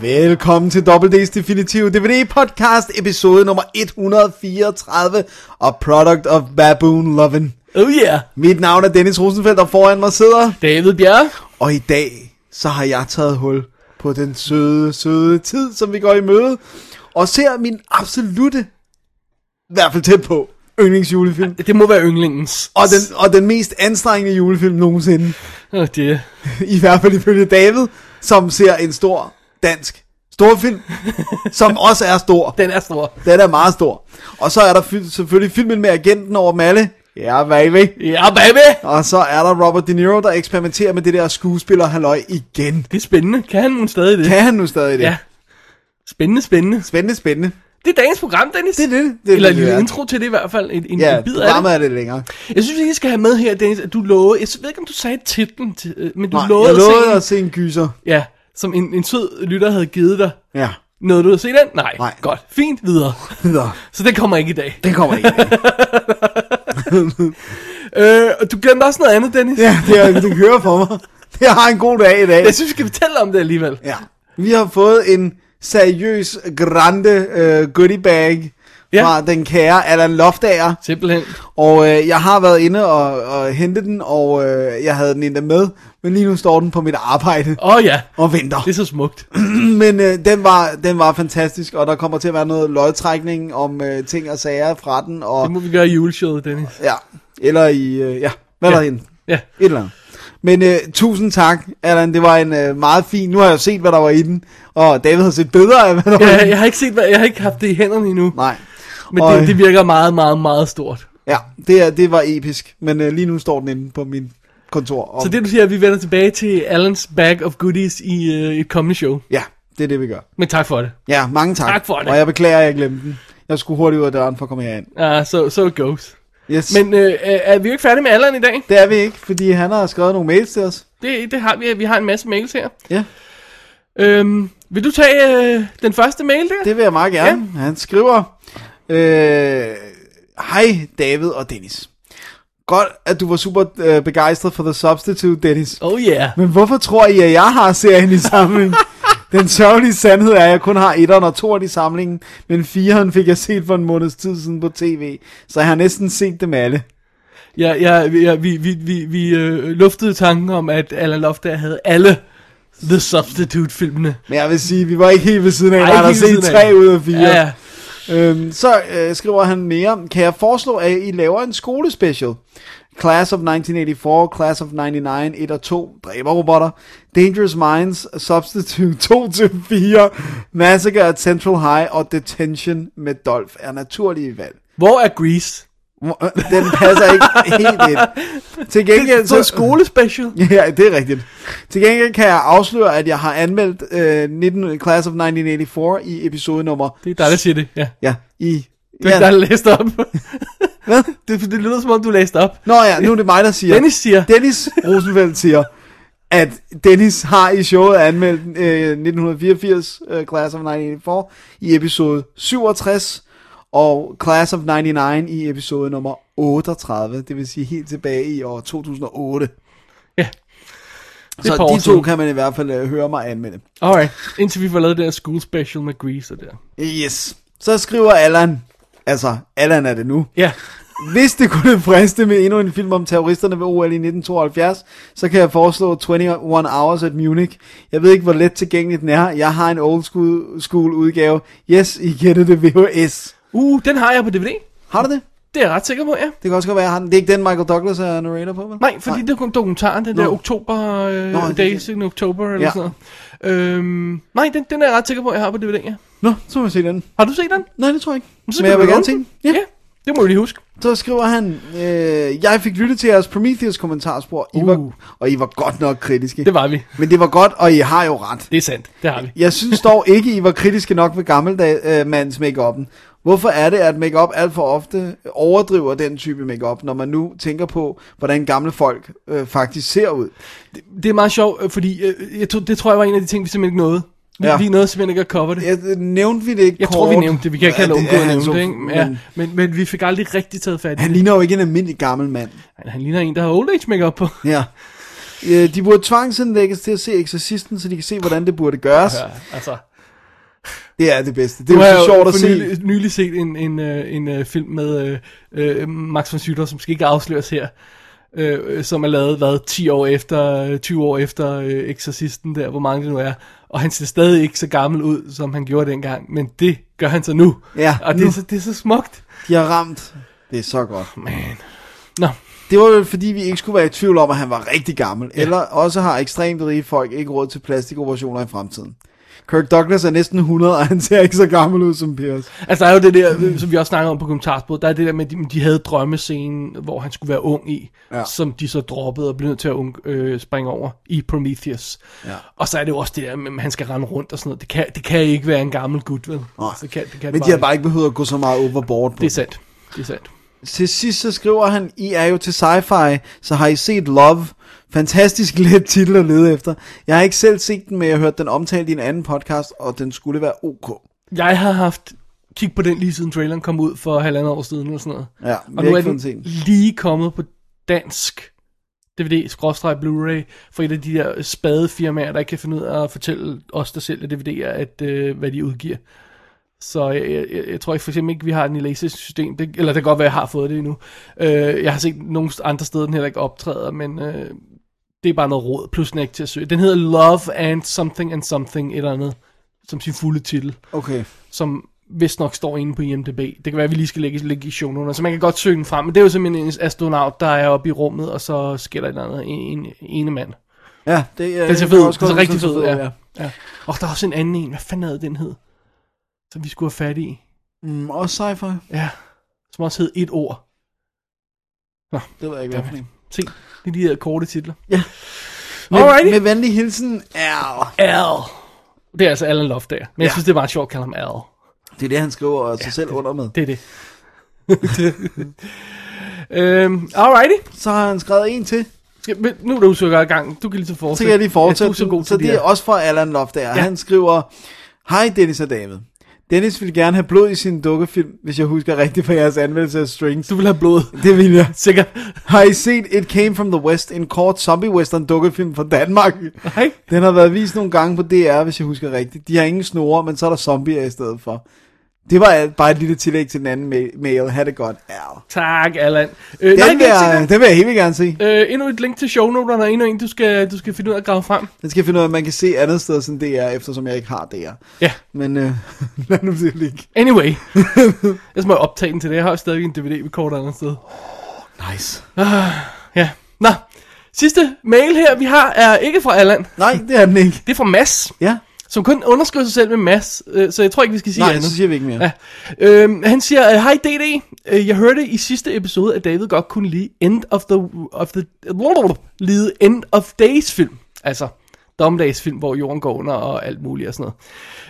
Velkommen til WD's Definitive DVD Podcast, episode nummer 134 og Product of Baboon Lovin'. Oh yeah. Mit navn er Dennis Rosenfeldt, og foran mig sidder, David Bjerg. og i dag, så har jeg taget hul på den søde, søde tid, som vi går i møde, og ser min absolute, i hvert fald tæt på, yndlingsjulefilm. Det må være yndlingens. Og den, og den mest anstrengende julefilm nogensinde. Oh, det. I hvert fald ifølge David, som ser en stor dansk storfilm, som også er stor. Den er stor. Den er meget stor. Og så er der fil- selvfølgelig filmen med agenten over dem alle. Ja, baby. Ja, baby. Og så er der Robert De Niro, der eksperimenterer med det der skuespiller halløj igen. Det er spændende. Kan han nu stadig det? Kan han nu stadig det? Ja. Spændende, spændende. Spændende, spændende. Det er dagens program, Dennis. Det er det. det, er Eller en lille intro til det i hvert fald. En, en, Ja, en bid af det. er det længere. Jeg synes, vi skal have med her, Dennis, at du lovede... Jeg ved ikke, om du sagde titlen, til, øh, men du Nej, lovede, jeg lovede at se, at se en gyser. Ja, som en, en sød lytter havde givet dig. Ja, Nåede du at se den? Nej. Nej. Godt. Fint. Videre. videre. Så den kommer ikke i dag. Den kommer ikke. Øh, og du glemte også noget andet, Dennis. ja, det, er, det kører for mig. Jeg har en god dag i dag. Jeg synes, vi skal fortælle om det alligevel. Ja. Vi har fået en seriøs, grande uh, goodie bag Ja. fra den kære Allan Loftager. Simpelthen. Og øh, jeg har været inde og, og hentet den, og øh, jeg havde den endda med. Men lige nu står den på mit arbejde Åh oh, ja, og venter. det er så smukt. Men øh, den, var, den var fantastisk, og der kommer til at være noget lodtrækning om øh, ting og sager fra den. Og, Det må vi gøre i juleshowet, Dennis. Ja, eller i... Øh, ja, hvad ja. Ja. der? Ja. Et eller andet. Men øh, tusind tak, Allan. Det var en øh, meget fin... Nu har jeg jo set, hvad der var i den. Og David har set bedre af, hvad der var i Jeg, den. jeg har ikke set, hvad- jeg har ikke haft det i hænderne endnu, Nej. men Og, det, øh, det virker meget, meget, meget stort. Ja, det, er, det var episk. Men øh, lige nu står den inde på min kontor. Og, Så det du siger, at vi vender tilbage til Allens bag of goodies i øh, et kommende show. Ja, det er det, vi gør. Men tak for det. Ja, mange tak. Tak for det. Og jeg beklager, at jeg glemte den. Jeg skulle hurtigt ud af døren for at komme herind. Uh, so, so it goes. Yes. Men øh, er vi jo ikke færdige med Allan i dag? det er vi ikke, fordi han har skrevet nogle mails til os. Det, det har vi. Vi har en masse mails her. Ja, Øhm, vil du tage øh, den første mail der? det vil jeg meget gerne. Ja. Han skriver, øh, Hej David og Dennis. Godt, at du var super øh, begejstret for The Substitute, Dennis. Oh yeah. Men hvorfor tror I, at jeg har serien i samling? Den sørgelige sandhed er, at jeg kun har etteren og toeren i samlingen, men fireren fik jeg set for en måneds tid siden på tv, så jeg har næsten set dem alle. Ja, ja, ja vi, vi, vi, vi øh, luftede tanken om, at Alan Loftager havde alle The Substitute-filmene. Men jeg vil sige, vi var ikke helt ved siden af, Ej, jeg har set tre ud af fire. Ja, ja. Øhm, så øh, skriver han mere, kan jeg foreslå, at I laver en skolespecial? Class of 1984, Class of 99, 1 og 2, dræberrobotter, Dangerous Minds, Substitute 2-4, Massacre at Central High og Detention med Dolph er naturlige valg. Hvor er Grease? Den passer ikke helt ind. Til gengæld, Så skolespecial? Ja, det er rigtigt. Til gengæld kan jeg afsløre, at jeg har anmeldt øh, 19, Class of 1984 i episode nummer... Det er dig, der siger det, ja. Ja, i... Det er dig, der læste op. Hvad? det, det lyder som om, du læste op. Nå ja, nu er det mig, der siger... Dennis siger, Dennis Rosenfeldt siger, at Dennis har i showet anmeldt øh, 1984 øh, Class of 1984 i episode 67, og Class of 99 i episode nummer 38, det vil sige helt tilbage i år 2008. Ja. Så de to siden. kan man i hvert fald øh, høre mig anmelde. alright. Indtil vi får lavet det der school special med Grease og der. Yes. Så skriver Allan, altså Allan er det nu, Ja. Hvis det kunne friste med endnu en film om terroristerne ved OL i 1972, så kan jeg foreslå 21 Hours at Munich. Jeg ved ikke, hvor let tilgængelig den er. Jeg har en old school, school udgave. Yes, I kender det VHS. Uh, den har jeg på DVD. Har du det? Det er jeg ret sikker på, ja. Det kan også godt være, jeg har den. Det er ikke den, Michael Douglas er narrator på, vel? Nej, fordi det er dokumentaren, den der Nå. oktober, øh, Nå, Days in October, eller Ja. sådan noget. Øhm, nej, den, den er jeg ret sikker på, jeg har på DVD, ja. Nå, så må vi se den. Har du set den? Nej, det tror jeg ikke. Så Men jeg vil gerne se den. Ja. Ja, Det må du lige huske. Så skriver han, øh, jeg fik lyttet til jeres Prometheus kommentarspor, I Uh. var, og I var godt nok kritiske. Det var vi. Men det var godt, og I har jo ret. Det er sandt. Det har vi. Jeg synes dog ikke, I var kritiske nok ved gammelmands øh, make-up'en. Hvorfor er det, at make-up alt for ofte overdriver den type make-up, når man nu tænker på, hvordan gamle folk øh, faktisk ser ud? Det er meget sjovt, øh, fordi øh, jeg tror, det tror jeg var en af de ting, vi simpelthen ikke nåede. Vi, Ja. ja. vi nåede simpelthen ikke at cover det. Jeg, nævnte vi det ikke Jeg kort? tror, vi nævnte det. Vi kan ikke have Ja, undgå er at han nævne så- det, ikke? Ja, men men, men vi fik aldrig rigtig taget fat i Han det. ligner jo ikke en almindelig gammel mand. Han, han ligner en, der har old age makeup på. Ja. De burde tvangsindlægges til at se Exorcisten, så de kan se, hvordan det burde gøres. Ja, altså. Det er det bedste. Det er jo så sjovt at for se. nylig, nylig set en, en, øh, en uh, film med uh, uh, Max von Sydow, som skal ikke afsløres her, uh, som er lavet, hvad, 10 år efter, 20 år efter uh, Exorcisten der, hvor mange det nu er. Og han ser stadig ikke så gammel ud, som han gjorde dengang, men det gør han så nu. Ja, Og det nu. er, så, det er så smukt. De har ramt. Det er så godt. Man. Nå, Det var vel fordi, vi ikke skulle være i tvivl om, at han var rigtig gammel. Ja. Eller også har ekstremt rige folk ikke råd til plastikoperationer i fremtiden. Kirk Douglas er næsten 100, og han ser ikke så gammel ud som Pierce. Altså, der er jo det der, som vi også snakker om på kommentarsporet, der er det der med, at de, de havde drømmescenen, hvor han skulle være ung i, Ja. som de så droppede og blev nødt til at ung, øh, springe over i Prometheus. Ja. Og så er det jo også det der med, at han skal rende rundt og sådan noget. Det kan, det kan ikke være en gammel gut, vel? Nej. Det kan, det kan Men det de har bare ikke behøvet at gå så meget overboard på Det er sandt. Det er sandt. Til sidst så skriver han, I er jo til sci-fi, så har I set Love. Fantastisk let titel at lede efter. Jeg har ikke selv set den, men jeg har hørt den omtalt i en anden podcast, og den skulle være ok. Jeg har haft kig på den lige siden traileren kom ud for halvandet år siden eller sådan noget. Ja, Og nu er den set. lige kommet på dansk DVD, skråstreg Blu-ray, for et af de der spade firmaer, der ikke kan finde ud af at fortælle os, der sælger DVD'er, at, øh, hvad de udgiver. Så jeg, jeg, jeg, jeg tror ikke for eksempel ikke, vi har den i Laserdisc-system, det, eller det kan godt være, at jeg har fået det endnu. Øh, jeg har set nogle andre steder, den heller ikke optræder, men øh, det er bare noget råd, plus den er ikke til at søge. Den hedder Love and Something and Something, et eller andet, som sin fulde titel Okay. som vist nok står inde på IMDb. Det kan være, at vi lige skal lægge, lægge i shownoterne, så man kan godt søge den frem. Men det er jo simpelthen en astronaut, der er oppe i rummet, og så sker der et eller andet, en, en ene mand. Ja, det er Den ser fed kan ud. også Den godt rigtig fed ja. ja. Og der er også en anden en. Hvad fanden havde den hed? Som vi skulle have fat i. Mm, også sci-fi. Ja. Som også hed et ord. Det ved jeg ikke, hvad for en. Se, det er de her korte titler. Ja. Med, Alrighty. med venlig hilsen, Al. Al. Det er altså Alan Loft der. Men jeg Ja. synes, det er meget sjovt at kalde ham Al. Det er det, han skriver sig selv under med. Det er det. øhm, alrighty. Så har han skrevet en til. Ja, men nu er du så i gang. Du kan lige så Så fortsætte. kan jeg lige fortsætte. Ja, du er så god så det de er også fra Allan Loftager. Ja. Ja. Han skriver, Hej Dennis og David. Dennis ville gerne have blod i sin dukkefilm, hvis jeg husker rigtigt fra jeres anmeldelse af Strings. Du vil have blod. Det vil jeg. Sikkert. Har I set It Came From The West, en kort zombie-western dukkefilm fra Danmark? Nej. Den har været vist nogle gange på DR, hvis jeg husker rigtigt. De har ingen snore, men så er der zombier i stedet for. Det var bare et lille tillæg til den anden ma- mail. Ha' det godt, Al. Tak, Allan. Øh, Den, nej, vil jeg, den vil jeg helt gerne se. øh, endnu et link til shownoterne, og endnu en, du skal, du skal finde ud af at grave frem. Den skal finde ud af, at man kan se andet sted end DR, eftersom jeg ikke har DR. Ja, Men øh, lad nu det ligge. anyway. jeg må optage den til det. Jeg har jo stadig en DVD-recorder andet sted. Nice. Ja. Nå, sidste mail her, vi har, er ikke fra Allan. Nej, det er den ikke. Det er fra Mads, Ja, som kun underskriver sig selv med Mads. Øh, så jeg tror ikke, vi skal sige nej, andet. så siger vi ikke mere. Ja. Øhm, han siger, hej DD, Øh, jeg hørte i sidste episode, at David godt kunne lide End of the, of the lide End of Days film. Altså, dommedagsfilm, hvor jorden går under og alt muligt og sådan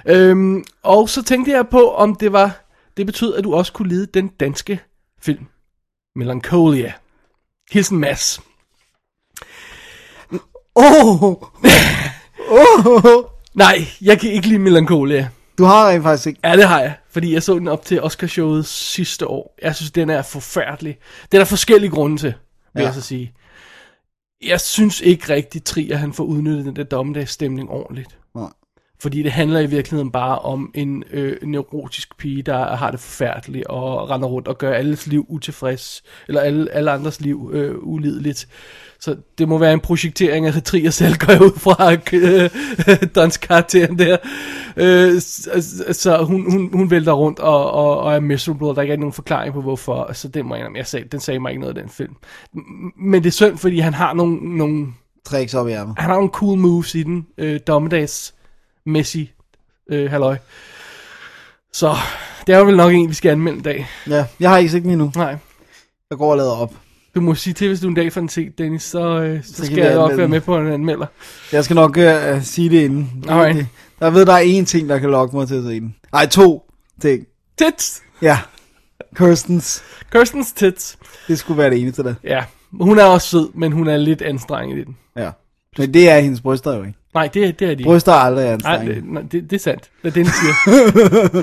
noget. Øhm, og så tænkte jeg på, om det var, det betød, at du også kunne lide den danske film, Melancholia. Hilsen Mads. Åh! Åh! Nej, jeg kan ikke lide Melancholia. Du har rent faktisk ikke... Ja, det har jeg, fordi jeg så den op til Oscarshowet sidste år. Jeg synes, den er forfærdelig. Det er der forskellige grunde til, vil Ja. ja. jeg så sige. Jeg synes ikke rigtig, Trier han får udnyttet den der dommedagsstemning ordentligt. Fordi det handler i virkeligheden bare om en øh, neurotisk pige, der har det forfærdeligt og render rundt og gør alles liv utilfreds, eller alle, alle andres liv øh, ulideligt. Så det må være en projektering af Trier selv, går jeg ud fra øh, Dons karakteren der. Øh, så, så hun, hun, hun vælter rundt og, og, og er miserable, og der ikke er nogen forklaring på hvorfor. Så det må jeg, jeg sagde, den sagde mig ikke noget af den film. Men det er synd, fordi han har nogle, nogle Tricks op i ærmet. han har nogle cool moves i den. Øh, dommedags Messi øh, halløj. Så Det er jo vel nok en, vi skal anmelde en dag. Ja, jeg har ikke set den endnu. Nej. Jeg går og lader op. Du må sige til, hvis du en dag får den set, Dennis, så, øh, så, kan skal jeg nok være med på en anmelder. Jeg skal nok uh, sige det inden. Det- Der ved, der er én ting, der kan lokke mig til at se den. Nej, to ting. Tits! Ja. Kirstens. Kirstens tits. Det skulle være det eneste der. Ja, hun er også sød, men hun er lidt anstrenget i den. Ja. Men det er hendes bryster jo ikke. Nej, det, det er de. Bryster er aldrig Nej, anstrengende. det, nej det, det er sandt. Hvad den siger.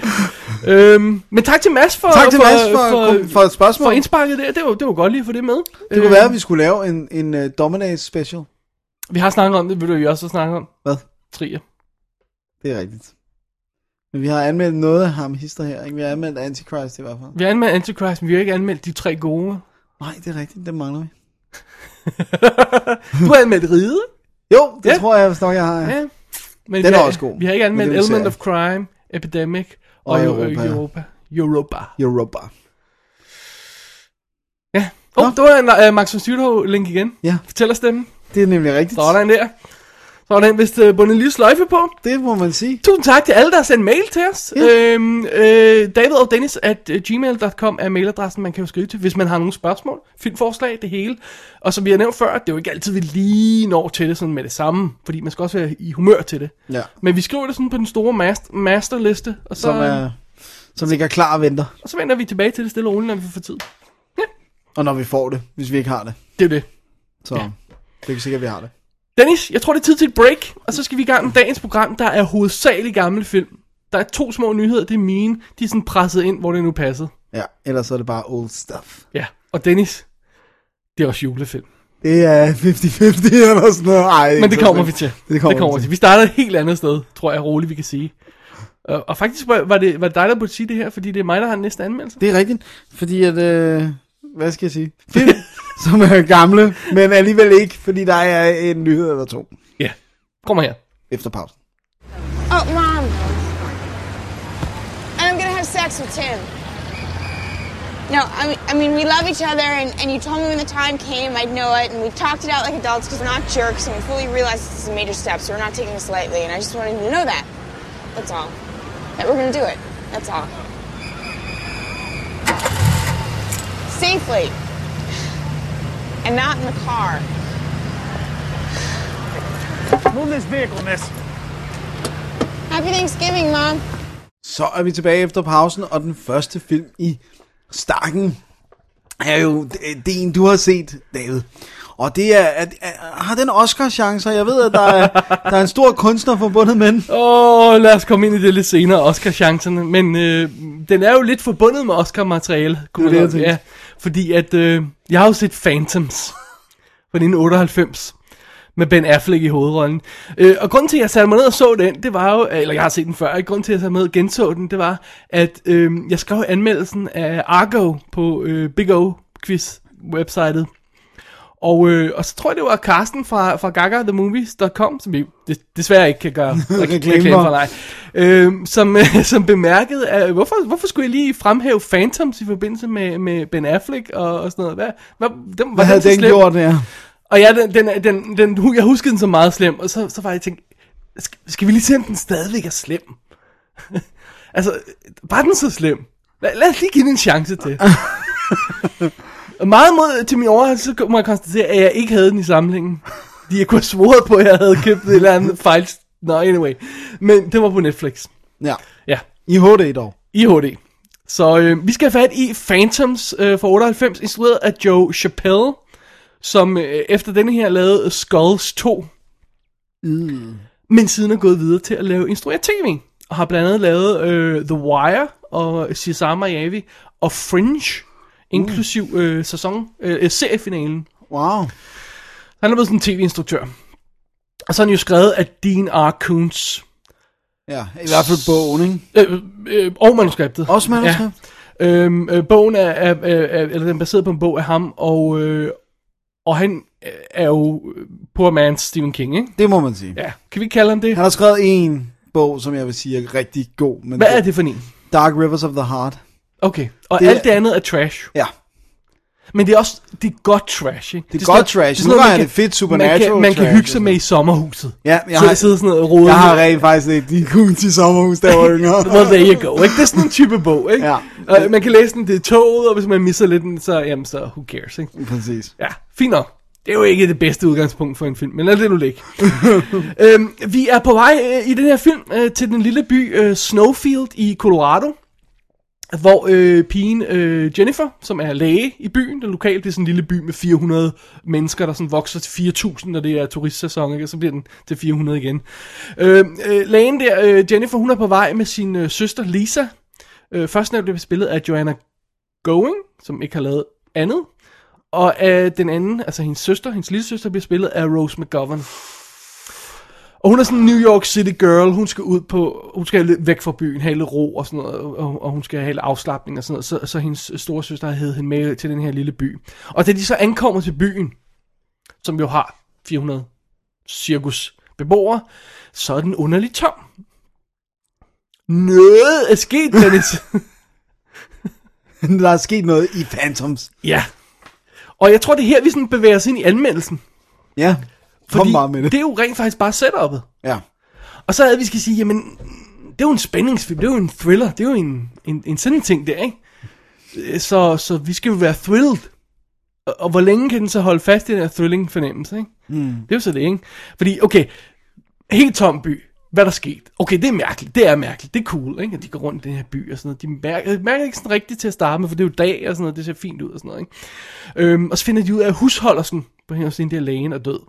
øhm, men tak til Mads for, Tak til for, Mads for, for, for et spørgsmål. for indsparket der. Det var, det var godt lige at få det med. det kunne være, at vi skulle lave en, en uh, Dominace special. Vi har snakket om det, vil du vi også har snakket om. Hvad? Trier. Det er rigtigt. Men vi har anmeldt noget af ham hister her, ikke? Vi har anmeldt Antichrist i hvert fald. Vi har anmeldt Antichrist, men vi har ikke anmeldt de tre gode. Nej, det er rigtigt. Det mangler vi. Du har anmeldt Ride. Jo, det Ja. tror jeg, nok jeg har. Ja. Ja. Men Den vi er også god. Vi har ikke anmeldt Element serie. of Crime, Epidemic og, Og Europa. Europa. Europa. Europa. Europa. Ja. Oh, det var en uh, Max von Sydow link igen. Ja. Fortæl os dem. Det er nemlig rigtigt. Sådan der. Så var den vist uh, bundet en lille sløjfe på. Det må man sige. Tusind tak til alle, der har sendt mail til os. Ja. Øhm, øh, David og Dennis at øh, gmail.com er mailadressen, man kan jo skrive til, hvis man har nogle spørgsmål, filmforslag, det hele. Og som vi har nævnt før, det er jo ikke altid, vi lige når til det sådan med det samme, fordi man skal også være i humør til det. Ja. Men vi skriver det sådan på den store master, masterliste, og så, Som, er, som ligger klar og venter. og så vender vi tilbage til det stille og roligt, når vi får tid. Og når vi får det, hvis vi ikke har det. Det er det. Så ja. det er ikke sikkert, at vi har det. Dennis, jeg tror, det er tid til et break, og så skal vi i gang med dagens program, der er hovedsageligt gamle film. Der er to små nyheder, det er mine. De er sådan presset ind, hvor det nu passede. Ja, ellers er det bare old stuff. Ja, og Dennis, det er også julefilm. Det er 50-50 eller sådan noget. Ej, Men det kommer vi til. Det kommer, det kommer vi til. Vi starter et helt andet sted, tror jeg roligt, vi kan sige. Og, og faktisk var var det, var det dig, der burde sige det her, fordi det er mig, der har den næste anmeldelse. Det er rigtigt, fordi at, øh, hvad skal jeg sige, film, som er gamle, men alligevel ikke, fordi der er en nyhed eller to Ja, kommer her. efter pausen. Oh, Mom. And I'm gonna have sex with Tim. No, I mean, I mean, we love each other, and, and you told me when the time came I'd know it, and we talked it out like adults because we're not jerks, and we fully realize this is a major step, so we're not taking this lightly, and I just wanted you to know that. That's all. That we're gonna do it. That's all. Safely. And not in the car. Move this vehicle, miss. Happy Thanksgiving, Mom. Så er vi tilbage efter pausen, og den første film i stakken er jo det, det en, du har set, David. Og det er, at, har den Oscar-chancer? Jeg ved, at der er, der er en stor kunstner forbundet med den. Åh, oh, lad os komme ind i det lidt senere, Oscar-chancerne. Men øh, den er jo lidt forbundet med Oscar-materiale. kunne Det er man det, Ja, fordi at, øh, jeg har jo set Phantoms fra 1998 med Ben Affleck i hovedrollen. Øh, og grunden til, at jeg satte mig ned og så den, det var jo, eller jeg har set den før, ikke? grunden til, at jeg satte mig ned og genså den, det var, at øh, jeg skrev anmeldelsen af Argo på øh, Big O Quiz websitet. Og, øh, og så tror jeg, det var Carsten fra, fra gagathemovies.com, som vi des, desværre ikke kan gøre Reklame for. for, nej, øh, som, øh, som bemærkede, at, hvorfor, hvorfor skulle jeg lige fremhæve Phantoms i forbindelse med, med Ben Affleck og, og sådan noget? Hvad, hvad, var Hvad havde den slem? gjort der? Og ja, den, den, den, den, jeg huskede den så meget slem, og så, så var jeg tænkt, skal, skal vi lige se, om den stadigvæk er slem? altså, var den så slem? Lad, lad os lige give den en chance til. Meget mod til min overraskelse, så må jeg konstatere, at jeg ikke havde den i samlingen. De jeg kunne have svoret på, at jeg havde købt et eller andet fejl. Nå, anyway. Men den var på Netflix. Ja, Ja, i HD dog. i HD. Så øh, vi skal have fat i Phantoms øh, fra 98, instrueret af Joe Chappelle, som øh, efter denne her lavede Skulls 2. Mm. Men siden er gået videre til at lave instrueret tv. Og har blandt andet lavet øh, The Wire og Cesar Miami og Fringe, inklusiv øh, sæson, øh, seriefinalen. Wow. Han er blevet sådan en tv-instruktør. Og så er han jo skrevet af Dean R. Koontz. Ja, i hvert fald bogen, ikke? Øh, øh, og manuskriptet. Også manuskript? Ja. Øhm, øh, bogen er, er, er, er, eller den er baseret på en bog af ham, og, øh, og han er jo poor man's Stephen King, ikke? Det må man sige. Ja, kan vi kalde ham det? Han har skrevet en bog, som jeg vil sige er rigtig god. Men Hvad er det for en? Dark Rivers of the Heart. Okay, og Det det er- alt det andet er trash. Ja. Men det er også, det er godt trash, ikke? Det er sådan godt noget- trash. man er det fedt Man supernatural kan, man kan trash hygge sig med i sommerhuset. Ja, jeg så har- sidder sådan noget og roder. Jeg har rent faktisk lidt de kunne til sommerhus, der var yngre. Well, there you go. Ikke? Det er sådan en type bog, ikke? Ja. Og man kan læse den, det er toget, og hvis man misser lidt, den, så, jamen, så who cares, ikke? Præcis. Ja, fint nok. Det er jo ikke det bedste udgangspunkt for en film, men lad det nu ligge. øhm, vi er på vej øh, i den her film øh, til den lille by øh, Snowfield i Colorado, hvor øh, pigen øh, Jennifer, som er læge i byen, den lokale, det er sådan en lille by med 400 mennesker, der sådan vokser til 4.000, når det er turistsæson, ikke? og så bliver den til 400 igen. Øh, øh, lægen der, øh, Jennifer, hun er på vej med sin øh, søster Lisa. Øh, først nævnt det spillet af Joanna Going, som ikke har lavet andet. Og øh, den anden, altså hendes søster, hendes lille søster, bliver spillet af Rose McGovern. Og hun er sådan en New York City girl, hun skal ud på, hun skal lidt væk fra byen, have lidt ro og sådan noget, og, og hun skal have lidt afslappning og sådan noget, så, så hendes store søster har hævet hende med til den her lille by. Og da de så ankommer til byen, som jo har 400 cirkus beboere, så er den underligt tom. Noget er sket, Dennis. Der er sket noget i Phantoms. ja. Og jeg tror, det er her, vi sådan bevæger os ind i anmeldelsen. Ja, kom Fordi bare med det. det er jo rent faktisk bare setup'et. Ja. Og så det, vi skal sige, jamen, det er jo en spændingsfilm, det er jo en thriller, det er jo en, en, en sådan en ting der, ikke? Øh, Så, så vi skal jo være thrilled. Og, og hvor længe kan den så holde fast i den her thrilling fornemmelse, ikke? Mm. Det er jo så det, ikke? Fordi, okay, helt tom by, hvad der sket? Okay, det er mærkeligt, det er mærkeligt, det er cool, ikke? At de går rundt i den her by og sådan noget. De mærker, mærker ikke sådan rigtigt til at starte med, for det er jo dag og sådan noget, det ser fint ud og sådan noget, ikke? Øhm, og så finder de ud af, at husholdersken på hende hos den der lægen er død.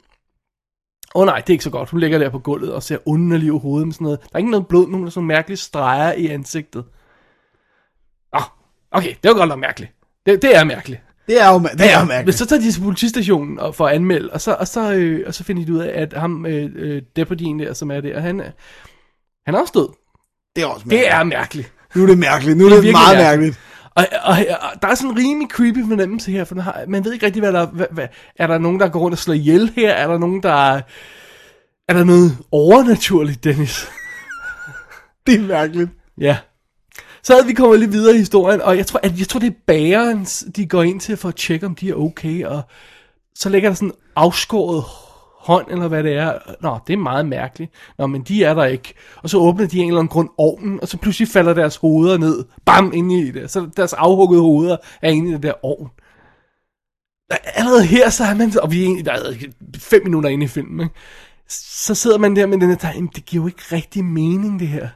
Åh oh, nej, det er ikke så godt. Hun ligger der på gulvet og ser underlig ud i hovedet med sådan noget. Der er ikke noget blod, nogen sådan mærkelige streger i ansigtet. Oh, okay, det var godt nok mærkeligt. Det, det er mærkeligt. Det er jo, det er jo Men mærkeligt. så tager de til politistationen og for at anmelde, og så, og så, øh, og så finder de ud af, at ham, øh, øh, der, som er der, han, er- han er også død. Det er også mærkeligt. Det er mærkeligt. Nu er det mærkeligt. Nu er Det er det, virkelig meget mærkeligt. mærkeligt. Og, og, og der er sådan en rimelig creepy fornemmelse her, for har, man ved ikke rigtig, hvad der hvad, hvad, er der nogen, der går rundt og slår ihjel her? Er der nogen, der er der noget overnaturligt, Dennis? Det er mærkeligt. Ja. Så havde vi kommet lidt videre i historien, og jeg tror, at, jeg tror det er bageren, de går ind til for at tjekke, om de er okay, og så ligger der sådan afskåret hånd, eller hvad det er. Nå, det er meget mærkeligt. Nå, men de er der ikke. Og så åbner de en eller anden grund ovnen, og så pludselig falder deres hoveder ned. Bam, ind i det. Så deres afhuggede hoveder er inde i den der ovn. Allerede her, så er man, og vi er egentlig- der er fem minutter inde i filmen, ikke? så sidder man der med den her "Jamen, det giver jo ikke rigtig mening, det her.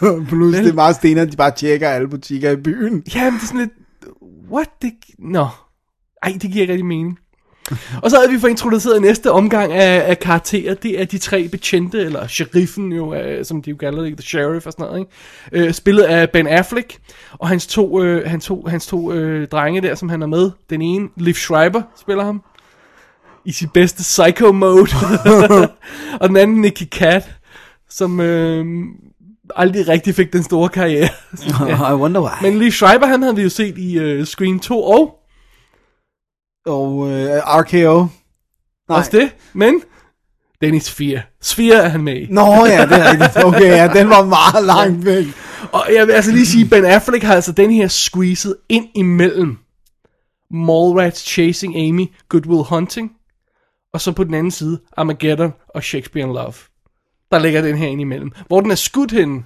Plus, det er meget stenere, at de bare tjekker alle butikker i byen. Ja, men det er sådan lidt, what? Det, nå, ej, det giver ikke rigtig mening. Og så havde vi fået introduceret næste omgang af, af karakterer. Det er de tre betjente, eller sheriffen jo, øh, som de jo kalder det, the sheriff og sådan noget, ikke? Øh, spillet af Ben Affleck, og hans to, øh, hans to, hans to øh, drenge der, som han er med. Den ene, Liv Schreiber, spiller ham. I sit bedste psycho mode. og den anden, Nicky Cat, som øh, aldrig rigtig fik den store karriere. I wonder why. Men Lee Schreiber, han havde vi jo set i uh, Screen 2 og Og øh, RKO. Nej. også det. Men Dennis Sphere. Sphere er han med i. Nå ja, det er rigtigt. Okay, ja, den var meget langt væk. Og jeg vil altså lige sige, Ben Affleck har altså den her squeezet ind imellem Mallrats Chasing Amy, Good Will Hunting, og så på den anden side Armageddon og Shakespeare in Love. Der ligger den her ind imellem. Hvor den er skudt henne,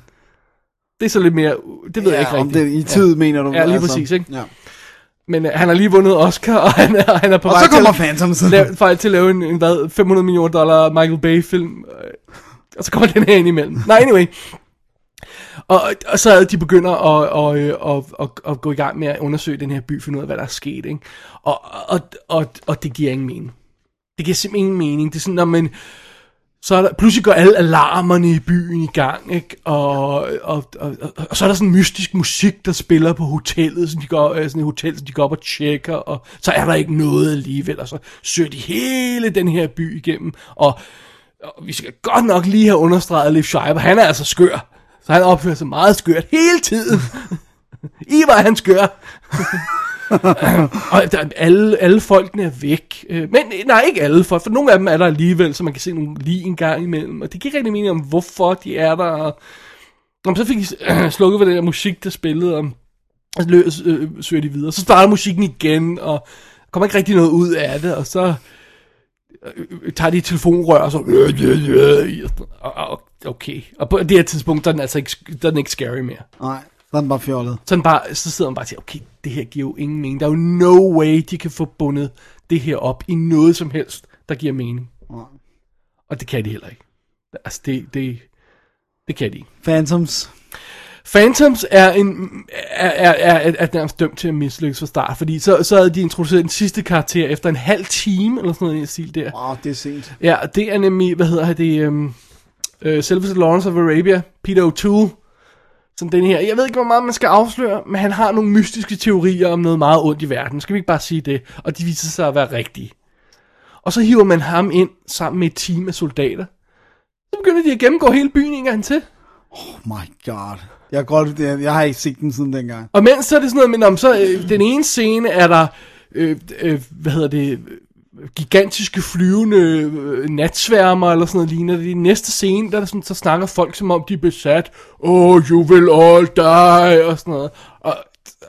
det er så lidt mere, det ved jeg ikke om rigtigt. det i tid, ja. mener du? Ja, lige præcis, ikke? Ja. Men uh, han har lige vundet Oscar, og han er, han er på Og vej så til kommer at- Phantoms. lave, for, til at lave en, en hvad, 500 millioner dollar Michael Bay film. øh, Og så kommer den her ind imellem. Nej, anyway. Og, og så de begynder at, og, og, og, at gå i gang med at undersøge den her by, finde ud af, hvad der er sket. Ikke? Og, og, og, og det giver ingen mening. Det giver simpelthen ingen mening. Det er sådan, når man... Så er der, pludselig går alle alarmerne i byen i gang, ikke? Og, og, og, og, og så er der sådan mystisk musik, der spiller på hotellet, som de går, øh, sådan et hotel, som de går op og tjekker, og så er der ikke noget alligevel, og så søger de hele den her by igennem, og, og vi skal godt nok lige have understreget Liv Schreiber, han er altså skør, så han opfører sig meget skørt hele tiden. I var han skør og der, alle, alle folkene er væk. Øh, men nej, ikke alle folk, for nogle af dem er der alligevel, så man kan se nogle lige en gang imellem. Og det giver ikke rigtig mening om, hvorfor de er der. Og, Nå, men så fik de slukket for den der musik, der spillede, og så løs, øh, søger de videre. Så starter musikken igen, og kommer ikke rigtig noget ud af det, og så øh, øh, tager de et telefonrør, og så... Okay. Og på det her tidspunkt, der er den altså ikke, der er den ikke scary mere. Nej, så er den bare fjollet. Så, den bare, så sidder man bare og siger, okay, det her giver jo ingen mening. Der er jo no way, de kan få bundet det her op i noget som helst, der giver mening. Nej. Og det kan de heller ikke. Altså, det, det, det kan de ikke. Phantoms. Phantoms er, en, er, er, er, er nærmest dømt til at mislykkes fra start, fordi så, så havde de introduceret den sidste karakter efter en halv time, eller sådan noget i stil der. Wow, det er sent. Ja, det er nemlig, hvad hedder det, um, øh, Sylvester Lawrence of Arabia, Peter O'Toole, som den her. Jeg ved ikke, hvor meget man skal afsløre, men han har nogle mystiske teorier om noget meget ondt i verden. Skal vi ikke bare sige det? Og de viser sig at være rigtige. Og så hiver man ham ind sammen med et team af soldater. Så begynder de at gennemgå hele byen en gang til. Oh my god. Jeg, godt, det- jeg har ikke set den siden dengang. Og mens så er det sådan noget, men om så øh, den ene scene er der, øh, øh, hvad hedder det, gigantiske flyvende øh, natsværmer eller sådan noget lignende. I næste scene, der, er der sådan, så snakker folk som om de er besat. Oh, you will all die, og sådan noget. Og,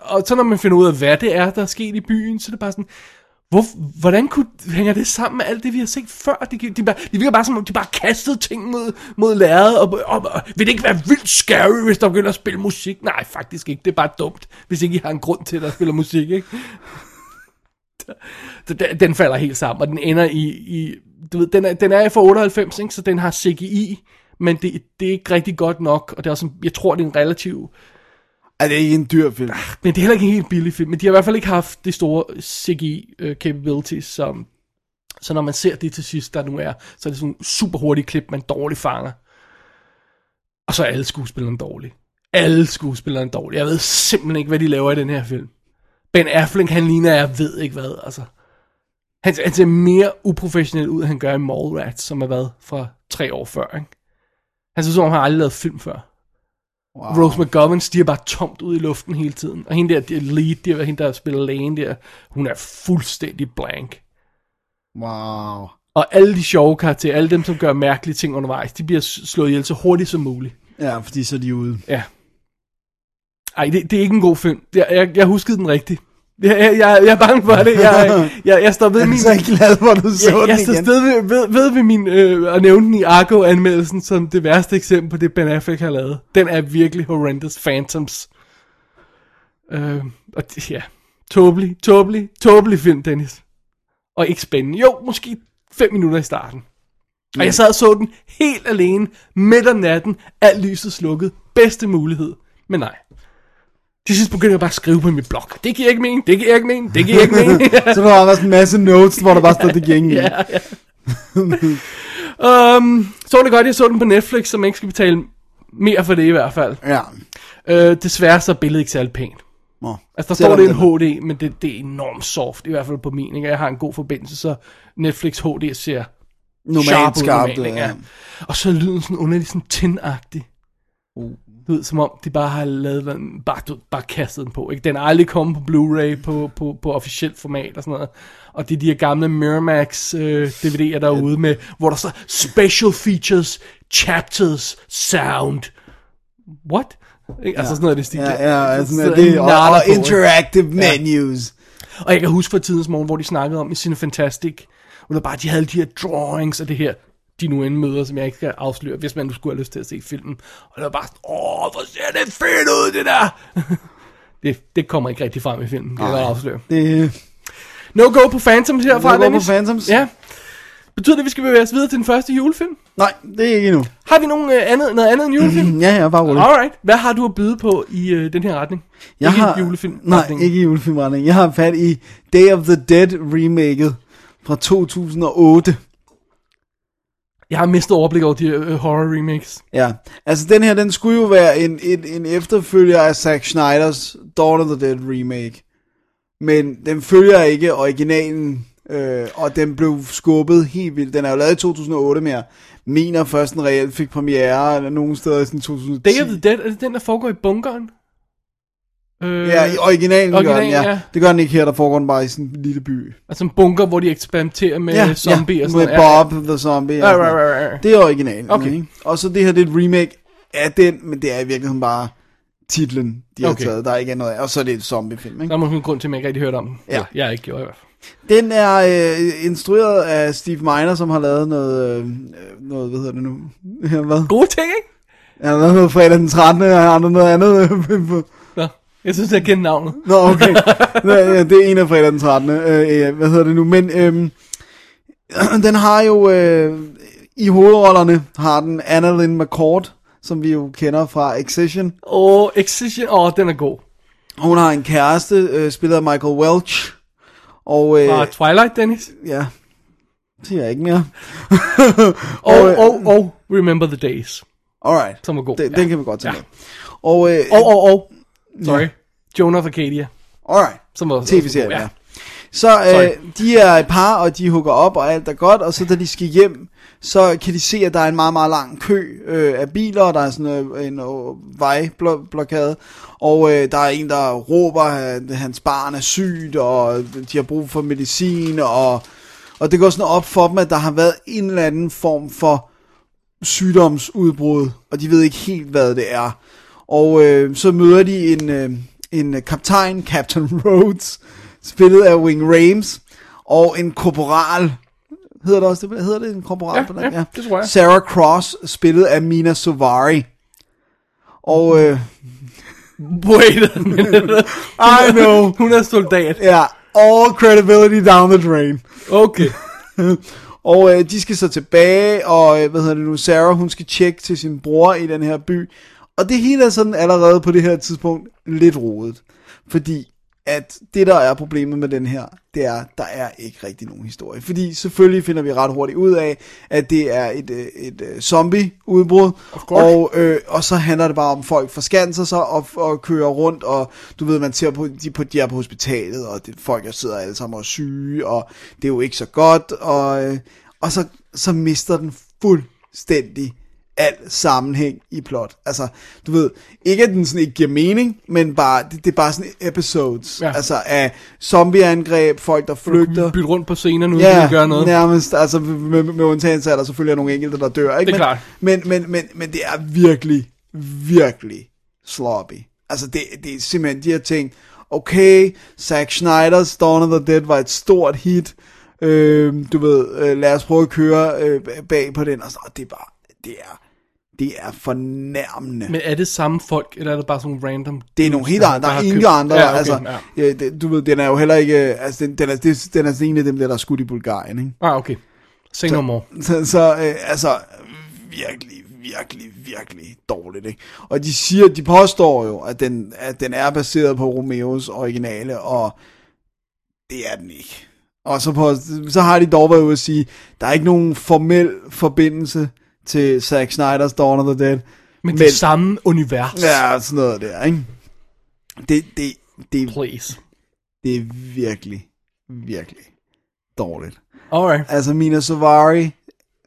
og så når man finder ud af, hvad det er, der er sket i byen, så er det bare sådan, hvor, hvordan kunne, hænger det sammen med alt det, vi har set før? De, de, bare, de virker bare som om, de bare kastede ting mod, mod lærredet, og, og, og, vil det ikke være vildt scary, hvis der begynder at spille musik? Nej, faktisk ikke. Det er bare dumt, hvis ikke I har en grund til, at der spiller musik, ikke? Så den, den falder helt sammen, og den ender i, i du ved, den er, den er fra 98, ikke? så den har CGI, men det, det er ikke rigtig godt nok, og det er også, en- jeg tror, det er en relativ Er det ikke en dyr film? men det er heller ikke en helt billig film. Men de har i hvert fald ikke haft det store CGI uh, capabilities, som... Så når man ser det til sidst, der nu er, så er det sådan en super hurtig klip, man dårligt fanger. Og så er alle skuespillerne dårlige. Alle skuespillerne dårlige. Jeg ved simpelthen ikke, hvad de laver i den her film. Ben Affleck, han ligner, jeg ved ikke hvad, altså. Han, han ser mere uprofessionel ud, end han gør i Mallrats, som er været fra tre år før, ikke? Han ser ud som om, han aldrig lavet film før. Wow. Rose McGovern stiger bare tomt ud i luften hele tiden. Og hende der, der lead, der, hende der spiller lægen der, hun er fuldstændig blank. Wow. Og alle de sjove karakterer, alle dem, som gør mærkelige ting undervejs, de bliver slået ihjel så hurtigt som muligt. Ja, fordi så er de ude. Ja. Ej, det, det er ikke en god film. Jeg, jeg, jeg huskede den rigtigt. Jeg, jeg, jeg, jeg er bange for det. Jeg, jeg, jeg står ved Jeg min... er så glad for, at du så jeg, den jeg står igen. ved, ved, ved, ved min, øh, at nævne den i Argo-anmeldelsen som det værste eksempel på det, Ben Affleck har lavet. Den er virkelig horrendous. Phantoms. Øh, og ja, tåbelig, tåbelig, tåbelig film, Dennis. Og ikke spændende. Jo, måske fem minutter i starten. Og jeg sad og så den helt alene, midt om natten, alt lyset slukket. Bedste mulighed. Men nej. Til sidst begyndte jeg bare at skrive på min blog. Det giver ikke mening, det giver ikke mening, det giver ikke mening. Så du har også en masse notes, hvor der bare står, det giver ingen mening. ja, ja. um, så var det godt, jeg så den på Netflix, så man ikke skal betale mere for det i hvert fald. Ja. Uh, desværre så er billedet ikke særlig pænt. Nå. Altså der står det den en HD, men det, det er enormt soft, i hvert fald på min. Ikke? Jeg har en god forbindelse, så Netflix HD ser Normalt sharp ud normalt, ja. Og så er lyden sådan underligt sådan tinagtig. Uh. Du ved, som om de bare har lavet den, bare, du, bare kastet den på. Ikke? Den er aldrig kommet på Blu-ray på, på, på officielt format og sådan noget. Og det er de her gamle Miramax øh, DVD'er derude med, hvor der så special features, chapters, sound. What? Ikke? Altså sådan noget af det stil. Ja, ja, altså, Så det, og, og på, interactive menus. Og jeg kan huske fra tidens morgen, hvor de snakkede om i Cine Fantastic, hvor der bare, de havde de her drawings af det her, de nu end møder, som jeg ikke skal afsløre, hvis man nu skulle have lyst til at se filmen. Og det var bare, sådan, åh, hvor ser det fedt ud, det der! det, det kommer ikke rigtig frem i filmen, kan jeg afsløre. Det, No go på Phantoms herfra, No go på. Phantoms. Ja. Betyder det, at vi skal bevæge os videre til den første julefilm? nej, det er ikke endnu. Har vi nogen, øh, andet, noget andet end julefilm? Ja, ja, bare roligt. Alright. Hvad har du at byde på i øh, den her retning? Jeg ikke har, julefilm. Nej, ikke i julefilmretning. Jeg har fat i Day of the Dead remaket fra 2008. Jeg har mistet overblik over de øh, horror remakes. Ja, altså den her, den skulle jo være en, en, en efterfølger af Zack Schneiders Dawn of the Dead remake. Men den følger ikke originalen, øh, og den blev skubbet helt vildt. Den er jo lavet i 2008, men jeg mener først den reelt fik premiere nogen steder i sådan 2010. Day of the Dead, er det den, der foregår i bunkeren? Øh, Ja, i originalen, originalen, gør den, ja. ja. Det gør den ikke her, der foregår den bare i sådan en lille by. Altså en bunker, hvor de eksperimenterer med ja, zombie ja, og sådan med noget. Bob the Zombie. Ja, og ja, ja, ja. Det er originalen. Okay. Ikke? Og så det her, det er et remake af den, men det er i virkeligheden bare titlen, de har Okay. taget. Der er ikke noget af. Og så er det et zombiefilm, Der ikke? er måske en grund til, at man ikke rigtig hørt om den. Ja. Jeg har ikke gjort i hvert fald. Den er øh, instrueret af Steve Miner, som har lavet noget, øh, noget hvad hedder det nu? Hvad? Gode ting, ikke? Han har lavet noget fredag den 13. og han har noget andet. Jeg synes, jeg kender navnet. Nå, okay. Nå, ja, det er en af fredag den 13. Øh, ja, hvad hedder det nu? Men øhm, den har jo... Øh, I hovedrollerne har den Annalyn McCord, som vi jo kender fra Excision. Åh, Excision, åh, den er god. Hun har en kæreste, øh, spillet af Michael Welch. Og øh, Fra Twilight, Dennis. ja, siger jeg ikke mere. Og, øh, og, og Remember the Days, Alright, som var god. den, ja. den kan vi godt tage Ja. med. Og, øh, Og, og, og, sorry, Joan of Arcadia, alright. som var tv-serien, ja. ja. Så øh, de er et par, og de hugger op, og alt er godt, og så da de skal hjem, så kan de se, at der er en meget, meget lang kø øh, af biler, og der er sådan øh, en øh, vejblokade, og øh, der er en, der råber, at hans barn er sygt, og de har brug for medicin, og, og det går sådan op for dem, at der har været en eller anden form for sygdomsudbrud, og de ved ikke helt, hvad det er. Og øh, så møder de en, øh, en kaptajn, Captain Rhodes, spillet af Wing Rames, og en korporal, hedder det også det? Hedder det en korporal Ja, på den? ja, det tror jeg. Sarah Cross, spillet af Mina Sovari. Og øh, Wait a minute. I know, Hun er soldat. ja, all credibility down the drain. Okay. Og øh, de skal så tilbage, og øh, hvad hedder det nu, Sarah, hun skal tjekke til sin bror i den her by. Og det hele er sådan allerede på det her tidspunkt lidt rodet. Fordi at det, der er problemet med den her, det er, der er ikke rigtig nogen historie. Fordi selvfølgelig finder vi ret hurtigt ud af, at det er et, øh, et, et zombie-udbrud. course. Og, øh, og så handler det bare om, at folk forskanser sig og, og kører rundt, og du ved, man ser på, de, på, de er på hospitalet, og det, folk der sidder alle sammen og er syge, og det er jo ikke så godt, og, øh, og så, så mister den fuldstændig al sammenhæng i plot. Altså, du ved, ikke at den sådan ikke giver mening, men bare, det, det er bare sådan episodes, Ja. altså af zombieangreb, folk der flygter. Bytte rundt på scenerne, uden ja, at gøre noget. nærmest, altså med, med undtagelse er der selvfølgelig nogle enkelte, der dør, ikke? Det er men, klart. Men, men, men, men det er virkelig, virkelig sloppy. Altså det, det er simpelthen de her ting, okay, Zack Snyder's Dawn of the Dead var et stort hit, øh, du ved, øh, lad os prøve at køre øh, bag på den, og, så, og det er bare, det er, det er fornærmende. Men er det samme folk, eller er det bare sådan random? Det er nogle helt der andre, der er ingen købt- andre, Ja, okay, altså, ja. ja, det, du ved, den er jo heller ikke, altså, den, den, er, det, den er en af dem, der er skudt i Bulgarien, ikke? Ah, okay. Say no more. Så, så øh, altså, virkelig, virkelig, virkelig dårligt, ikke? Og de siger, de påstår jo, at den, at den er baseret på Romeos originale, og det er den ikke. Og så, på, så har de dog været ude at sige, der er ikke nogen formel forbindelse til Zack Snyder's Dawn of the Dead. Men det samme univers. Ja, sådan noget der, ikke? Det, det, det, Please. det er virkelig, virkelig dårligt. Alright. Altså, Mina Sovari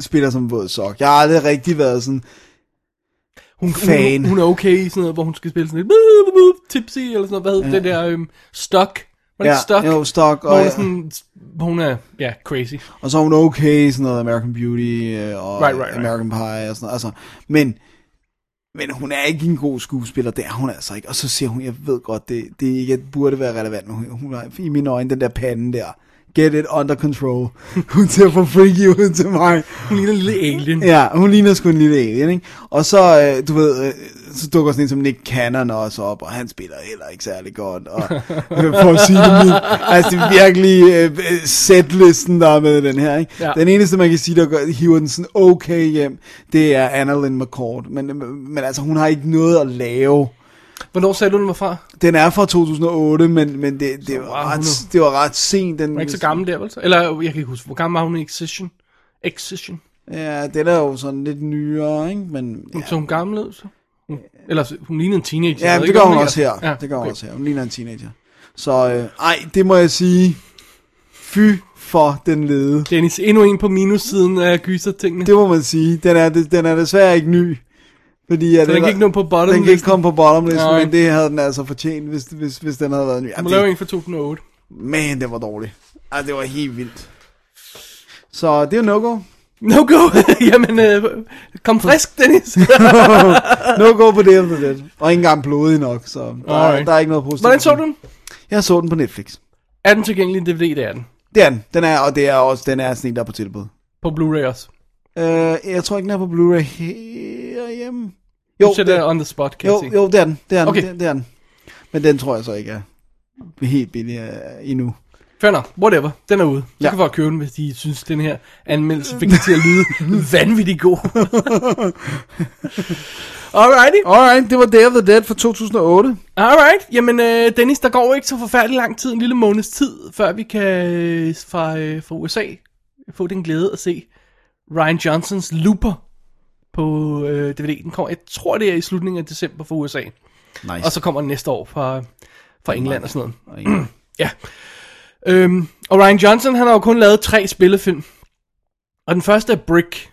spiller som våd sok. Jeg har aldrig rigtig været sådan, Hun, Fan. hun, hun er okay i sådan noget, hvor hun skal spille sådan lidt tipsy, eller sådan noget, hvad hedder det der, um, stuck. Var det ja, stuck? jo, Hvor og, hun er sådan, hun er, ja, crazy. og så er hun okay sådan noget American Beauty øh, og Right, right, right. American Pie og sådan noget. Altså, men, men hun er ikke en god skuespiller, det er hun altså ikke. Og så siger hun, jeg ved godt, det, det ikke burde være relevant, men hun, hun har i mine øjne den der pande der. Get it under control. Hun ser for freaky ud til mig. Hun ligner en lille alien. Ja, hun ligner sgu en lille alien, ikke? Og så, øh, du ved, øh, så dukker sådan en som Nick Cannon også op, og han spiller heller ikke særlig godt. Og, øh, for at sige det mildt. Altså, det er virkelig øh, setlisten, der er med den her, ikke? Ja. Den eneste, man kan sige, der gør, hiver den sådan okay hjem, det er Annalyn McCord. Men, øh, men altså, hun har ikke noget at lave. Hvornår sagde du, den var fra? Den er fra 2008, men, men det, det, var var hun ret, det var ret sent. Den, Hun er ikke så gammel der, vel? Eller, jeg kan ikke huske, hvor gammel var hun i Excision? Excision? Ja, den er jo sådan lidt nyere, ikke? Men, Ja. Så hun gammel ud, så? Hun, eller hun lignede en teenager. Ja, det gør hun er- også her. Ja, det gør hun okay. også her. Hun ligner en teenager. Så øh, ej, det må jeg sige. Fy for den lede. Dennis, endnu en på minussiden af gyser-tingene. Det må man sige. Den er, den er desværre ikke ny. Fordi, ja, Så den kan ikke nå på bottom Den kan ikke komme på bottom list, Nej. men det havde den altså fortjent, hvis, hvis, hvis den havde været ny. Du Ja, må lave det, en fra 2008. man, det var dårligt. Ej, det var helt vildt. Så det er no-go. No go! Jamen, øh, kom frisk, Dennis. No-go på det the Dead. Og ikke engang blodig nok, så der, er, Alright. der er ikke noget positivt. Hvordan så du den? Jeg så den på Netflix. Er den tilgængelig i DVD, det er den? Det er den. Den er, og det er også, den er sådan en, der er på tilbud. På Blu-ray også. Øh, jeg tror ikke, den er på Blu-ray herhjemme. Jo, det, det on the spot, kan jo, jeg se. jo, det er den. Det er den, Okay. det, det er den. Men den tror jeg så ikke er helt billig uh, endnu. Fair nok, whatever. Den er ude. Så Ja. kan folk købe den, hvis de synes, den her anmeldelse fik det til at lyde vanvittigt god. Alrighty. Alright, det var Day of the Dead fra 2008. Alright, jamen øh, Dennis, der går ikke så forfærdelig lang tid, en lille måneds tid, før vi kan øh, fra, øh, fra USA få den glæde at se Ryan Johnsons Looper på øh, DVD. Den kommer, jeg tror det er i slutningen af december for USA, Nice. og så kommer den næste år fra, fra England og sådan noget. Ja. Øhm, og Ryan Johnson, han har jo kun lavet tre spillefilm. Og den første er Brick,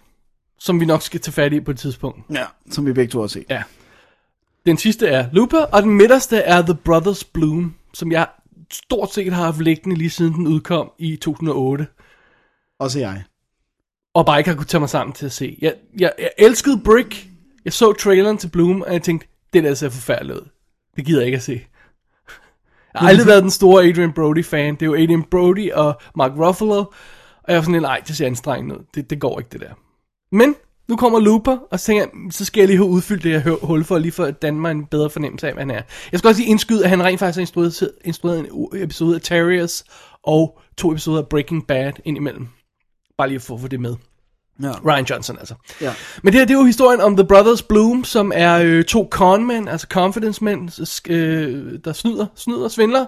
som vi nok skal tage fat i på et tidspunkt. ja, som vi begge to har set. Ja. Den sidste er Looper, og den midterste er The Brothers Bloom, som jeg stort set har haft liggende lige siden den udkom i 2008. Også jeg. Og bare ikke har kunne tage mig sammen til at se. Jeg, jeg, jeg elskede Brick. Jeg så traileren til Bloom, og jeg tænkte, det der ser forfærdeligt ud. Det gider jeg ikke at se. Jeg har aldrig været den store Adrian Brody-fan. Det er jo Adrian Brody og Mark Ruffalo. Og jeg var sådan lidt, nej, det ser anstrengende ud. Det, det går ikke, det der. Men nu kommer Looper, og så tænker jeg, så skal jeg lige have udfyldt det her hul for, lige for at danne mig en bedre fornemmelse af, hvad han er. Jeg skal også lige indskyde, at han rent faktisk har instrueret, instrueret en episode af Terriers, og to episoder af Breaking Bad indimellem. Bare lige for at få det med. Ja. Ryan Johnson altså. Ja. Men det her, det er jo historien om The Brothers Bloom, som er øh, to conmen, altså confidence mænd, øh, der snyder, snyder svindler,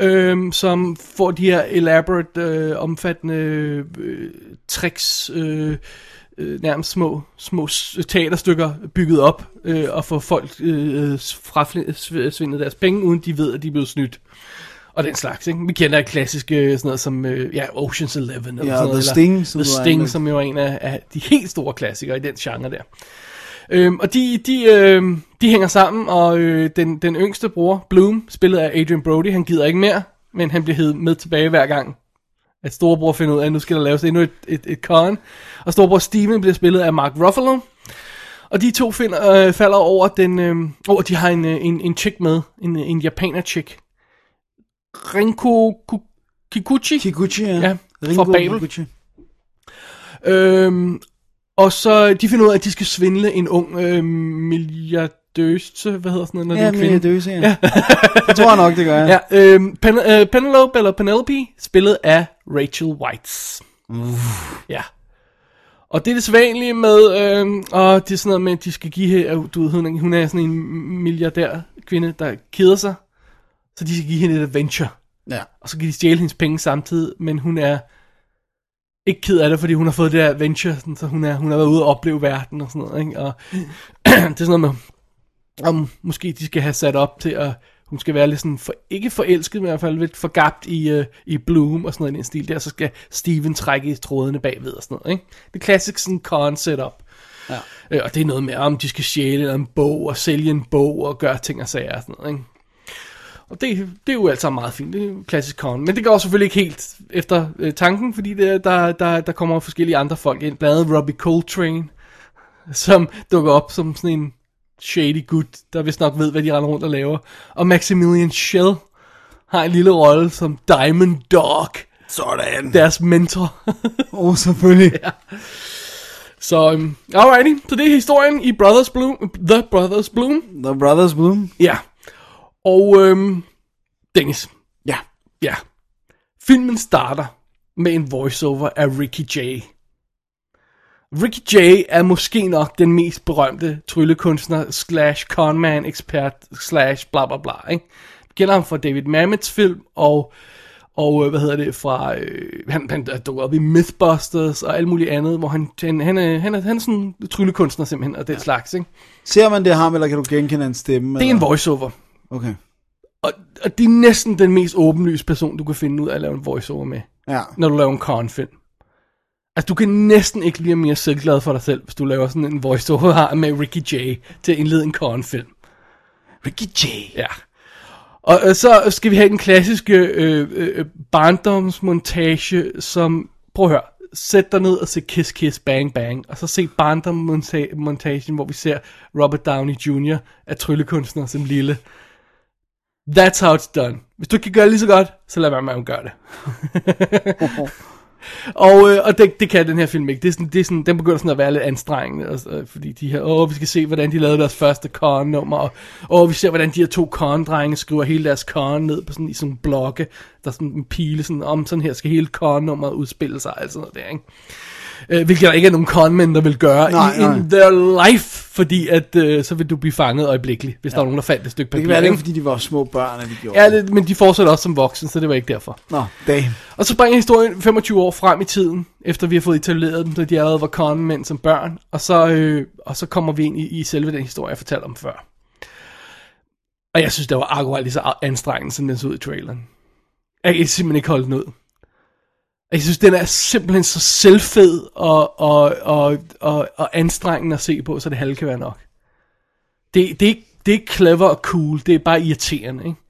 øh, som får de her elaborate, øh, omfattende øh, tricks, øh, øh, nærmest små, små teaterstykker bygget op, øh, og får folk øh, frafsvindet deres penge, uden de ved, at de er blevet snydt. Og den slags, ikke? Vi kender klassiske sådan noget som, øh, ja, Ocean's Eleven. Eller Ja, sådan noget, The eller Sting, som The Sting, som jo er en af, af de helt store klassikere i den genre der. Øhm, og de, de, øh, de hænger sammen, og øh, den, den yngste bror, Bloom, spillet af Adrian Brody, han gider ikke mere, men han bliver hed med tilbage hver gang, at storebror finder ud af, at nu skal der laves endnu et, et, et con. Og storebror Steven bliver spillet af Mark Ruffalo. Og de to finder, øh, falder over den, øh, over, de har en, øh, en, en chick med, en, en japaner chick. Rinko Ku- Kikuchi. Kikuchi, ja. Ja, Ringo fra Babel. Kikuchi. Øhm, og så de finder ud af, at de skal svindle en ung øh, milliardøse, hvad hedder sådan noget, når det Ja, er en kvinde. det døse, ja. det tror jeg nok, det gør jeg. Ja, øhm, Pen, øh, Penelope, eller Penelope, spillet af Rachel Whites. Ja. Og det er det sædvanlige med, øh, og det er sådan noget med, at de skal give her, du ved, hun, hun er sådan en milliardær kvinde, der keder sig, så de skal give hende et adventure. Ja. Og så kan de stjæle hendes penge samtidig, men hun er ikke ked af det, fordi hun har fået det der adventure, sådan, så hun, er, hun har været ude og opleve verden og sådan noget, ikke? Og det er sådan noget med, om måske de skal have sat op til at, hun skal være lidt sådan, for, ikke forelsket, men i hvert fald lidt forgabt i, uh, i Bloom og sådan noget i den stil der, så skal Steven trække i trådene bagved og sådan noget, ikke? Det klassiske sådan con setup. Ja. Øh, og det er noget med, om de skal stjæle en bog og sælge en bog og gøre ting og sager og sådan noget, ikke? Og det, det er jo alt sammen meget fint, det er jo klassisk con. Men det går selvfølgelig ikke helt efter øh, tanken, fordi det, der, der, der kommer forskellige andre folk ind, blandt andet Robbie Coltrane, som dukker op som sådan en shady gut, der vist nok ved, hvad de render rundt og laver. Og Maximilian Schell har en lille rolle som Diamond Dog, Sådan. deres mentor. Åh, oh, selvfølgelig. ja. så, um, alrighty, så det er historien i Brothers Bloom, The Brothers Bloom. The Brothers Bloom. Ja. Og øhm, Dennis, Ja. ja. Filmen starter med en voiceover af Ricky Jay. Ricky Jay er måske nok den mest berømte tryllekunstner slash conman ekspert slash bla bla bla, ikke? Kender ham fra David Mammoths film, og, og øh, hvad hedder det, fra, øh, han, han er dukket op i Mythbusters og alt muligt andet, hvor han, han, han, er, han, er, han er sådan en tryllekunstner simpelthen, og det slags, ikke? Ser man det ham, eller kan du genkende hans stemme? Det er en eller? voiceover. Okay. Og, og det er næsten den mest åbenlyse person, du kan finde ud af at lave en voiceover med, Ja. når du laver en con-film. Altså, du kan næsten ikke blive mere selvglad for dig selv, hvis du laver sådan en voiceover med Ricky Jay til at indlede en con-film. Ricky J. Ja. Og øh, så skal vi have den klassiske øh, øh, barndomsmontage, som, prøv at høre, sæt dig ned og se Kiss Kiss Bang Bang, og så se barndomsmontagen, hvor vi ser Robert Downey Jr. af tryllekunstner som lille. That's how it's done. Hvis du ikke kan gøre det lige så godt, så lad være med at gøre det. og øh, og det, det kan den her film ikke. Det er sådan, det er sådan, den begynder sådan at være lidt anstrengende, og, øh, fordi de her, åh, vi skal se, hvordan de lavede deres første con-nummer, og åh, vi ser, hvordan de her to con-drenge skriver hele deres con ned på sådan, i sådan en blokke, der er sådan en pile, sådan, om sådan her skal hele con-nummeret udspille sig, altså noget der, ikke? Øh, hvilket der ikke er nogen conmen, der vil gøre Nej, i, nej. in their life, fordi at, øh, så vil du blive fanget øjeblikkeligt, hvis ja. der er nogen, der fandt et stykke Det papir. kan være, det ikke? var, fordi de var små børn, at de gjorde Ja, det, men de fortsætter også som voksne, så det var ikke derfor. Nå, damn. Og så springer historien 25 år frem i tiden, efter vi har fået etableret dem, så de allerede var conmænd som børn. Og så, øh, og så kommer vi ind i, i selve den historie, jeg fortalte om før. Og jeg synes, det var akkurat lige så anstrengende, som den så ud i traileren. Jeg kan simpelthen ikke holde den ud. Jeg synes, den er simpelthen så selvfed og, og, og, og, og anstrengende at se på, så det halve kan være nok. Det, det, er ikke, det er ikke clever og cool, det er bare irriterende, ikke?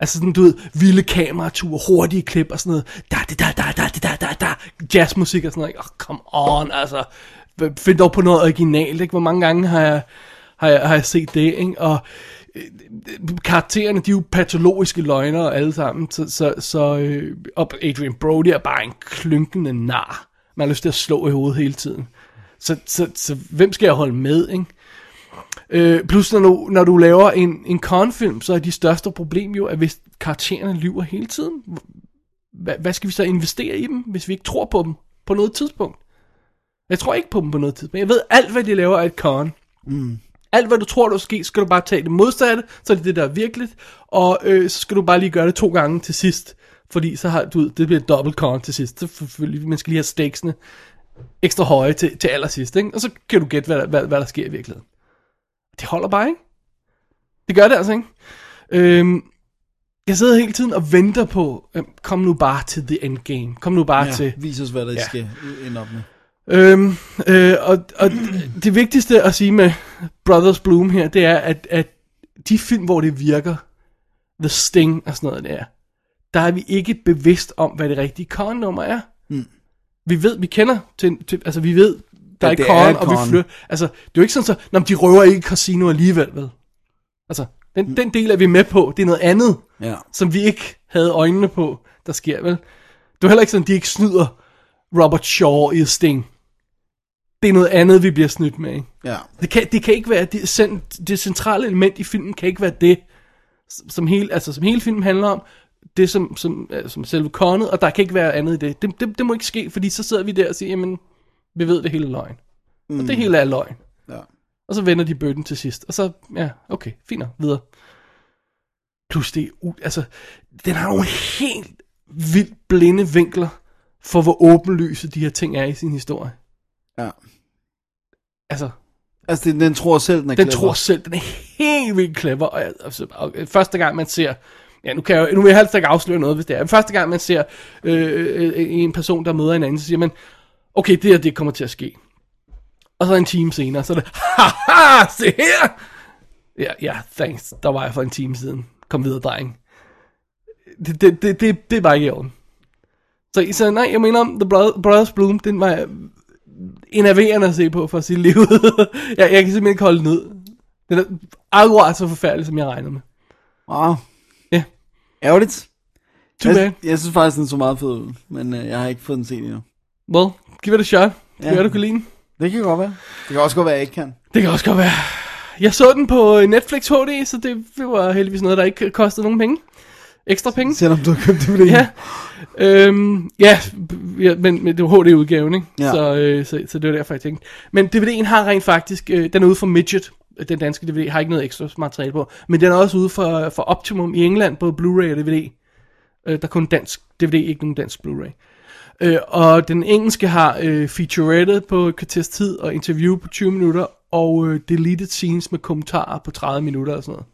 Altså sådan, du ved, vilde kamerature, hurtige klip og sådan noget. Da, da, da, da, da, da, da, da, jazzmusik og sådan noget. Oh, come on, altså. Find dog på noget originalt, ikke? Hvor mange gange har jeg, har jeg, har jeg set det, ikke? Og karaktererne, de er jo patologiske løgnere alle sammen. Så, så, så øh, og Adrian Brody er bare en klynkende nar. Man har lyst til at slå i hovedet hele tiden. Så, så, så hvem skal jeg holde med, ikke? Øh, plus når du, når du laver en, en konfilm, så er de største problem jo, at hvis karaktererne lyver hele tiden, hvad, hvad skal vi så investere i dem, hvis vi ikke tror på dem på noget tidspunkt? Jeg tror ikke på dem på noget tidspunkt. Jeg ved, alt hvad de laver af et con. Mm. Alt hvad du tror, der ske, skal du bare tage det modsatte, så er det det, der er virkeligt, og øh, så skal du bare lige gøre det to gange til sidst, fordi så har du, det bliver dobbelt con til sidst. Så selvfølgelig, man skal lige have stakesene ekstra høje til, til allersidst, ikke? og så kan du gætte, hvad, hvad, hvad der sker i virkeligheden. Det holder bare, ikke? Det gør det altså, ikke? Øhm, jeg sidder hele tiden og venter på, øhm, kom nu bare til the endgame. Kom nu bare Ja, til... vis os, hvad der Ja. skal ende op med. Øhm, øh, og, og det vigtigste at sige med Brothers Bloom her, det er, at, at de film, hvor det virker, The Sting og sådan noget der, der er vi ikke bevidst om, hvad det rigtige con-nummer er. Mm. Vi ved, vi kender til, til altså vi ved, der At er er et og vi flytter, altså det er jo ikke sådan så, når de røver ikke casino alligevel, vel? Altså, den, mm. den del er vi med på, det er noget andet, Ja. som vi ikke havde øjnene på, der sker, vel? Det er heller ikke sådan, at de ikke snyder Robert Shaw i Sting. Det er noget andet, vi bliver snydt med, ikke? Ja. Det kan, det kan ikke være, det, cent- det centrale element i filmen kan ikke være det, som hele, altså, som hele filmen handler om, det som, som, som selve konnet, og der kan ikke være andet i det. det. Det, det må ikke ske, fordi så sidder vi der og siger, jamen, vi ved det hele er løgn. Mm. Og det hele er løgn. Ja. Og så vender de bøtten til sidst. Og så, ja, okay, fint nok, videre. Plus det, altså, den har nogle helt vildt blinde vinkler for, hvor åbenlyse de her ting er i sin historie. Ja. Altså, Altså, den, den tror selv, den er den clever. tror selv, den er helt vildt clever. Og, altså, og, første gang man ser, ja nu, kan jeg, nu vil jeg helst ikke afsløre noget, hvis det er. Men første gang man ser øh, øh, en person, der møder en anden, så siger man, okay, det her, det kommer til at ske. Og så en time senere, så er det, haha, se her! Ja, ja, thanks, der var jeg for en time siden. Kom videre, dreng. Det, det, det, det, det var ikke i orden. Så, så nej, jeg mener om The Brother- Brothers Bloom, den var enerverende at se på for sit liv. jeg, jeg kan simpelthen ikke holde ud. Den er akkurat så forfærdelig, som jeg regnede med. Wow. Ja, Ærgerligt. too bad. Jeg, jeg synes faktisk, den så meget fed ud, men øh, jeg har ikke fået den set endnu. Well, give it a shot. Det Ja. ja. du kan lide den. Det kan godt være. Det kan også godt være, at jeg ikke kan. Det kan også godt være. Jeg så den på Netflix HD, så det var heldigvis noget, der ikke kostede nogen penge. Ekstra penge. Selvom du har købt det. Ja. Øhm, ja, ja, men, men det var HD-udgaven, ikke? Ja. Så, øh, så, så det var derfor, jeg tænkte. Men DVD'en har rent faktisk, øh, den er ude for Midget, den danske DVD, har ikke noget ekstra materiale på, men den er også ude for, for Optimum i England, både Blu-ray og DVD. Øh, der er kun dansk DVD, ikke nogen dansk Blu-ray. Øh, og den engelske har øh, featurette på et kvarters tid, og interview på 20 minutter, og øh, deleted scenes med kommentarer på 30 minutter og sådan noget.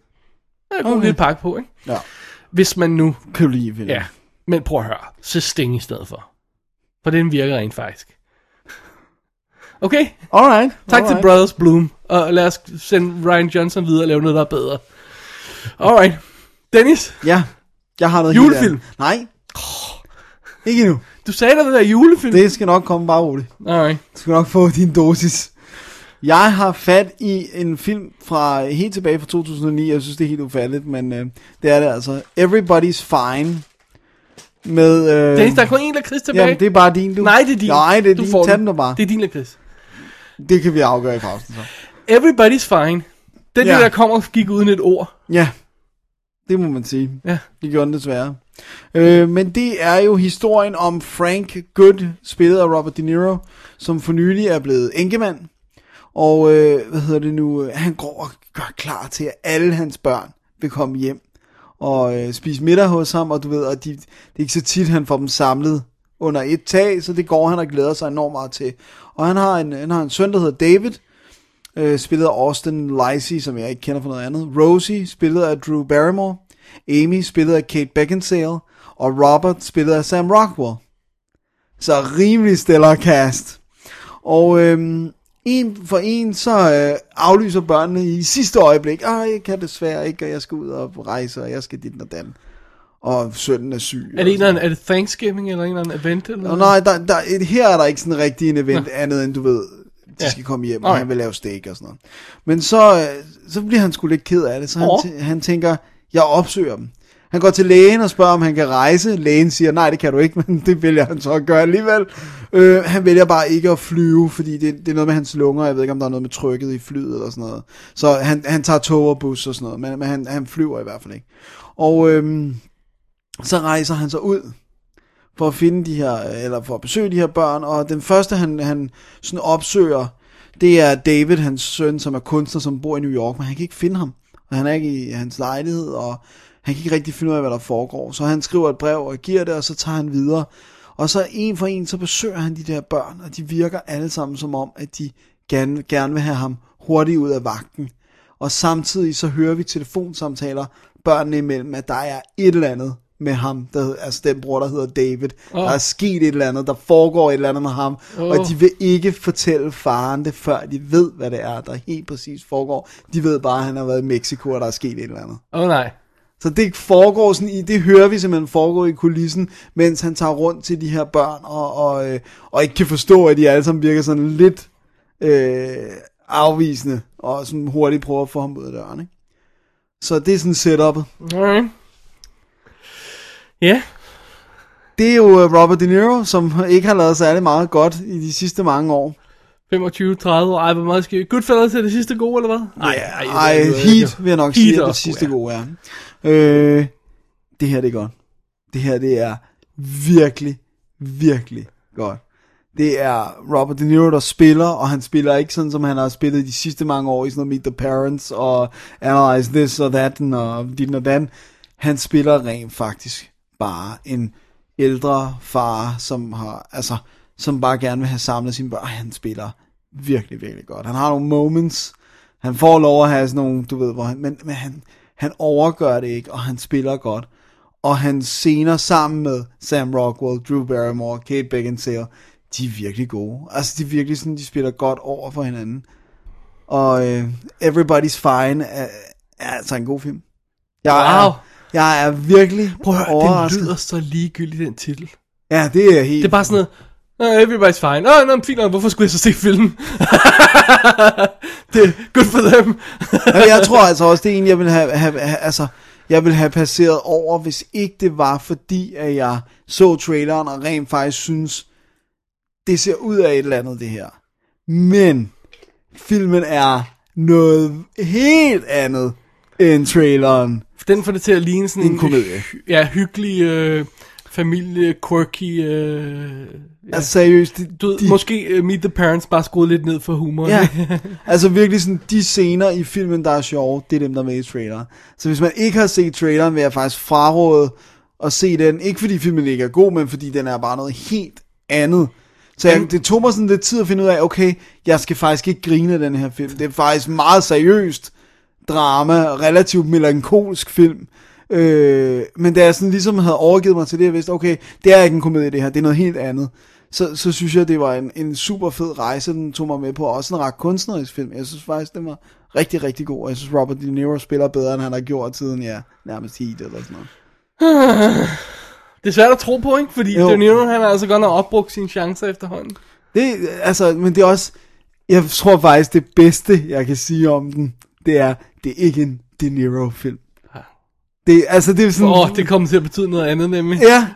Der er en god Okay. lille pakke på, ikke? Ja. Hvis man nu Kan lide filmen? Ja, men prøv at høre. Så Sting i stedet for. For den virker rent faktisk. Okay, Alright. tak alright. til Brothers Bloom. Og lad os sende Ryan Johnson videre og lave noget, der er bedre. Alright. Dennis, Ja, jeg har noget Julefilm. helt. Nej. Ikke endnu. du sagde der det der julefilm. Det skal nok komme bare roligt. Alright. Du skal nok få din dosis. Jeg har fat i en film fra helt tilbage fra 2009. Jeg synes, det er helt ufatteligt, men øh, det er det altså. Everybody's Fine. Med, øh, Dennis, der er kun en lakrids tilbage. Jamen, det er bare din, du. Nej, det er din. Nej, det er du din. Tag den. du bare. Det er din lakrids. Det kan vi afgøre i pausen så. Everybody's fine. Den Ja. der, der kommer og gik uden et ord. Ja, det må man sige. Ja. Det gjorde den desværre. Øh, men det er jo historien om Frank Good, spillet af Robert De Niro, som for nylig er blevet enkemand. Og øh, hvad hedder det nu? Øh, han går og gør klar til, at alle hans børn vil komme hjem og øh, spise middag hos ham. Og du ved, at de, det er ikke så tit, han får dem samlet under et tag, så det går han og glæder sig enormt meget til. Og han har en, han har en søn, der hedder David, øh, spillet af Austin Lacey, som jeg ikke kender for noget andet. Rosie, spillet af Drew Barrymore. Amy, spillet af Kate Beckinsale. Og Robert, spillet af Sam Rockwell. Så rimelig stellar cast. Og øhm, en for en, så øh, aflyser børnene i sidste øjeblik. Ej, jeg kan desværre ikke, og jeg skal ud og rejse, og jeg skal dit og dan. Og sønnen er syg. Er det, en er det Thanksgiving eller en eller anden event? Eller noget? nej, der, der, et- her er der ikke sådan rigtig en event andet end du ved, de Ja. skal komme hjem, og Okay. han vil lave steak og sådan noget. Men så, øh, så bliver han sgu lidt ked af det, så han, tæ- han tænker, jeg opsøger dem. Han går til lægen og spørger, om han kan rejse. Lægen siger, nej, det kan du ikke, men det vælger han så at gøre alligevel. Øh, han vælger bare ikke at flyve, fordi det, det er noget med hans lunger. Jeg ved ikke, om der er noget med trykket i flyet eller sådan noget. Så han, han tager tog og bus og sådan noget, men, men han, han flyver i hvert fald ikke. Og øhm, så rejser han så ud for at finde de her, eller for at besøge de her børn, og den første, han, han sådan opsøger, det er David, hans søn, som er kunstner, som bor i New York, men han kan ikke finde ham, og han er ikke i hans lejlighed, og han kan ikke rigtig finde ud af, hvad der foregår, så han skriver et brev og giver det, og så tager han videre, og så en for en, så besøger han de der børn, og de virker alle sammen som om, at de gerne, gerne vil have ham hurtigt ud af vagten, og samtidig så hører vi telefonsamtaler børnene imellem, at der er et eller andet med ham, der, altså den bror, der hedder David. Oh. Der er sket et eller andet, der foregår et eller andet med ham, oh. og de vil ikke fortælle faren det, før de ved, hvad det er, der helt præcis foregår. De ved bare, at han har været i Mexico, og der er sket et eller andet. Åh oh, nej. Så det foregår sådan i, det hører vi simpelthen foregår i kulissen, mens han tager rundt til de her børn, og, og, øh, og ikke kan forstå, at de alle sammen virker sådan lidt øh, afvisende, og sådan hurtigt prøver at få ham ud af døren, ikke? Så det er sådan setupet. Ja, Det er jo øh, Robert De Niro, som ikke har lavet særlig meget godt i de sidste mange år. 25, 30 år. Ej, hvor meget skal. Goodfellas er det sidste gode, eller hvad? Ej, ej, Ej, er- Heat vil jeg nok Heat sige, er det sidste god, gode er. Øh, det her det er godt. Det her det er virkelig, virkelig godt. Det er Robert De Niro, der spiller, og han spiller ikke sådan, som han har spillet de sidste mange år i sådan noget Meet the Parents, og Analyze This og That, og din og den. Han spiller rent faktisk bare en ældre far, som har, altså, som bare gerne vil have samlet sine børn. Han spiller virkelig, virkelig godt. Han har nogle moments, han får lov at have sådan nogle, du ved, hvor han, men, men han, han overgør det ikke, og han spiller godt. Og hans scener sammen med Sam Rockwell, Drew Barrymore, Kate Beckinsale, de er virkelig gode. Altså, de er virkelig sådan, de spiller godt over for hinanden. Og øh, Everybody's Fine er, er altså en god film. Jeg, Wow. er, jeg er virkelig Prøv at høre, den lyder så ligegyldig, den titel. Ja, det er helt... Det er bare sådan noget, oh, everybody's fine. Åh, oh, no, fint nok, hvorfor skulle jeg så se filmen? det er good for them. Jeg tror altså også, det er en, jeg vil have, have, have altså, jeg vil have passeret over, hvis ikke det var fordi, at jeg så traileren og rent faktisk synes, det ser ud af et eller andet, det her. Men filmen er noget helt andet end traileren. Den får det til at ligne sådan En komedie. hy- ja, hyggelig øh, familie, quirky, øh, Ja. Altså seriøst, de, du de, måske uh, Meet the Parents bare skruet lidt ned for humor. Ja, altså virkelig sådan, de scener i filmen, der er sjove, det er dem, der er med i traileren. Så hvis man ikke har set traileren, vil jeg faktisk fraråde at se den. Ikke fordi filmen ikke er god, men fordi den er bare noget helt andet. Så jeg, det tog mig sådan lidt tid at finde ud af, okay, jeg skal faktisk ikke grine af den her film. Det er faktisk meget seriøst drama, relativt melankolsk film. Øh, men da jeg sådan ligesom havde overgivet mig til det, jeg vidste, okay, det er ikke en komedie det her, det er noget helt andet. Så, så synes jeg, det var en, en super fed rejse, den tog mig med på. Også en ret kunstnerisk film. Jeg synes faktisk, den var rigtig, rigtig god. Jeg synes, Robert De Niro spiller bedre, end han har gjort siden, ja, nærmest Heat eller sådan noget. Det er svært at tro på, ikke? Fordi Jo. De Niro, han har altså godt nok opbrugt sine chancer efterhånden. Det, altså, men det er også, Jeg tror faktisk, det bedste, jeg kan sige om den, det er, det er ikke en De Niro-film. Det, altså, det er sådan... Åh, oh, det kommer til at betyde noget andet nemlig. Ja,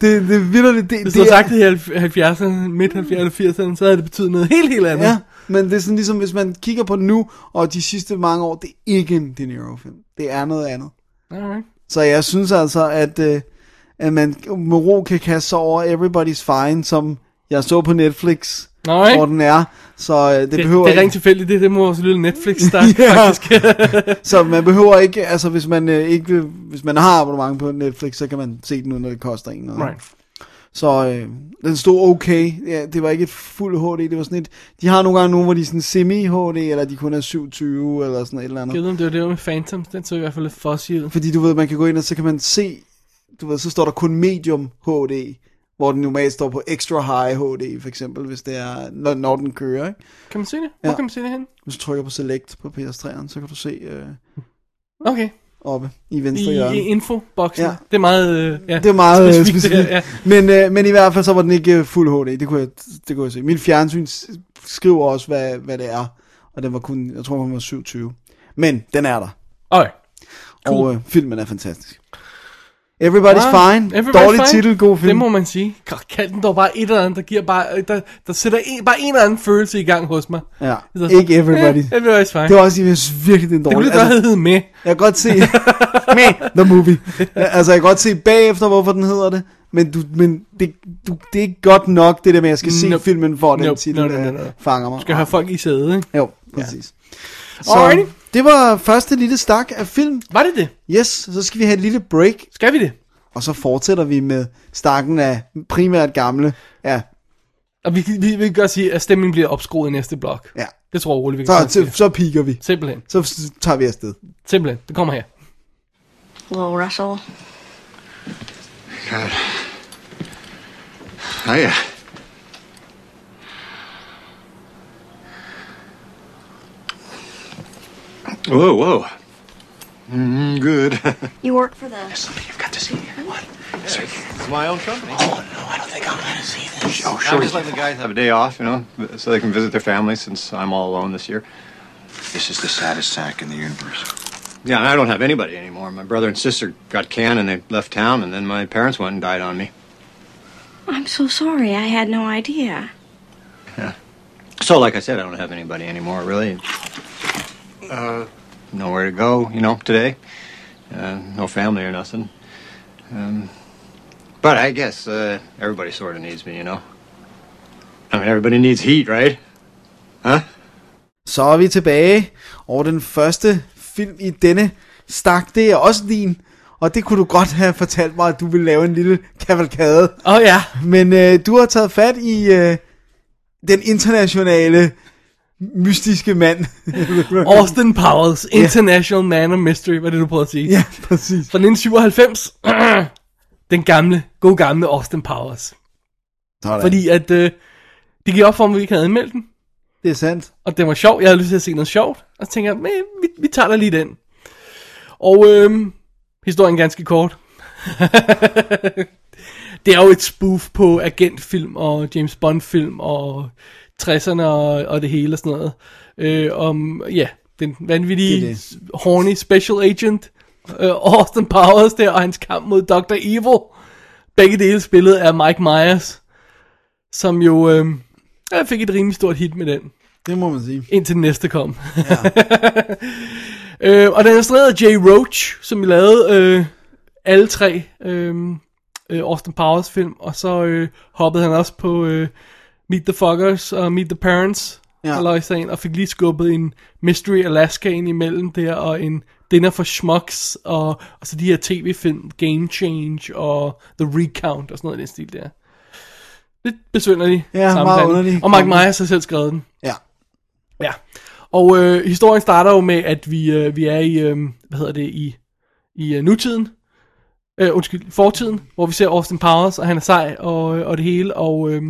det, det vildt, det, Hvis det du havde er- sagt det i 70'erne, midt 70'erne, 80'erne, så havde det betydet noget helt, helt andet. Ja, men det er sådan ligesom, hvis man kigger på nu, og de sidste mange år, det er ikke en De Niro-film. Det er noget andet. Alright. Så jeg synes altså, at, øh, at man med ro kan kaste sig over Everybody's Fine, som jeg så på Netflix, Nej. hvor den er. Så øh, det, Det, behøver det er ikke, rent tilfældigt, det, det må vores lille Netflix Ja. faktisk. så man behøver ikke, altså hvis man øh, ikke vil, hvis man har abonnement på Netflix, så kan man se den uden, at det koster en noget. right. Så øh, den stod okay. Ja, det var ikke et fuld HD, det var sådan et, de har nogle gange nogle, hvor de er sådan semi-HD, eller de kun er 27, eller sådan et eller andet. Jeg ved, om det var det med Phantoms, den så i hvert fald lidt ud. Fordi du ved, man kan gå ind, og så kan man se, du ved, så står der kun medium HD, hvor den normalt står på extra high HD, for eksempel, hvis det er, når, når den kører, ikke? Kan man se det? Hvor Ja. kan man se det hen? Hvis du trykker på select på PS3'eren, så kan du se øh, Okay. oppe i venstre I, i hjørne. infoboksen. Ja. Ja. Det er meget... Øh, ja. Det er meget øh, specifikt, specifikt. her, Men, øh, men i hvert fald så var den ikke øh, fuld HD. Det kunne jeg, det kunne jeg se. Min fjernsyn skriver også, hvad, hvad det er. Og den var kun, jeg tror, den var 27. Men den er der. Okay. Cool. Og øh, filmen er fantastisk. Everybody's Wow. Fine. Everybody's Dårlig Fine. titel, god film. Det må man sige. Kald den dog bare et eller andet, der giver bare, øh, der, der sætter en, bare en eller anden følelse i gang hos mig. Ja, Så- ikke Everybody. Eh, everybody's fine. Det var også, jeg synes virkelig, det er en det kunne godt hedde med. jeg kan godt se, med the movie. altså, jeg kan godt se bagefter, hvorfor den hedder det. Men, du, men det, du, det er ikke godt nok, det der med, at jeg skal se Nope. filmen, for at den Nope. titel No, no, no, øh, no. fanger mig. Du skal have folk i sædet, ikke? Jo, præcis. Så Alrighty. Det var første lille stak af film. Var det det? Yes, så skal vi have et lille break, Skal vi det? og så fortsætter vi med stakken af primært gamle. Ja, Og vi, vi, vi kan godt sige, at stemningen bliver opskruet i næste blok. ja. Det tror jeg roligt, vi kan Så, så, så piker vi. Simpelthen. Så tager vi afsted. Simpelthen. Det kommer her. Little Russell. God. Hiya. Whoa, whoa. Mm, good. You work for the. There's Something you've got to see here. What? It's my own company. Oh, no, I don't think I'm going to see this. Oh, sure. I'm just letting the guys have a day off, you know, so they can visit their families since I'm all alone this year. This is the saddest sack in the universe. Yeah, and I don't have anybody anymore. My brother and sister got canned and they left town, and then my parents went and died on me. I'm so sorry. I had no idea. Yeah. So, like I said, I don't have anybody anymore, really. Uh, nowhere to go, you know, today. Uh, no family or nothing. Um, but I guess uh, everybody sort of needs me, you know. I mean, everybody needs heat, right? Huh? Så er vi tilbage, og den første film i denne stak, det er også din. Og det kunne du godt have fortalt mig, at du ville lave en lille kavalkade. Åh oh, ja. Men øh, du har taget fat i øh, den internationale mystiske mand. Austin Powers, International Man of Mystery, hvad er det, du prøver at sige? ja, præcis. Fra 1997. Den gamle, god gamle Austin Powers. Sådan. Fordi at øh, det gik op for mig, at vi ikke havde anmeldt den. Det er sandt. Og det var sjovt. Jeg havde lyst til at se noget sjovt. Og så tænker jeg, "Men, vi, vi tager da lige den. Og øhm, historien er ganske kort. det er jo et spoof på agentfilm og James Bond film og 60'erne og, og det hele og sådan noget. Øh, om, ja, den vanvittige, Det er horny special agent, øh, Austin Powers der, og hans kamp mod Dr. Evil. Begge dele spillet af Mike Myers, som jo øh, fik et rimelig stort hit med den Det må man sige. indtil den næste kom. Ja. øh, og den er instrueret af Jay Roach, som lavede øh, alle tre øh, øh, Austin Powers film, og så øh, hoppede han også på øh, Meet the Fuckers og Meet the Parents, Ja. ja. og, fik lige skubbet en Mystery Alaska ind imellem der, og en Dinner for Schmucks, og, og så de her tv-film, Game Change og The Recount, og sådan noget i den stil der. Lidt besynderligt. Ja, meget underlig Og Mike kombi. Myers har selv skrevet den. Ja. Ja. Og øh, historien starter jo med, at vi, øh, vi er i, øh, hvad hedder det, i, i øh, nutiden. Øh, undskyld, fortiden, hvor vi ser Austin Powers, og han er sej og, øh, og det hele, og, øh,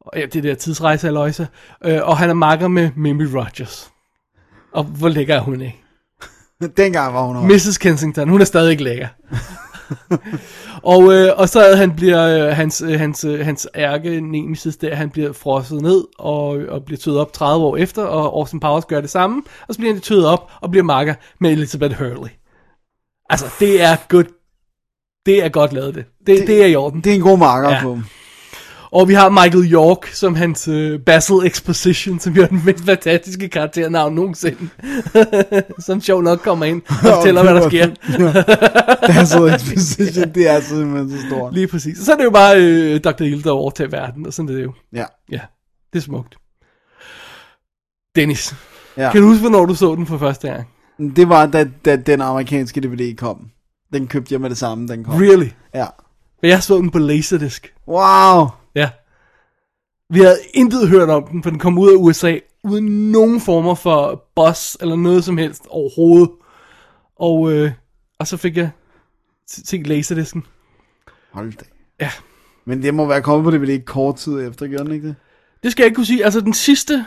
og ja, det der tidsrejse af løjse. Øh, og han er makker med Mimi Rogers. Og hvor lækker er hun ikke? Dengang var hun også. Mrs. Kensington, hun er stadig ikke lækker. og, øh, og så han bliver øh, hans, øh, hans, øh, hans ærke nemesis der, han bliver frosset ned og, og bliver tøet op 30 år efter, og Austin Powers gør det samme, og så bliver han tøet op og bliver makker med Elizabeth Hurley. Altså, det er good. Det er godt lavet det. Det, det, det er i orden. Det er en god marker Ja. på. Og vi har Michael York som hans øh, Basil Exposition, som er den mest fantastiske karakternavn nogensinde. som sjov nok kommer ind og fortæller, hvad der sker. Det er så exposition, det er simpelthen så stort. Lige præcis. Og så er det jo bare øh, Dr. Hilde, der overtager verden, og sådan er det jo. Ja. Ja, det er smukt. Dennis, ja. kan du huske, hvornår du så den for første gang? Det var, da, da den amerikanske DVD kom. Den købte jeg med det samme, den kom. Really? Ja. Men jeg så den på Laserdisc. Wow! Ja. Vi havde intet hørt om den, for den kom ud af USA, uden nogen former for buzz eller noget som helst overhovedet. Og, øh, og så fik jeg set Laserdisken. Hold da. Ja. Men det må være kommet på DVD kort tid efter, gjorde den ikke det? Det skal jeg ikke kunne sige. Altså den sidste...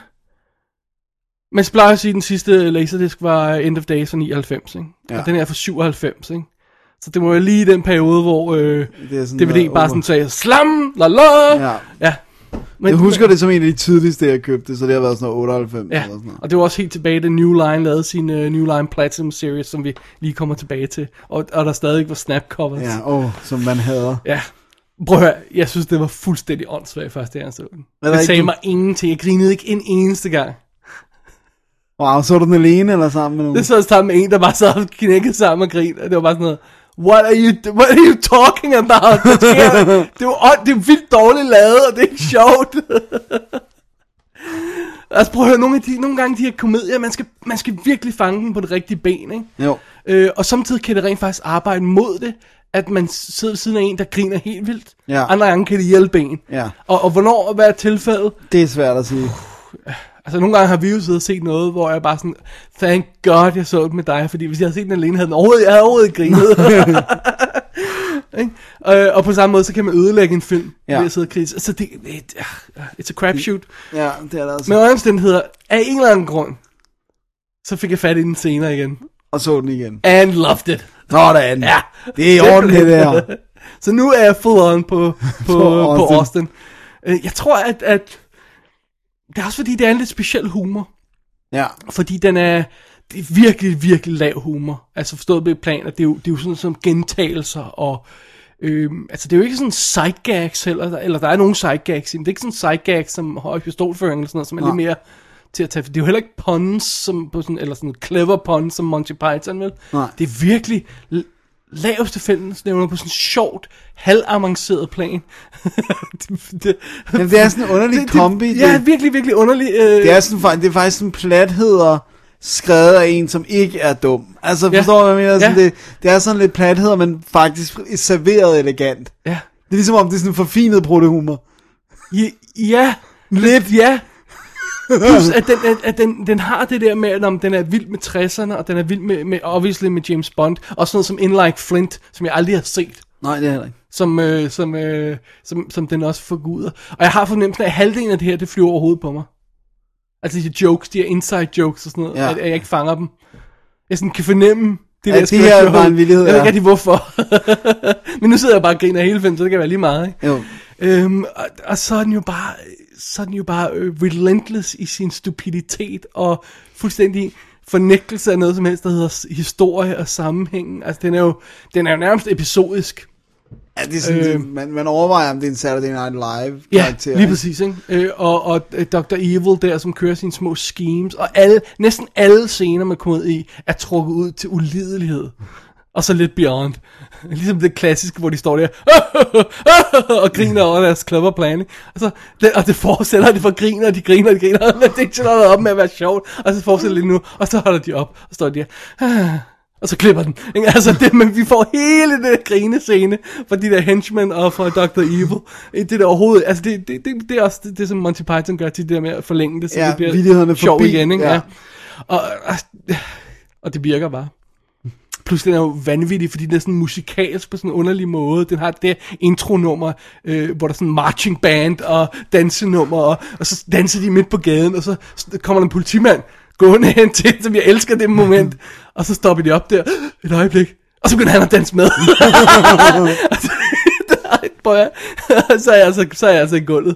Man plejer at sige, at den sidste Laserdisc var End of Days fra 99, ikke? Ja. Ja. Og den er fra 97, ikke? Så det være lige den periode, hvor øh, Det er sådan DVD bare sådan sagde, slam, la la. Ja. ja. Men, Jeg husker det som en af de tidligste, jeg købte, så det har været sådan noget 98 Ja, eller sådan noget. og det var også helt tilbage, da New Line lavede sin uh, New Line Platinum Series, som vi lige kommer tilbage til. Og, og der stadig var snap covers. Ja, åh, som man hader. ja. Prøv at høre, jeg synes, det var fuldstændig åndssvagt første gang, jeg så den. Det sagde du- mig ingenting. Jeg grinede ikke en eneste gang. Wow, så du den alene eller sammen med nogen? Det så sammen med en, der bare sad og knækkede sammen og grin, og det var bare sådan noget, What are you, what are you talking about? Det, sker, det, ånd- det er vildt dårligt lavet, og det er ikke sjovt. altså prøv at høre, nogle, af de, nogle gange de her komedier, man skal, man skal virkelig fange dem på det rigtige ben, ikke? Jo. Øh, og samtidig kan det rent faktisk arbejde mod det, at man sidder ved siden af en, der griner helt vildt. Ja. Andre gange kan det hjælpe en. Ja. Og, og hvornår og hvad er tilfældet? Det er svært at sige. Altså nogle gange har vi jo siddet og set noget, hvor jeg bare sådan, thank god, jeg så det med dig, fordi hvis jeg havde set den alene, havde den overhovedet, jeg havde overhovedet grinet. Og, og på samme måde, så kan man ødelægge en film, ja. Ved at sidde og kritisk. Så det, it, uh, it's a crapshoot. Ja, det er der altså. Med andre omstændigheder, af en eller anden grund, så fik jeg fat i den senere igen. Og så den igen. And loved it. Sådan. Ja. Det er i orden, det der. Så nu er jeg full on på, på, På på Austin. Austin. Øh, Jeg tror, at, at det er også fordi, det er en lidt speciel humor. Ja. Fordi den er, det er virkelig, virkelig lav humor. Altså forstået på plan, at det er jo, det er jo sådan som gentagelser og... Øhm, altså det er jo ikke sådan sidegags heller, eller der er nogle sidegags. Det er ikke sådan sidegags som høj pistolføring eller sådan noget, som er Nej. lidt mere til at tage. Det er jo heller ikke puns, som på sådan, eller sådan clever puns som Monty Python, vel? Nej. Det er virkelig laveste fællesnævner på sådan en sjovt, halvavanceret plan. det, det, Jamen, det er sådan en underlig kombi. Ja, Det- virkelig, virkelig underlig. Øh, Det er, sådan, det er faktisk sådan platheder skrevet af en, som ikke er dum. Altså, Ja. forstår du, hvad jeg mener? Sådan, Ja. det, det er sådan lidt platheder, men faktisk serveret elegant. ja. Det er ligesom om, det er sådan en forfinet protehumor. Ja, ja, lidt, ja. Plus, at, den, at, at den, den har det der med, at om den er vild med 60'erne, og den er vild med, med, obviously med James Bond, og sådan noget som In Like Flint, som jeg aldrig har set, Nej, det er heller ikke. som, øh, som, øh, som, som den også forguder. Og jeg har fornemmelsen af, at halvdelen af det her, det flyver over hovedet på mig. Altså de jokes, de her inside jokes og sådan noget, ja. at, at jeg ikke fanger dem. Jeg sådan kan fornemme, det, Ja, det her er bare en vittighed, Jeg ved ikke rigtig hvorfor. Men nu sidder jeg bare og griner hele filmen, så det kan være lige meget, ikke? Jo. Øhm, og, og så er den jo bare, så er den jo bare øh, relentless i sin stupiditet og fuldstændig fornægtelse af noget som helst, der hedder historie og sammenhæng. Altså, den er jo, den er jo nærmest episodisk. Ja, det er sådan, Øh. man, man overvejer, om det er en Saturday Night Live Ja, karakter. lige præcis, ikke? Øh, og, og øh, Dr. Evil der, som kører sine små schemes, og alle, næsten alle scener med komedi er trukket ud til ulidelighed. Og så lidt beyond. Ligesom det klassiske, hvor de står der og griner over deres clever plan. ikke? Og, så, det, og det fortsætter, og de får griner, og de griner, og de griner, men det er ikke op med at være sjovt. Og så fortsætter det nu, og så holder de op, og står de der. Og så klipper den. Ikke? Altså, det, men vi får hele det der grinescene fra de der henchmen og fra Dr. Evil. Det der overhovedet, altså det, det, det, det er også det, det, som Monty Python gør til det der med at forlænge det, så Ja, det bliver forbi, igen. Ikke? ja. Ja. Og, og, og det virker bare. Plus den er jo vanvittig, fordi den er sådan musikalsk på sådan en underlig måde. Den har det der intronummer, øh, hvor der er sådan marching band og dansenummer, og, og så danser de midt på gaden, og så kommer der en politimand gående hen til, som jeg elsker det moment. Og så stopper de op der, et øjeblik, Og så begynder han at danse med. At- så er jeg altså, så er jeg altså i gulvet.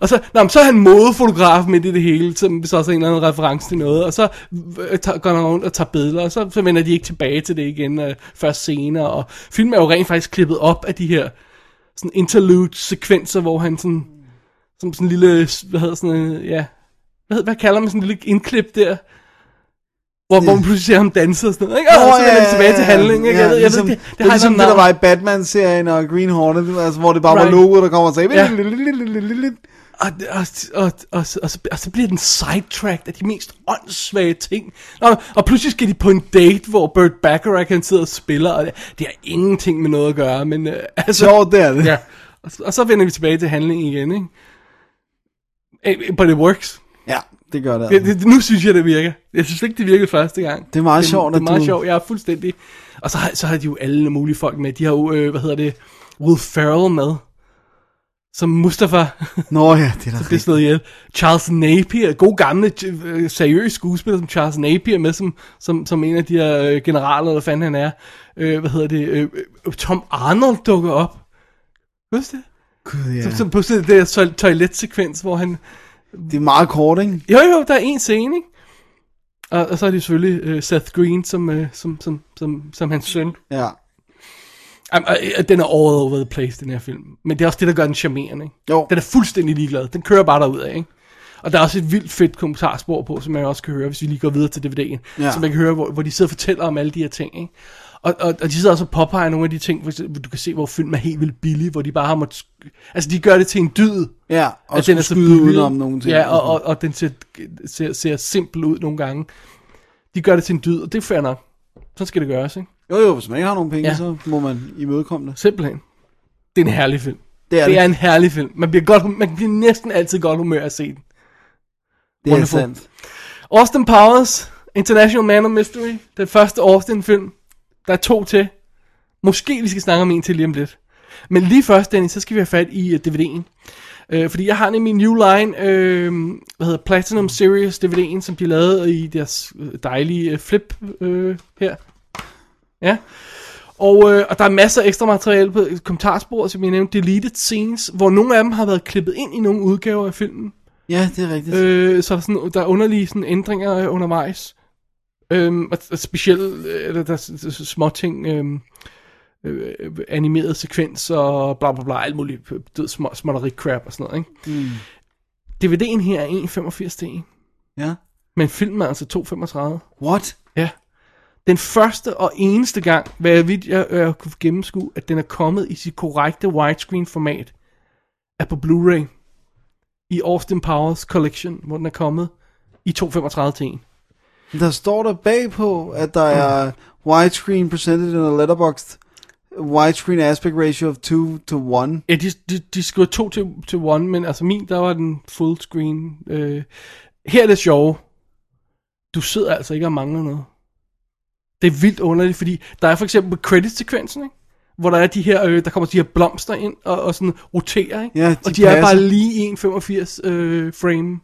Og så, nå, så er han modefotograf midt i det hele, som så også er en eller anden reference til noget, og så øh, tager- går han rundt og tager billeder, og så, så vender de ikke tilbage til det igen øh, først senere, og filmen er jo rent faktisk klippet op af de her sådan interlude-sekvenser, hvor han sådan, som sådan en lille, hvad hedder sådan en, ja, hvad, hvad kalder man sådan en lille indklip der, hvor, hvor man pludselig ser ham danse og sådan noget, ikke? Og, så vender de tilbage til handling, ikke? jeg ved, jeg ligesom, ved, det, det, det, er har ligesom sådan det, der var i Batman-serien og Green Hornet, altså, hvor det bare Right. var logoet, der kommer og sagde... Ja. Ja. Og, og, og, og, og, så, og så bliver den sidetracked af de mest åndssvage ting. Og, og pludselig skal de på en date, hvor Burt Bacharach han sidder og spiller, og det, det har ingenting med noget at gøre, men øh, altså... Sjovt, det er det. Ja, og, så- og så vender vi tilbage til handling igen, ikke? But it works. Ja, det gør det. Det, altså. det, nu synes jeg, det virker. Jeg synes ikke, det virkede første gang. Det er meget det, sjovt, Det er meget du- sjovt, jeg er fuldstændig... Og så har, så har de jo alle mulige folk med. De har jo, øh, hvad hedder det, Will Ferrell med. Som Mustafa, Nå ja, det er da det slået ihjel. Charles Napier, god gamle, øh, seriøs skuespiller som Charles Napier med som, som, som en af de her øh, generaler, eller hvad fanden han er. Øh, hvad hedder det? Øh, øh, Tom Arnold dukker op. Husk det? Gud, ja. Som, som på det der toil- toiletsekvens, hvor han... Det er meget kort, ikke? Jo, jo, der er en scene, ikke? Og, og så er det selvfølgelig uh, Seth Green som, uh, som, som, som, som hans søn. Ja. Um, uh, den er all over the place, den her film. Men det er også det, der gør den charmerende, ikke? Jo. Den er fuldstændig ligeglad. Den kører bare derud af, ikke? Og der er også et vildt fedt kommentarspor på, som jeg også kan høre, hvis vi lige går videre til DVD'en. Ja. Som jeg kan høre, hvor, hvor de sidder og fortæller om alle de her ting, ikke? Og, og, og de sidder også og påpeger nogle af de ting, for eksempel, du kan se, hvor filmen er helt vildt billig, hvor de bare har måttet... Altså, de gør det til en dyd. Ja, og at den er så skyde billig. udenom nogle ting. Ja, og, og, og den ser, ser, ser simpel ud nogle gange. De gør det til en dyd, og det er fair nok. Så skal det gøres, ikke? Jo, jo, hvis man ikke har nogen penge, Ja. så må man imødekomme det. Simpelthen. Det er en herlig film. Det er det det. er en herlig film. Man bliver, godt, man bliver næsten altid godt humør at se den. Det er Wonderful. sandt. Austin Powers, International Man of Mystery. Den første Austin-film. Der er to til. Måske vi skal snakke om en til lige om lidt. Men lige først, Dennis, så skal vi have fat i uh, DVD'en. Uh, fordi jeg har nemlig new line, uh, hvad hedder Platinum Series DVD'en, som de lavede i deres øh, dejlige uh, flip uh, her. Ja. Og, øh, og der er masser af ekstra materiale på kommentarsporet, som jeg nævnte, deleted scenes, hvor nogle af dem har været klippet ind i nogle udgaver af filmen. Ja, det er rigtigt. Øh, så er der, sådan, der er underlige sådan, ændringer øh, undervejs. Øhm, og, og specielt øh, der, der, små ting, øh, øh, animerede sekvenser og bla bla bla, alt muligt, øh, ved, små, småtteri crap og sådan noget, ikke? Mm. DVD'en her er 1,85 til 1, Ja. men filmen er altså 2,35. What? Ja. Den første og eneste gang, hvad jeg vidt jeg, jeg kunne gennemskue, at den er kommet i sit korrekte widescreen format, er på Blu-ray i Austin Powers Collection, hvor den er kommet i 2,35 til 1. Der står der bagpå, at der er widescreen presented in a letterboxd widescreen aspect ratio of 2 to 1. Ja, de, de, de skriver 2 til, til 1, men altså min, der var den full screen. Øh, her er det sjove. Du sidder altså ikke og mangler noget. Det er vildt underligt, fordi der er for eksempel credit-sekvensen, ikke? hvor der er de her, øh, der kommer de her blomster ind og, og sådan roterer, ikke? Ja, de og de er passer. bare lige i 1,85 øh, frame.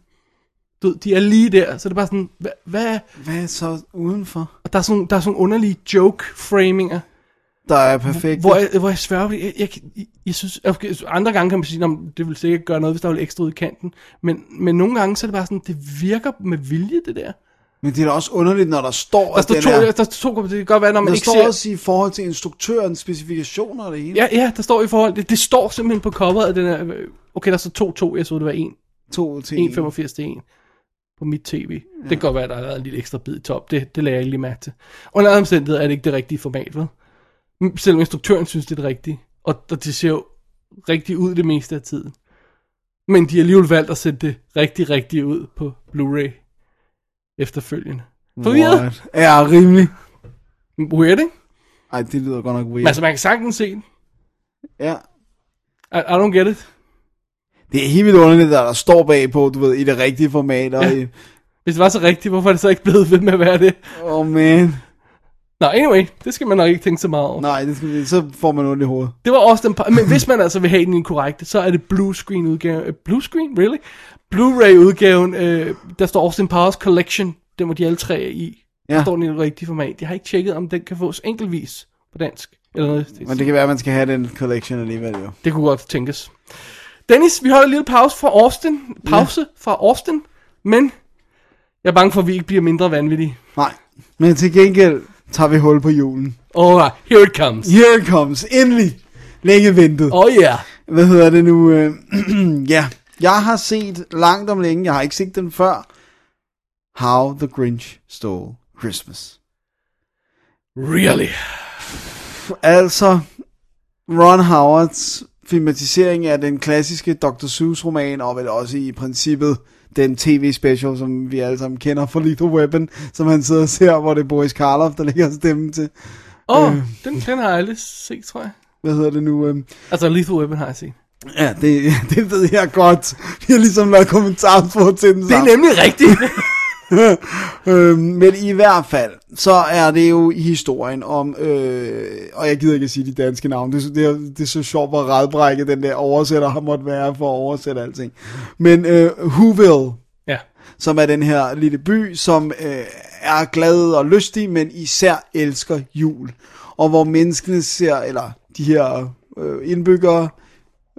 Du ved, de er lige der, så det er bare sådan, hvad, hvad Hvad er så udenfor? og der er sådan, der er sådan underlige joke-framinger, Der er perfekt. hvor jeg, hvor jeg sværger, jeg, jeg, jeg, jeg synes, okay, andre gange kan man sige, "Nå, men det vil sikkert gøre noget, hvis der var lidt ekstra ud i kanten, men, men nogle gange, så er det bare sådan, det virker med vilje, det der. Men det er da også underligt, når der står, Der at står den to, er... der står to, det kan godt være, når man Der ikke står ser... også i forhold til instruktørens specifikationer og det hele. Ja, ja, der står i forhold, det, det står simpelthen på coveret, at den er, okay, der står 2-2, jeg så det var 1, To til en. 1,85 til 1 på mit tv. Ja. Det kan godt være, at der er lavet en lille ekstra bid i top, det, det lagde jeg ikke lige mærke til. Under andre omstændigheder er det ikke det rigtige format, vel? Selvom instruktøren synes, det er det rigtige, og, og det ser jo rigtigt ud det meste af tiden. Men de har alligevel valgt at sætte det rigtig, rigtig ud på Blu-ray efterfølgende. Forvirret? Ja, rimelig. Weird, ikke? Ej, det lyder godt nok weird. Men altså, man kan sagtens se den. Ja. I, I don't get it. Det er helt vildt underligt, at der står bagpå, du ved, i det rigtige format. Og Ja. i... Hvis det var så rigtigt, hvorfor er det så ikke blevet ved med at være det? Oh man. Nå, anyway, det skal man nok ikke tænke så meget over. Nej, det skal så får man ondt i hovedet. Det var også den... pa- Men hvis man altså vil have den korrekte, så er det blue screen udgave. Øh, blue screen? Really? Blu-ray udgaven, øh, der står Austin Powers Collection. Den var de alle tre i. Ja. Der står den i det rigtige format. Jeg har ikke tjekket, om den kan fås enkeltvis på dansk. Eller noget. Men det kan være, at man skal have den collection alligevel jo. Det kunne godt tænkes. Dennis, vi holder en lille pause fra Austin. Pause ja. fra Austin. Men jeg er bange for, at vi ikke bliver mindre vanvittige. Nej, men til gengæld tager vi hul på julen. Alright, here it comes. Here it comes, endelig. Længe ventet. Oh yeah. Hvad hedder det nu? øh, ja, jeg har set langt om længe, jeg har ikke set den før. How the Grinch Stole Christmas. Really? Altså, Ron Howards filmatisering af den klassiske Dr. Seuss roman, og vel også i princippet den tv-special, som vi alle sammen kender fra Lethal Weapon, som han sidder og ser, hvor det er Boris Karloff, der lægger stemmen til. Åh, oh, Øh. den, den har jeg aldrig set, tror jeg. Hvad hedder det nu? øhm, Altså, Lethal Weapon har jeg set. Ja, det, det ved jeg godt. Vi har ligesom lavet kommentarer på til den Det er sammen. nemlig rigtigt. øhm, men i hvert fald, så er det jo i historien om, øh, og jeg gider ikke at sige de danske navne, det, er- det, er, det er så sjovt, hvor redbrækket den der oversætter har måttet være for at oversætte alting. Men øh, Whoville, ja. som er den her lille by, som øh, er glad og lystig, men især elsker jul. Og hvor menneskene ser, eller de her øh, indbyggere,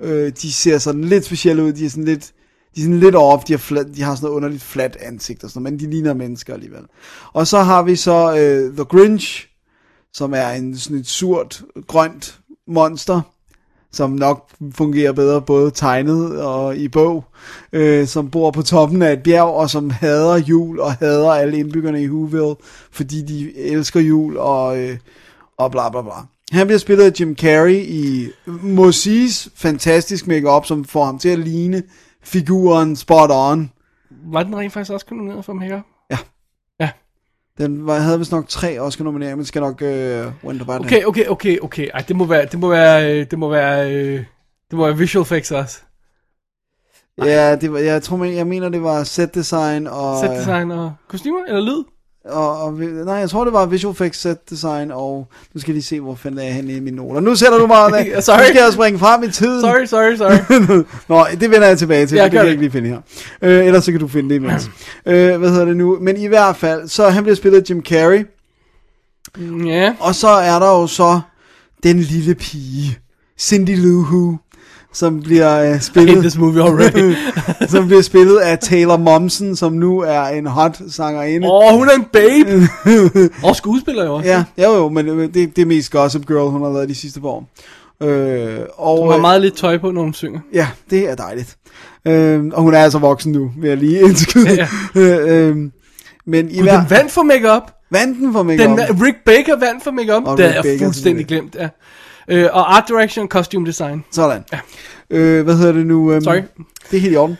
øh, de ser sådan lidt specielle ud, de er sådan lidt, de er sådan lidt off, de har, flat, de har sådan noget underligt flat ansigt og sådan noget, men de ligner mennesker alligevel. Og så har vi så øh, The Grinch, som er en sådan et surt, grønt monster, som nok fungerer bedre både tegnet og i bog, øh, som bor på toppen af et bjerg, og som hader jul og hader alle indbyggerne i Whoville, fordi de elsker jul og, øh, og bla bla bla. Han bliver spillet af Jim Carrey i, må siges, fantastisk makeup som får ham til at ligne figuren spot on. Var den rent faktisk også nomineret for makeup? Ja. Ja. Den var, havde vist nok tre Oscar-nomineringer, men skal nok øh, Wonder Button. Okay, okay, okay, okay. Ej, det må være, det må være, øh, det må være, øh, det må være visual effects også. Ja, det var, jeg tror, jeg mener, det var set design og... Set design og kostymer, eller lyd? Og, og, nej, jeg tror, det var visual effects, set design, og nu skal jeg lige se, hvor fanden er jeg henne i mine noter. Nu sætter du mig af. Sorry. Nu skal jeg springe frem i tiden. Sorry, sorry, sorry. Nå, det vender jeg tilbage til, Ja, det kan jeg ikke lige finde her. Øh, ellers så kan du finde det imens. øh, hvad hedder det nu? Men i hvert fald, så han bliver spillet af Jim Carrey, Ja. og så er der jo så den lille pige, Cindy Lou Who, som bliver øh, I hate spillet... this movie already. som bliver spillet af Taylor Momsen, som nu er en hot sangerinde. Åh, oh, hun er en babe. og skuespiller jo også. Ja, jo jo, men det, det er mest Gossip Girl, hun har været de sidste par år. Øh, og, Hun har øh, meget lidt tøj på, når hun synger. Ja, det er dejligt. Øh, og hun er altså voksen nu, vil jeg lige indskyde. Ja, øh, øh, men i Gud, hver... den vandt for makeup. Vandt den for Den, make Rick Baker vandt for makeup. Det er jeg fuldstændig glemt, ja. Øh, og art direction og costume design. Sådan. Ja. Øh, hvad hedder det nu? Um, Sorry. Det er helt i orden.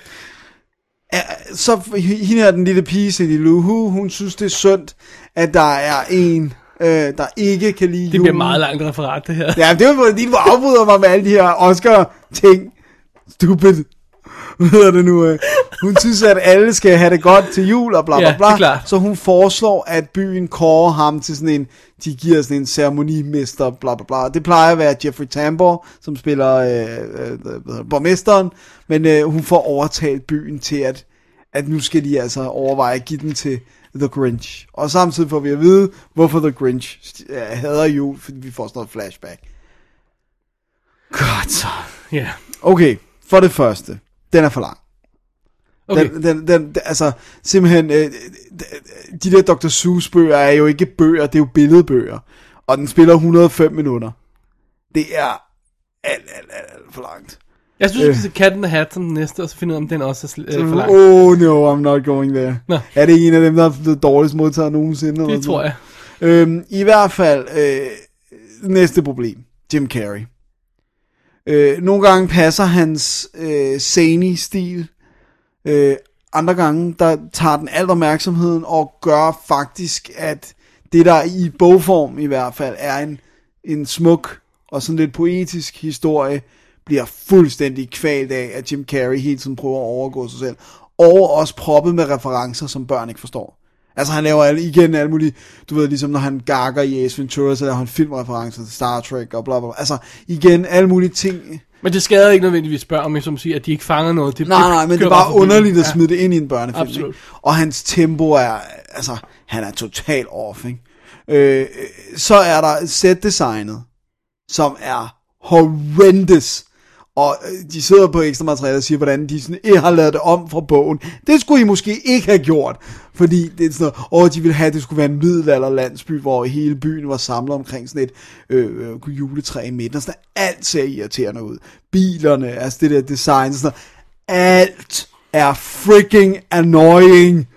Ja, så hende her, den lille pige, Cindy Lou Who, hun synes, det er synd, at der er en, øh, der ikke kan lide Det bliver meget langt referat, det her. Ja, det var fordi, du afbryder mig med alle de her Oscar-ting. Stupid. Hvad hedder det nu? øh? Hun synes, at alle skal have det godt til jul og bla bla Ja, bla. det er klart. Så hun foreslår, at byen kårer ham til sådan en, de giver sådan en ceremonimester, bla bla bla. Det plejer at være Jeffrey Tambor, som spiller øh, øh, borgmesteren. Men øh, hun får overtalt byen til, at, at nu skal de altså overveje at give den til The Grinch. Og samtidig får vi at vide, hvorfor The Grinch hader jul, fordi vi får sådan noget flashback. Godt så. Ja. Okay, for det første, den er for lang. Okay. Den, den, den, den, altså, simpelthen, øh, de der Dr. Seuss bøger er jo ikke bøger, det er jo billedbøger. Og den spiller 105 minutter. Det er alt, alt, alt, alt for langt. Jeg synes, vi Øh. skal se Cat in the Hat som den næste, og så finde ud af, om den også er øh, for lang. Oh no, I'm not going there. Nå. Er det en af dem, der er blevet dårligst modtaget nogensinde? Det tror jeg. Øhm, I hvert fald, øh, næste problem. Jim Carrey. Øh, nogle gange passer hans øh, zany stil. Øh, andre gange, der tager den alt opmærksomheden og gør faktisk, at det der i bogform i hvert fald er en, en smuk og sådan lidt poetisk historie, bliver fuldstændig kvalt af, at Jim Carrey hele tiden prøver at overgå sig selv. Og også proppet med referencer, som børn ikke forstår. Altså han laver alle, igen alle mulige, du ved ligesom når han gakker i Ace Ventura, så laver han filmreferencer til Star Trek og bla bla. Altså igen alle mulige ting. Men det skader ikke nødvendigvis børn, men som siger, at de ikke fanger noget. Det, Nej, nej, men det er bare underligt at smide det ind i en børnefilm. Absolut. Ikke? Og hans tempo er, altså, han er totalt off, ikke? Øh, så er der set-designet, som er horrendous. Og øh, de sidder på ekstra materiale og siger, hvordan de sådan, I har lavet det om fra bogen. Det skulle I måske ikke have gjort. Fordi det er sådan noget, åh, de ville have, at det skulle være en middelalderlandsby, hvor hele byen var samlet omkring sådan et øh, øh juletræ i midten. Og sådan alt ser irriterende ud. Bilerne, altså det der design, sådan noget. Alt er freaking annoying.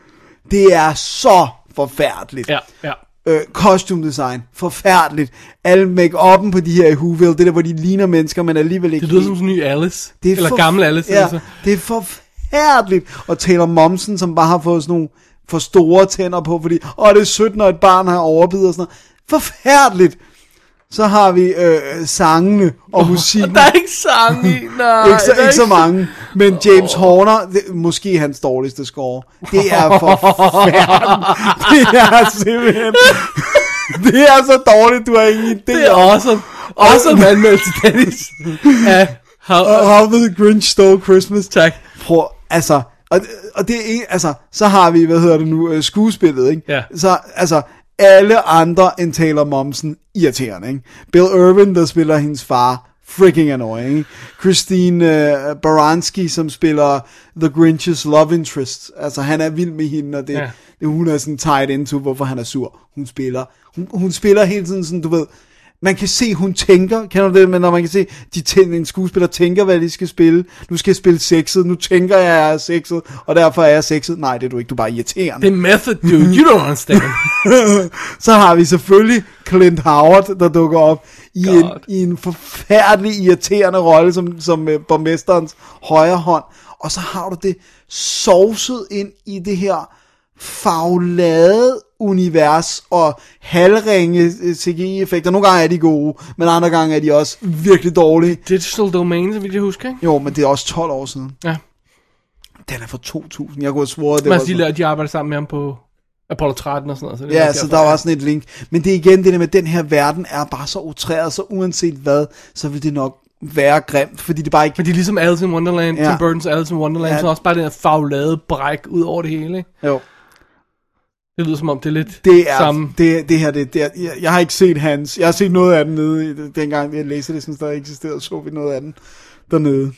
Det er så forfærdeligt. Ja, ja. Øh, costume design, forfærdeligt. Alle make-up'en på de her i Whoville, det der, hvor de ligner mennesker, men alligevel ikke Det lyder som sådan en ny Alice. Det er Eller for- gammel Alice. Ja, altså. det er forfærdeligt. Og Taylor Momsen, som bare har fået sådan nogle for store tænder på, fordi, åh, det er sødt, når et barn har overbidet og sådan noget. Forfærdeligt. Så har vi øh, sangene og musikken. Der er ikke sang i, nej. ikke, så, ikke så mange, men James Horner, det, måske hans dårligste score. Det er forfærdeligt. Det er simpelthen... Det er så dårligt, du har ingen idé Det er om. awesome. Awesome anmeldelse, Dennis. Ja, how, Og How the Grinch Stole Christmas. tak. Prøv, altså, og, og det er altså, så har vi, hvad hedder det nu, øh, skuespillet, ikke? Ja. Så, altså, alle andre end Taylor Momsen irriterende, ikke? Bill Irvin, der spiller hendes far, freaking annoying? Christine uh, Baranski, som spiller The Grinch's love interest, altså, han er vild med hende, og det, Ja. ja. det hun er sådan tied into, hvorfor han er sur. Hun spiller, hun, hun spiller hele tiden sådan, du ved, man kan se, hun tænker, kender du det, men når man kan se, de tænker, en skuespiller tænker, hvad de skal spille. Nu skal jeg spille sexet, nu tænker jeg, at jeg er sexet, og derfor er jeg sexet. Nej, det er du ikke, du er bare irriterende. Det er method, dude. You don't understand. Så har vi selvfølgelig Clint Howard, der dukker op i en, i en forfærdelig irriterende rolle som, som uh, borgmesterens højre hånd. Og så har du det sovset ind i det her faglade univers og halvringe øh, CGI-effekter. Nogle gange er de gode, men andre gange er de også virkelig dårlige. Digital Domain, så vidt jeg husker, ikke? Jo, men det er også 12 år siden. Ja. Den er fra 2000. Jeg kunne have svoret, det Men var de, sådan- la- de arbejder sammen med ham på Apollo 13 og sådan noget. Så det Ja, så derfor, der var sådan et link. Men det er igen det der med, at den her verden er bare så utræret, så uanset hvad, så vil det nok være grimt, fordi det bare ikke... Men det er ligesom Alice in Wonderland, Ja. Tim Burton's Alice in Wonderland, ja. så også bare den her faglade bræk ud over det hele, ikke? Jo, Det lyder som om, det er lidt det er... samme. Det, det her, det, det er, jeg, jeg har ikke set hans... Jeg har set noget af den nede, dengang jeg læste det, sådan der eksisterede, så vi noget af den dernede.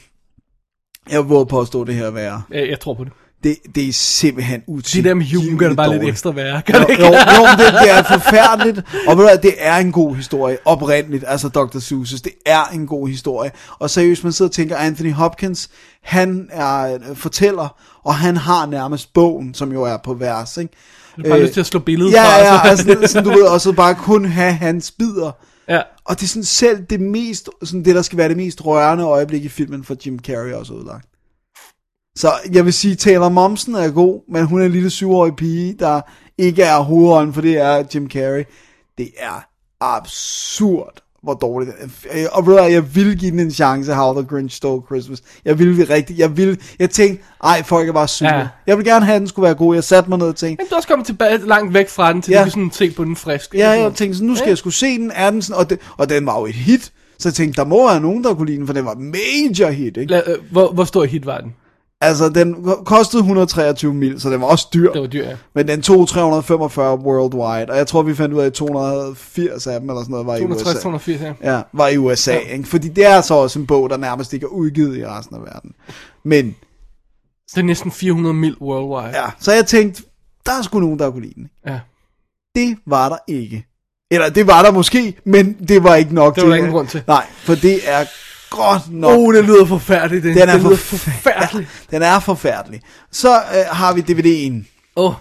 Jeg vil påstå det her være. Jeg, jeg tror på det. Det, det er simpelthen De util. der med julen gør det bare lidt ekstra værre. Gør det Jo, ikke? jo, jo men det, det er forfærdeligt. Og ved du det er en god historie. Oprindeligt, altså Dr. Seuss' det er en god historie. Og seriøst, man sidder og tænker, Anthony Hopkins, han er fortæller, og han har nærmest bogen, som jo er på vers, ikke? Jeg har bare lyst til at slå billedet ja, fra. ja, så- altså, sådan, du ved, og så bare kun have hans bidder. ja. Og det er sådan selv det mest, sådan det der skal være det mest rørende øjeblik i filmen for Jim Carrey også udlagt. Så jeg vil sige, Taylor Momsen er god, men hun er en lille syvårig pige, der ikke er hovedrollen, for det er Jim Carrey. Det er absurd, hvor dårligt det er. Og ved jeg ville give den en chance, How the Grinch Stole Christmas. Jeg ville det rigtigt. Jeg ville, jeg tænkte, ej, folk er bare sure. Ja. Ja. Jeg vil gerne have, at den skulle være god. Jeg satte mig ned og tænkte, Men du er også kommet tilbage langt væk fra den, til Ja. du kan sådan se på den frisk. Ja, jeg tænkte sådan, nu skal jeg skulle se den, er den sådan, og, det, og den var jo et hit. Så jeg tænkte, der må være nogen, der kunne lide den, for den var major hit, ikke? La, øh, hvor, hvor stor hit var den? Altså, den ko- kostede 123 mil, så den var også dyr. Det var dyr, ja. Men den tog 345 worldwide, og jeg tror, vi fandt ud af, at 280 af dem, eller sådan noget, var i USA. 260-280, ja. Ja, var i USA, ja. ikke? Fordi det er så også en bog, der nærmest ikke er udgivet i resten af verden. Men, Så det er næsten 400 mil worldwide. ja, så jeg tænkte, der er sgu nogen, der kunne lide den. ja. Det var der ikke. Eller det var der måske, men det var ikke nok Det var der ingen grund til. Nej, for det er godt nok. Oh, det lyder forfærdeligt. Det, Den er lyder forfærdelig. forfærdeligt. Den er forfærdelig. Så øh, har vi DVD'en, Åh, oh,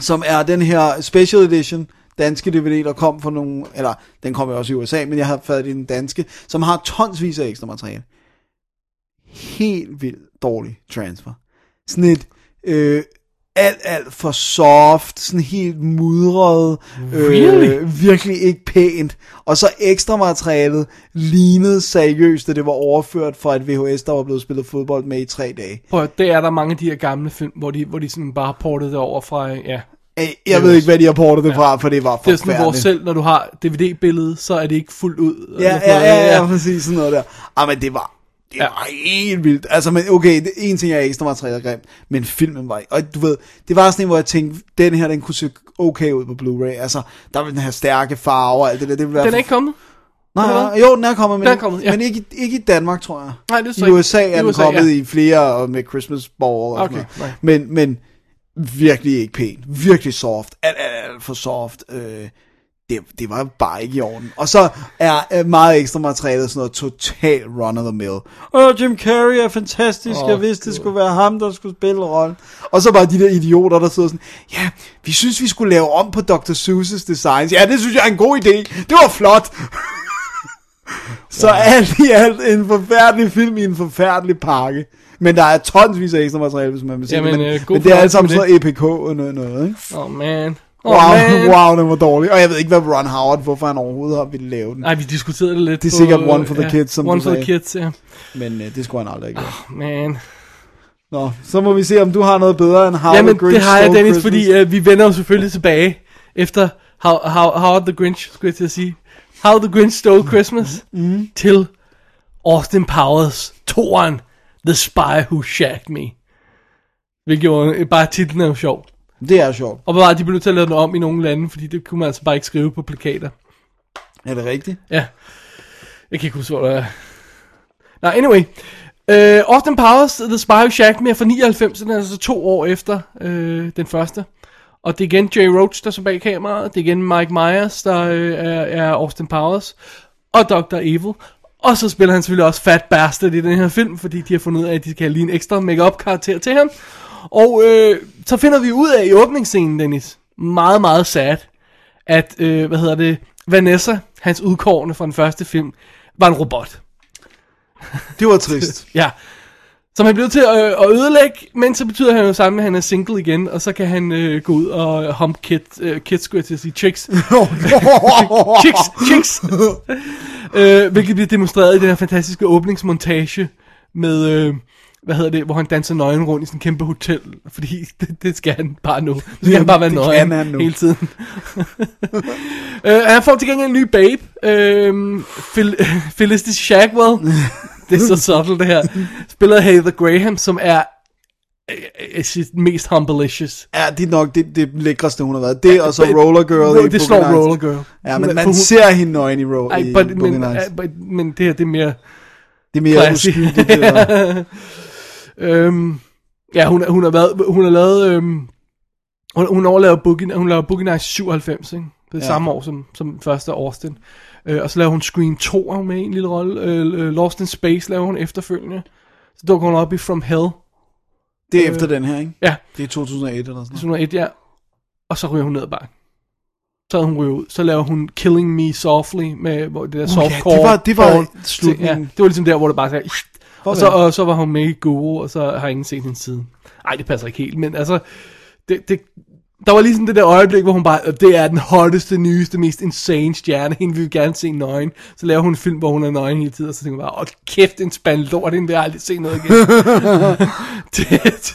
som er den her special edition danske DVD, der kom for nogle, eller den kom jo også i USA, men jeg har fået den danske, som har tonsvis af ekstra materiale. Helt vildt dårlig transfer. Sådan et, øh, alt, alt for soft, sådan helt mudret, Really? øh, virkelig ikke pænt. Og så ekstra materialet lignede seriøst, at det var overført fra et VHS, der var blevet spillet fodbold med i tre dage. prøv det er der mange af de her gamle film, hvor de, hvor de sådan bare portet det over fra, ja. Jeg ved ikke, hvad de har portet det fra, for det var Det er sådan, hvor forfærdeligt. selv når du har DVD-billedet, så er det ikke fuldt ud. Ja, ja, noget, ja, ja, præcis sådan noget der. Ah, men det var Det ja. var helt vildt. Altså, men okay, det, en ting er ekstra materiale grimt, men filmen var ikke. Og du ved, det var sådan en, hvor jeg tænkte, den her, den kunne se okay ud på Blu-ray. Altså, der var den her stærke farve og alt det der. Det ville være Den er ikke kommet? Nej, jo, den er kommet, men, Den er kommet, ja. men ikke, i- ikke i Danmark, tror jeg. Nej, det er så I USA er den USA, kommet ja. i flere og med Christmas Ball og Okay, sådan noget. Men, men virkelig ikke pæn. Virkelig soft. Alt, alt, alt for soft. Øh, det, det var bare ikke i orden. Og så er meget ekstra materiale sådan noget total run of the mill. Åh, Jim Carrey er fantastisk. Åh, jeg vidste, det skulle være ham, der skulle spille rollen. Og så bare de der idioter, der sidder sådan, ja, vi synes, vi skulle lave om på Dr. Seuss' designs. Ja, det synes jeg er en god idé. Det var flot. Så alt i alt en forfærdelig film i en forfærdelig pakke. Men der er tonsvis af ekstra materiale, hvis man vil sige Jamen, det. Men, øh, god men det er alt sammen sådan noget EPK og noget, noget ikke? Oh man. Oh, Wow, man. wow, den var dårlig. Og jeg ved ikke, hvad Ron Howard, hvorfor han overhovedet har ville lave den. Nej, vi diskuterede det lidt Det er sikkert One for the ja, Kids, som One for the sagde. Kids, ja. Men øh, det skulle han aldrig have gjort. Man. Nå, så må vi se, om du har noget bedre end How Jamen, the Grinch det har jeg, Dennis, Christmas. fordi uh, vi vender jo selvfølgelig tilbage efter How, how, how the Grinch, skulle jeg til at sige. How the Grinch Stole Christmas mm. til Austin Powers, toren, The Spy Who Shagged Me. Hvilket jo, øh, bare titlen er jo sjov. Det er sjovt. Og bare, de blev nødt til at lave den om i nogle lande, fordi det kunne man altså bare ikke skrive på plakater. Er det rigtigt? Ja. Jeg kan ikke huske, hvor det er. Nå, anyway. Uh, Austin Powers, The Spy Who Shagged Me er fra 99, den er altså to år efter uh, den første. Og det er igen Jay Roach, der er bag kameraet. Det er igen Mike Myers, der uh, er, er Austin Powers. Og Dr. Evil. Og så spiller han selvfølgelig også Fat Bastard i den her film, fordi de har fundet ud af, at de kan lige en ekstra make-up karakter til ham. Og øh, så finder vi ud af i åbningsscenen, Dennis, meget, meget sad, at, øh, hvad hedder det, Vanessa, hans udkårende fra den første film, var en robot. Det var trist. Ja. Som han blev til at, at ødelægge, men så betyder han jo sammen, at han er single igen, og så kan han øh, gå ud og hump kid, øh, kids, skulle jeg til at sige, chicks. chicks, chicks. øh, hvilket bliver demonstreret i den her fantastiske åbningsmontage med, øh, hvad hedder det, hvor han danser nøgen rundt i sådan en kæmpe hotel, fordi det, det skal han bare nu. Det skal han bare være nøgen han nu. hele tiden. øh, han får til gengæld en ny babe, øh, Phil, Felicity Shagwell. det er så subtle det her. Spiller Heather Graham, som er øh, øh, sit mest humblicious. Ja, det er nok det, det lækreste, hun har været. Det og så Roller Girl i Det slår. Roller Girl. Ja, men man hun- ser hende nøgen i, ro- i but, Boogie men, uh, but, men det her, det er mere... Det er mere uskyldigt. Øhm, ja, hun, hun har været, hun har lavet, øhm, hun, hun overlaver Boogie, hun laver Boogie Nights 97, ikke? Det er Ja. samme år som, som første Austin. Øh, og så laver hun Scream 2, er hun med en lille rolle. Øh, øh, Lost in Space laver hun efterfølgende. Så dukker hun op i From Hell. Det er efter den her, ikke? Ja, Det er 2001 eller sådan noget. 2001, ja. Og så ryger hun ned ad bakken. Så hun ryger ud. Så laver hun Killing Me Softly med hvor det der Uh, softcore. ja, det var- det var slutningen. Ja, det var ligesom der, hvor det bare sagde... Og så, og så var hun med i Guru, og så har ingen set hende siden. Nej, det passer ikke helt, men altså... Det, det, der var lige sådan det der øjeblik, hvor hun bare, det er den hotteste, nyeste, mest insane stjerne, hende vil vi gerne se nøgen. Så laver hun en film, hvor hun er nøgen hele tiden, og så tænker jeg bare, åh kæft, en spand lort, hende vil jeg aldrig se noget igen. det,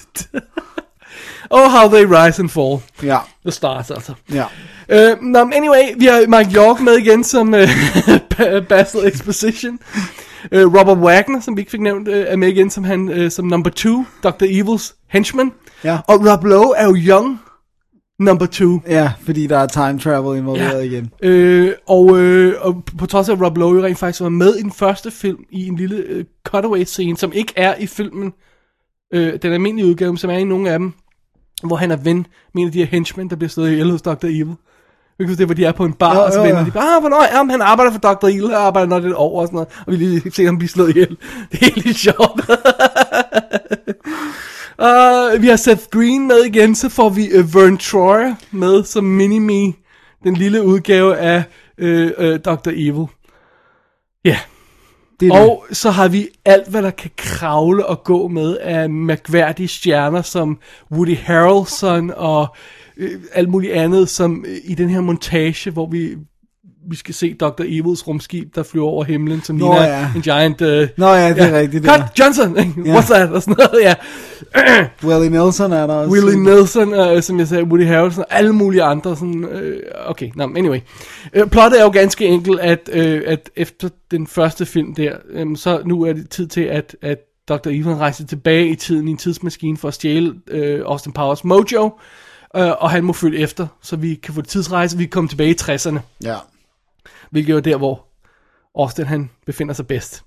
oh, how they rise and fall. Ja, The stars, altså. ja. Uh, no, anyway, vi har Mike York med igen som uh, Basil Exposition. Uh, Robert Wagner, som vi ikke fik nævnt, uh, er med igen som, han, uh, som number two, Dr. Evils henchman. Ja. Og Rob Lowe er jo young number two. Ja, fordi der er time travel involveret ja. igen. Øh, og, øh, og på trods af, at Rob Lowe rent faktisk var med i den første film, i en lille øh, cutaway scene, som ikke er i filmen, øh, den almindelige udgave, som er i nogle af dem, hvor han er ven med en af de her henchmen, der bliver slået ihjel hos Dr. Evil. Jeg kan det, hvor de er på en bar, Jo, og så vender jo. de bare, ah, hvornår er han? Arbejder for Dr. Evil, han arbejder nok lidt over og sådan noget, og vi lige se ham blive slået ihjel. Det er helt sjovt. Uh, vi har Seth Green med igen, så får vi uh, Vern Troyer med som mini-me, den lille udgave af uh, uh, Dr. Evil. Ja, Det er det. og så har vi alt, hvad der kan kravle og gå med af mærkværdige stjerner, som Woody Harrelson og øh, alt muligt andet, som øh, i den her montage, hvor vi vi skal se Dr. Evils rumskib, der flyver over himlen, som Nå, ligner ja. en giant... Øh, Nå ja, det er rigtigt, det Cut der. Johnson! Ja. What's that? Og sådan noget, ja. Willie Nelson er der også. Willie Nelson, øh, som jeg sagde, Woody Harrelson, og alle mulige andre. Sådan, øh, okay, no, anyway. Øh, plottet er jo ganske enkelt, at, øh, at efter den første film der, øh, så nu er det tid til, at, at Dr. Evil rejser tilbage i tiden i en tidsmaskine for at stjæle øh, Austin Powers mojo, øh, og han må følge efter, så vi kan få tidsrejse, vi kan komme tilbage i 60'erne, Ja. hvilket er der, hvor Austin han befinder sig bedst.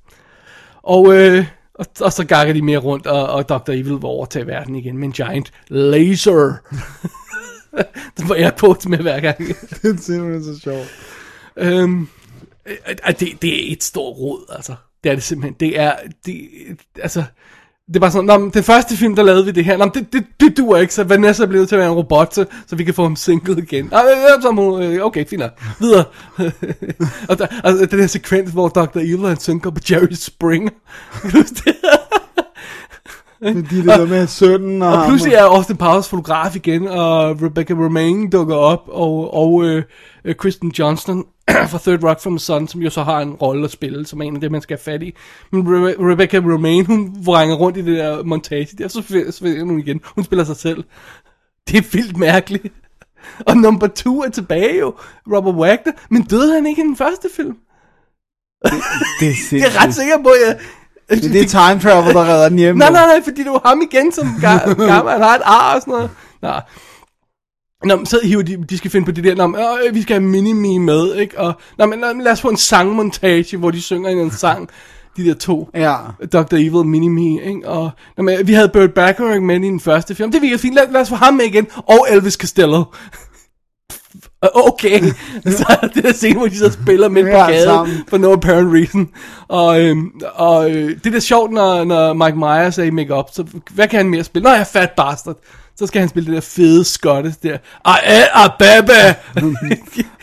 Og, øh, og, og så gakker de mere rundt, og, og Dr. Evil vil overtage verden igen med en giant laser. det var jeg på med hver gang. Det er simpelthen så sjovt. øhm, øh, det, det er et stort råd, altså. Det er det simpelthen. Det er, det, altså, det er bare sådan, Nå, den første film, der lavede vi det her, Nå, det, det, det duer ikke, så Vanessa blev nødt til at være en robot, så, så vi kan få ham sinket igen. Øh, øh, okay, fint nok. Videre. og, der, og den her sekvens, hvor Dr. Evil han synker på Jerry Springer. Du huske det? Det der med sønnen og, Og pludselig er Austin Powers fotograf igen, og Rebecca Romaine dukker op, og, og øh, øh, Kristen Johnston fra Third Rock from the Sun, som jo så har en rolle at spille, som er en af dem, man skal have fat i. Men Re- Rebecca Romaine, hun vrænger rundt i det der montage, der så forsvinder hun igen. Hun spiller sig selv. Det er vildt mærkeligt. Og number two er tilbage jo, Robert Wagner, men døde han ikke i den første film? Det er Jeg er ret sikker på, at jeg... Det er det time travel, der redder den hjemme. Nej, nej, nej, fordi det var ham igen, som ga- gammel, han har et ar og sådan noget. Nå. Nå, men så hiver de, de skal finde på det der, Nå, men, øh, vi skal have Mini-Me med, ikke? Og, nå, men, lad os få en sangmontage, hvor de synger en sang, de der to. Ja. Dr. Evil, Mini-Me, ikke? Og, nå, men, vi havde Burt Bacharach med i den første film, det virker fint, lad, lad os få ham med igen, og Elvis Costello. Okay, så er det der scene, hvor de så spiller midt på Ja, gaden, sammen. for no apparent reason. Og, øhm, og øh, det er da sjovt, når, når Mike Myers er i make-up, så hvad kan han mere spille? Nå, jeg er fat bastard. Så skal han spille det der fede Scottish der. I a baby!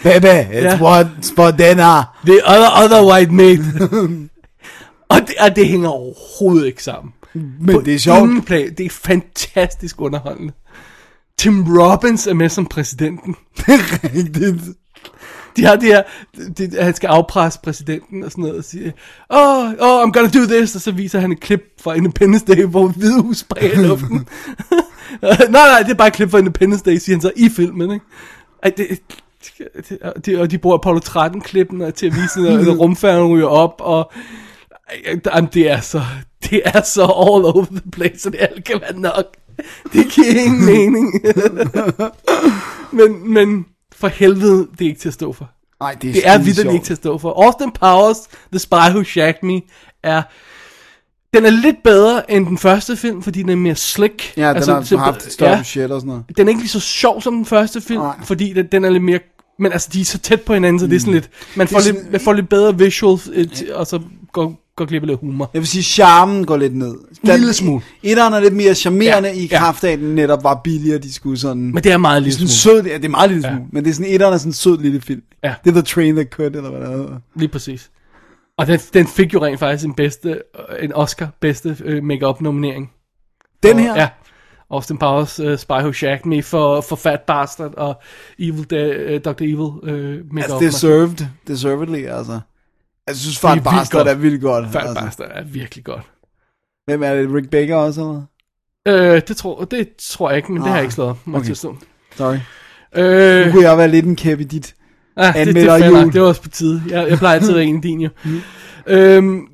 Baby, it's Ja. what's for dinner. The other, other white mate. og, det, og det hænger overhovedet ikke sammen. Men det er sjovt. Plan. Det er fantastisk underholdende. Tim Robbins er med som præsidenten. Rigtigt. De har det her, de, han skal afpresse præsidenten og sådan noget, og sige, oh, oh, I'm gonna do this, og så viser han et klip fra Independence Day, hvor hvide hus sprayer i luften. nej, nej, det er bare et klip fra Independence Day, siger han så i filmen, ikke? Ej, det, det, de, og de bruger Apollo 13-klippen til at vise, når, når rumfærgen ryger op, og jamen, det er så, det er så all over the place, så det alt kan være nok. Det giver ingen mening. men, men for helvede, det er ikke til at stå for. Nej, det er, Det er vidderligt ikke til at stå for. Austin Powers, The Spy Who Shagged Me, er... Den er lidt bedre end den første film, fordi den er mere slick. Ja, den altså, så- har haft et større ja, budget og sådan noget. Den er ikke lige så sjov som den første film, Nej. fordi den, den er lidt mere... Men altså, de er så tæt på hinanden, så det er sådan lidt... Man får, Mm. er lidt, sådan- man får lidt bedre visuals, øh, til- og så går, går glip af lidt humor. Jeg vil sige, charmen går lidt ned. Lille smule. Etteren er lidt mere charmerende Ja, i kraft af, at den netop var billigere, de skulle sådan... Men det er meget lille smule. sød, ja, det er meget lille Ja. smule, men det er sådan, etteren er sådan en sød lille film. Ja. Det er The Train That Could, eller hvad det hedder. Lige præcis. Og den, den fik jo rent faktisk en bedste, øh, en Oscar bedste øh, make-up nominering. Den her? Ja. Austin Powers uh, Spy Who Shagged Me for, for Fat Bastard og Evil De, uh, Dr. Evil uh, make-up. Altså, deserved. Deservedly, altså. Jeg synes, Fat Det er Bastard er vildt godt. Fat altså. Bastard er virkelig godt. Hvem er det? Rick Baker også, eller? Øh, det, tror, det tror jeg ikke, men det har jeg Ah, ikke slået okay. tilstå. Sorry. Øh, Nu kunne jeg være lidt en kæp i dit. ah, det, det, er jul. det var også på tide. Jeg, jeg plejer altid at en din jo. øhm,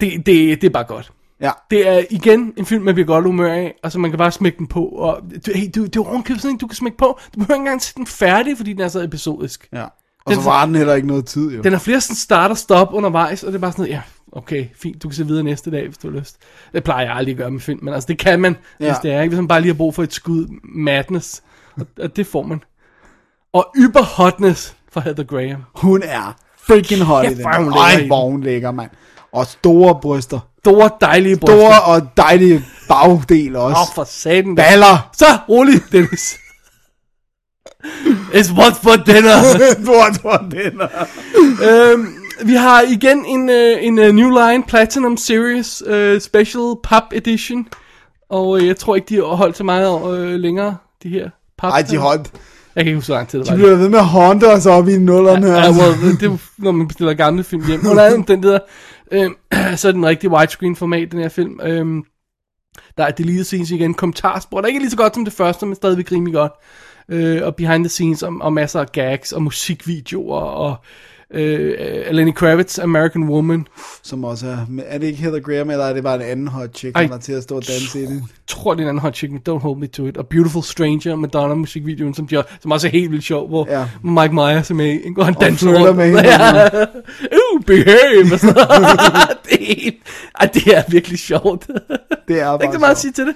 det, det, det er bare godt. Ja. Det er igen en film, man bliver godt humør af, og så man kan bare smække den på. Og, du, hey, du, det er ovenkøbet sådan en, du kan smække på. Du behøver ikke engang se den færdig, fordi den er så episodisk. Ja. Og så Den- var den heller ikke noget tid, jo. Den har flere sådan start og stop undervejs, og det er bare sådan noget, ja, okay, fint, du kan se videre næste dag, hvis du har lyst. Det plejer jeg aldrig at gøre med film, men altså det kan man, ja. Hvis det er, ikke? Hvis man bare lige har brug for et skud madness, og, og det får man. Og yber hotness fra Heather Graham. Hun er freaking hot i Kæft, den. hvor er hun i Ej, den. hvor hun lækker, mand. Og store bryster. Store, dejlige bryster. Store og dejlige bagdel også. Åh, oh, for satan. Baller. Så, rolig, Dennis. It's what for dinner. Var den her? øhm, vi har igen en, øh, en uh, New Line Platinum Series uh, Special Pop Edition. Og øh, jeg tror ikke, de har holdt så meget øh, længere, de her pop. Ej, de holdt. Jeg kan ikke huske, hvor lang tid det var. De bliver ved med at håndte os op i nullerne. Ja, altså. well, det er når man bestiller gamle film hjem. Under alle omstændigheder, øh, så er den rigtig widescreen format, den her film. Øh, Der er deleted scenes igen, kommentarspor, der ikke er lige så godt som det første, men stadigvæk rimelig godt. Øh, og behind the scenes, og, og masser af gags, og musikvideoer, og øh, Lenny Kravitz, American Woman. Som også er... Er det ikke Heather Graham, eller er det bare en anden hot chick, der er til at stå og danse i det? Tror, det er en anden hot chick, men Don't Hold Me To It. Og Beautiful Stranger, Madonna musikvideoen, som, de, som også er helt vildt sjov, hvor Ja. Mike Myers er med, hvor han Og danser rundt. med hende. ja. Uh, behave! og det, er det er virkelig sjovt. Det er Der er bare ikke så meget at sige til det.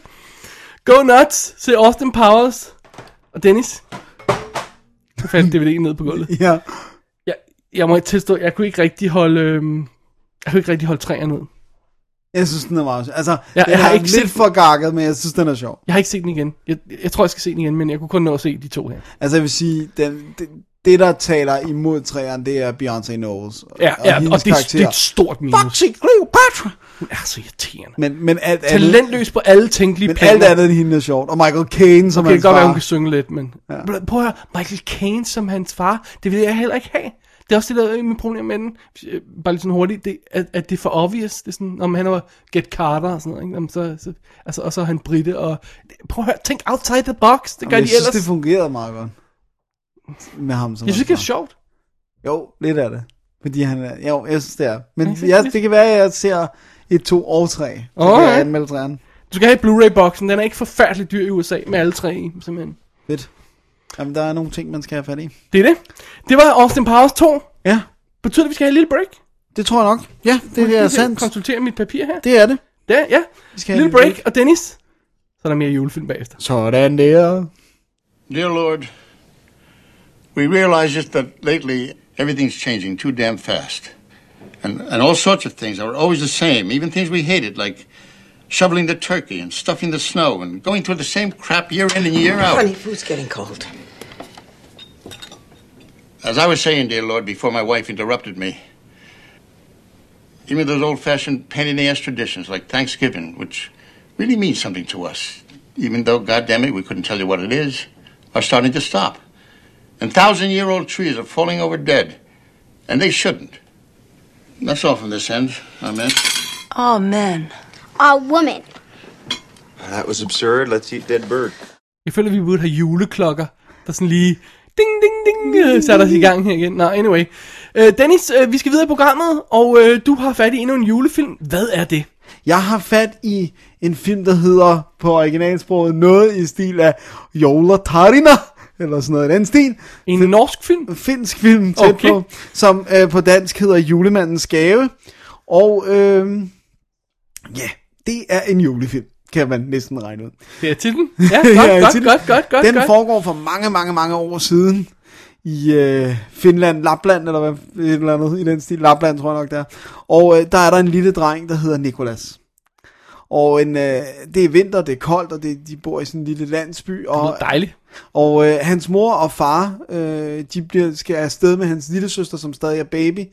Go nuts, se Austin Powers og Dennis. Jeg fandt DVD'en ned på gulvet. Ja. Jeg, jeg må tilstå, jeg kunne ikke rigtig holde, øhm, jeg kunne ikke rigtig holde træerne ud. Jeg synes, den er meget sjov. Altså, jeg jeg har ikke lidt set- for gakket, men jeg synes, den er sjov. Jeg har ikke set den igen. Jeg, jeg tror, jeg skal se den igen, men jeg kunne kun nå at se de to her. Altså, jeg vil sige, den, det, det, der taler imod træerne, det er Beyoncé Knowles. Ja, ja og det, er- karakter. det er et stort minus. Foxy Cleopatra! Hun er så irriterende. Men, men alt andet, Talentløs på alle tænkelige men planer. alt andet end hende er sjovt. Og Michael Caine som Okay, det hans kan godt være, far. hun kan synge lidt, men... Ja. Prøv at høre, Michael Caine som hans far, det vil jeg heller ikke have. Det er også det, der er mit problem med den. Øh, Bare lidt sådan hurtigt, det, at, at det er for obvious. Det er sådan, om han var Get Carter og sådan noget, ikke? Jamen, så, så, altså, og så er han britte, og... Prøv at høre, tænk outside the box. Det gør jeg de synes, ellers. det fungerede meget godt. Med ham som jeg synes det er far. sjovt. Jo, lidt af det. Fordi han er... Jo, jeg synes, det er. Men Jeg det- det kan være, at jeg ser et, to og tre. Kan jeg træerne. Du skal have Blu-ray-boksen. Den er ikke forfærdelig dyr i USA med alle tre i, simpelthen. Fedt. Jamen, der er nogle ting, man skal have fat i. Det er det. Det var Austin Powers 2. Ja, Betyder det, at vi skal have en lille break? det tror jeg nok. Ja, det, det er sandt. Konsultere mit papir her. Det er det. Det er, ja. Vi skal have Lille en break. Og Dennis, så er der mere julefilm bagefter. Sådan der. Dear Lord, we realize just that lately everything's changing too damn fast. And, and all sorts of things are always the same, even things we hated, like shoveling the turkey and stuffing the snow and going through the same crap year in and year out. Honey, food's getting cold. As I was saying, dear Lord, before my wife interrupted me, even those old fashioned pain in the ass traditions like Thanksgiving, which really mean something to us, even though, goddamn it, we couldn't tell you what it is, are starting to stop. And thousand year old trees are falling over dead, and they shouldn't. That's all from this end. Amen. Oh, men. A woman. That was absurd. Let's eat dead bird. Jeg føler, vi burde have juleklokker, der sådan lige... Ding, ding, ding, øh, satte os i gang her igen. Nå, anyway. Øh, Dennis, øh, vi skal videre i programmet, og øh, du har fat i endnu en julefilm. Hvad er det? Jeg har fat i en film, der hedder på originalsproget noget i stil af Jola Tarina, eller sådan noget i den stil. En norsk film? Finsk film tæt Okay. på, som øh, på dansk hedder Julemandens Gave. Og øh, ja, det er en julefilm, kan man næsten regne ud. Det er titlen. Ja, godt, Ja, godt, godt, godt, godt, Den godt. foregår for mange, mange, mange år siden i øh, Finland, Lapland, eller hvad, et eller andet i den stil. Lapland, tror jeg nok, der. Og øh, der er der en lille dreng, der hedder Nikolas. Og en, øh, det er vinter, det er koldt, og det, de bor i sådan en lille landsby. Og, lyder dejligt. Og øh, hans mor og far, øh, de bliver, skal afsted med hans lille søster, som stadig er baby,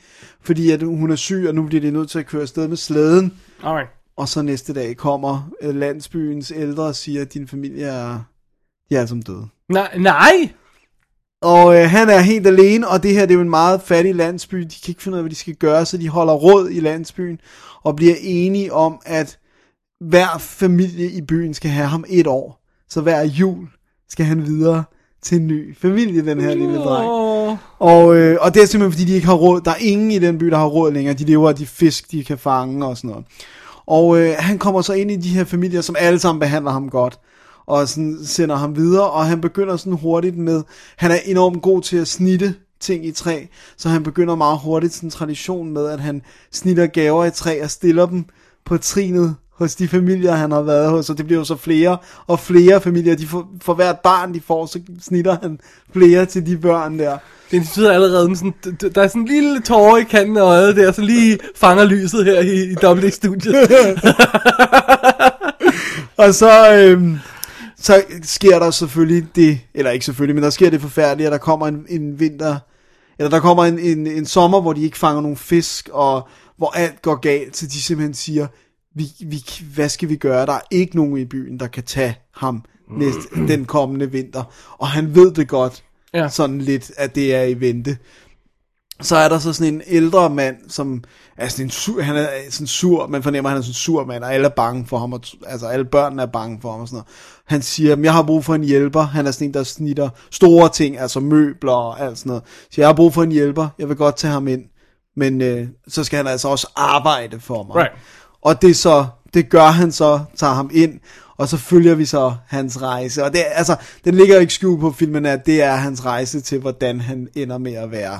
fordi at hun er syg, og nu bliver de nødt til at køre afsted med slæden. Alright. Og så næste dag kommer øh, landsbyens ældre og siger, at din familie er, de er sammen døde. Nej, nej! Og øh, han er helt alene, og det her det er jo en meget fattig landsby. De kan ikke finde ud af, hvad de skal gøre, så de holder råd i landsbyen og bliver enige om, at hver familie i byen skal have ham et år. Så hver jul skal han videre til en ny familie, den her lille dreng. Og, øh, og det er simpelthen fordi, de ikke har råd. Der er ingen i den by, der har råd længere. De lever af de fisk, de kan fange og sådan noget. Og øh, han kommer så ind i de her familier, som alle sammen behandler ham godt. Og sådan sender ham videre, og han begynder sådan hurtigt med, han er enormt god til at snitte ting i træ, så han begynder meget hurtigt sådan en tradition med, at han snitter gaver i træ og stiller dem på trinet hos de familier, han har været hos, og det bliver jo så flere og flere familier. De får, for hvert barn, de får, så snitter han flere til de børn der. Det betyder allerede, sådan, der er sådan en lille tårer i kanten af øjet der, så lige fanger lyset her i, i WD-studiet. Og så, øhm, så sker der selvfølgelig det, eller ikke selvfølgelig, men der sker det forfærdelige, at der kommer en, en vinter, eller der kommer en, en, en sommer, hvor de ikke fanger nogen fisk, og hvor alt går galt, så de simpelthen siger, vi, vi, hvad skal vi gøre? Der er ikke nogen i byen, der kan tage ham næste, den kommende vinter. Og han ved det godt, Ja. sådan lidt, at det er i vente. så er der så sådan en ældre mand, som er sådan en sur, han er sådan sur, man fornemmer, at han er sådan en sur mand, og alle er bange for ham, og, altså alle børnene er bange for ham og sådan noget. Han siger, jeg har brug for en hjælper, han er sådan en, der snitter store ting, altså møbler og alt sådan noget. Så jeg har brug for en hjælper, jeg vil godt tage ham ind, men øh, så skal han altså også arbejde for mig. Right. Og det så, det gør han så, tager ham ind, og så følger vi så hans rejse. Og det, altså, den ligger ikke skjult på filmen, at det er hans rejse til, hvordan han ender med at være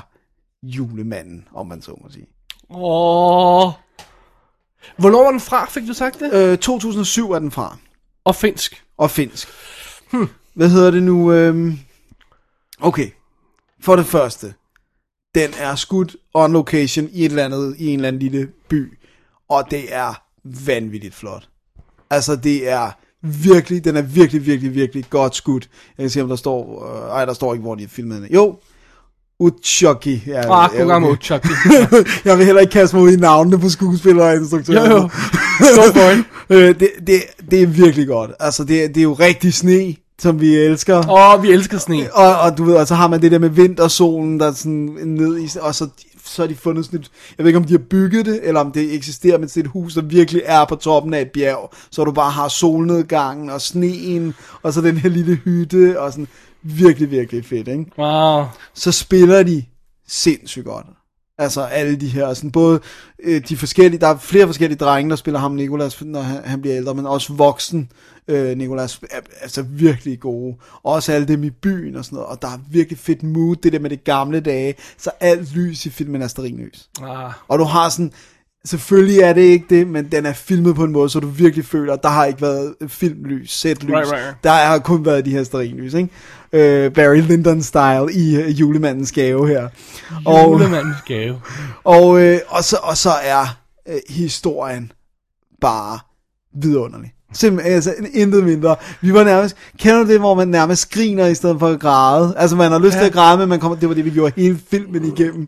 julemanden, om man så må sige. Åh. Hvornår var den fra, fik du sagt det? Øh, 2007 er den fra, Og finsk. og finsk. Hmm. Hvad hedder det nu? Øhm... Okay, for det første, den er skudt on location i et eller andet, i en eller anden lille by, og det er vanvittigt flot. Altså, det er virkelig, den er virkelig, virkelig, virkelig godt skudt. Jeg kan se, om der står, øh, ej, der står ikke, hvor de er filmet. Jo, Uchoki. Ja, Ah, gang med Chucky. jeg vil heller ikke kaste mig ud i navnene på skuespillere og instruktører. Jo, jo. Go for it. øh, det, det, det er virkelig godt. Altså, det, det er jo rigtig sne, som vi elsker. Åh, oh, vi elsker sne. Og, og du ved, og så har man det der med vintersolen, der er sådan ned i, og så, så har de fundet sådan et, jeg ved ikke om de har bygget det, eller om det eksisterer, men det er et hus, der virkelig er på toppen af et bjerg, så du bare har solnedgangen og sneen, og så den her lille hytte, og sådan virkelig, virkelig fedt, ikke? Wow. så spiller de sindssygt godt. Altså alle de her, sådan både øh, de forskellige, der er flere forskellige drenge, der spiller ham Nikolas, når han, han bliver ældre, men også voksen øh, Nikolas er altså virkelig gode. Også alle dem i byen og sådan noget, og der er virkelig fedt mood, det der med det gamle dage, så alt lys i filmen er stearinlys. Ah. Og du har sådan, selvfølgelig er det ikke det, men den er filmet på en måde, så du virkelig føler, at der har ikke været filmlys, sætlys. Right, right. Der har kun været de her stearinlys, ikke? Øh, Barry Lyndon-style i uh, julemandens gave her. Og, Julemandens gave. og, øh, og, så, og så er øh, historien bare vidunderlig. Simpelthen, altså, intet mindre. Vi var nærmest, kender du det, hvor man nærmest griner i stedet for at græde? Altså, man har lyst ja. til at græde, men man kommer, det var det, vi gjorde hele filmen igennem.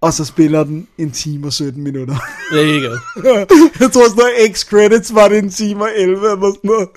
Og så spiller den en time og 17 minutter. There you go. jeg tror sådan noget X-credits var det en time og 11 eller sådan noget.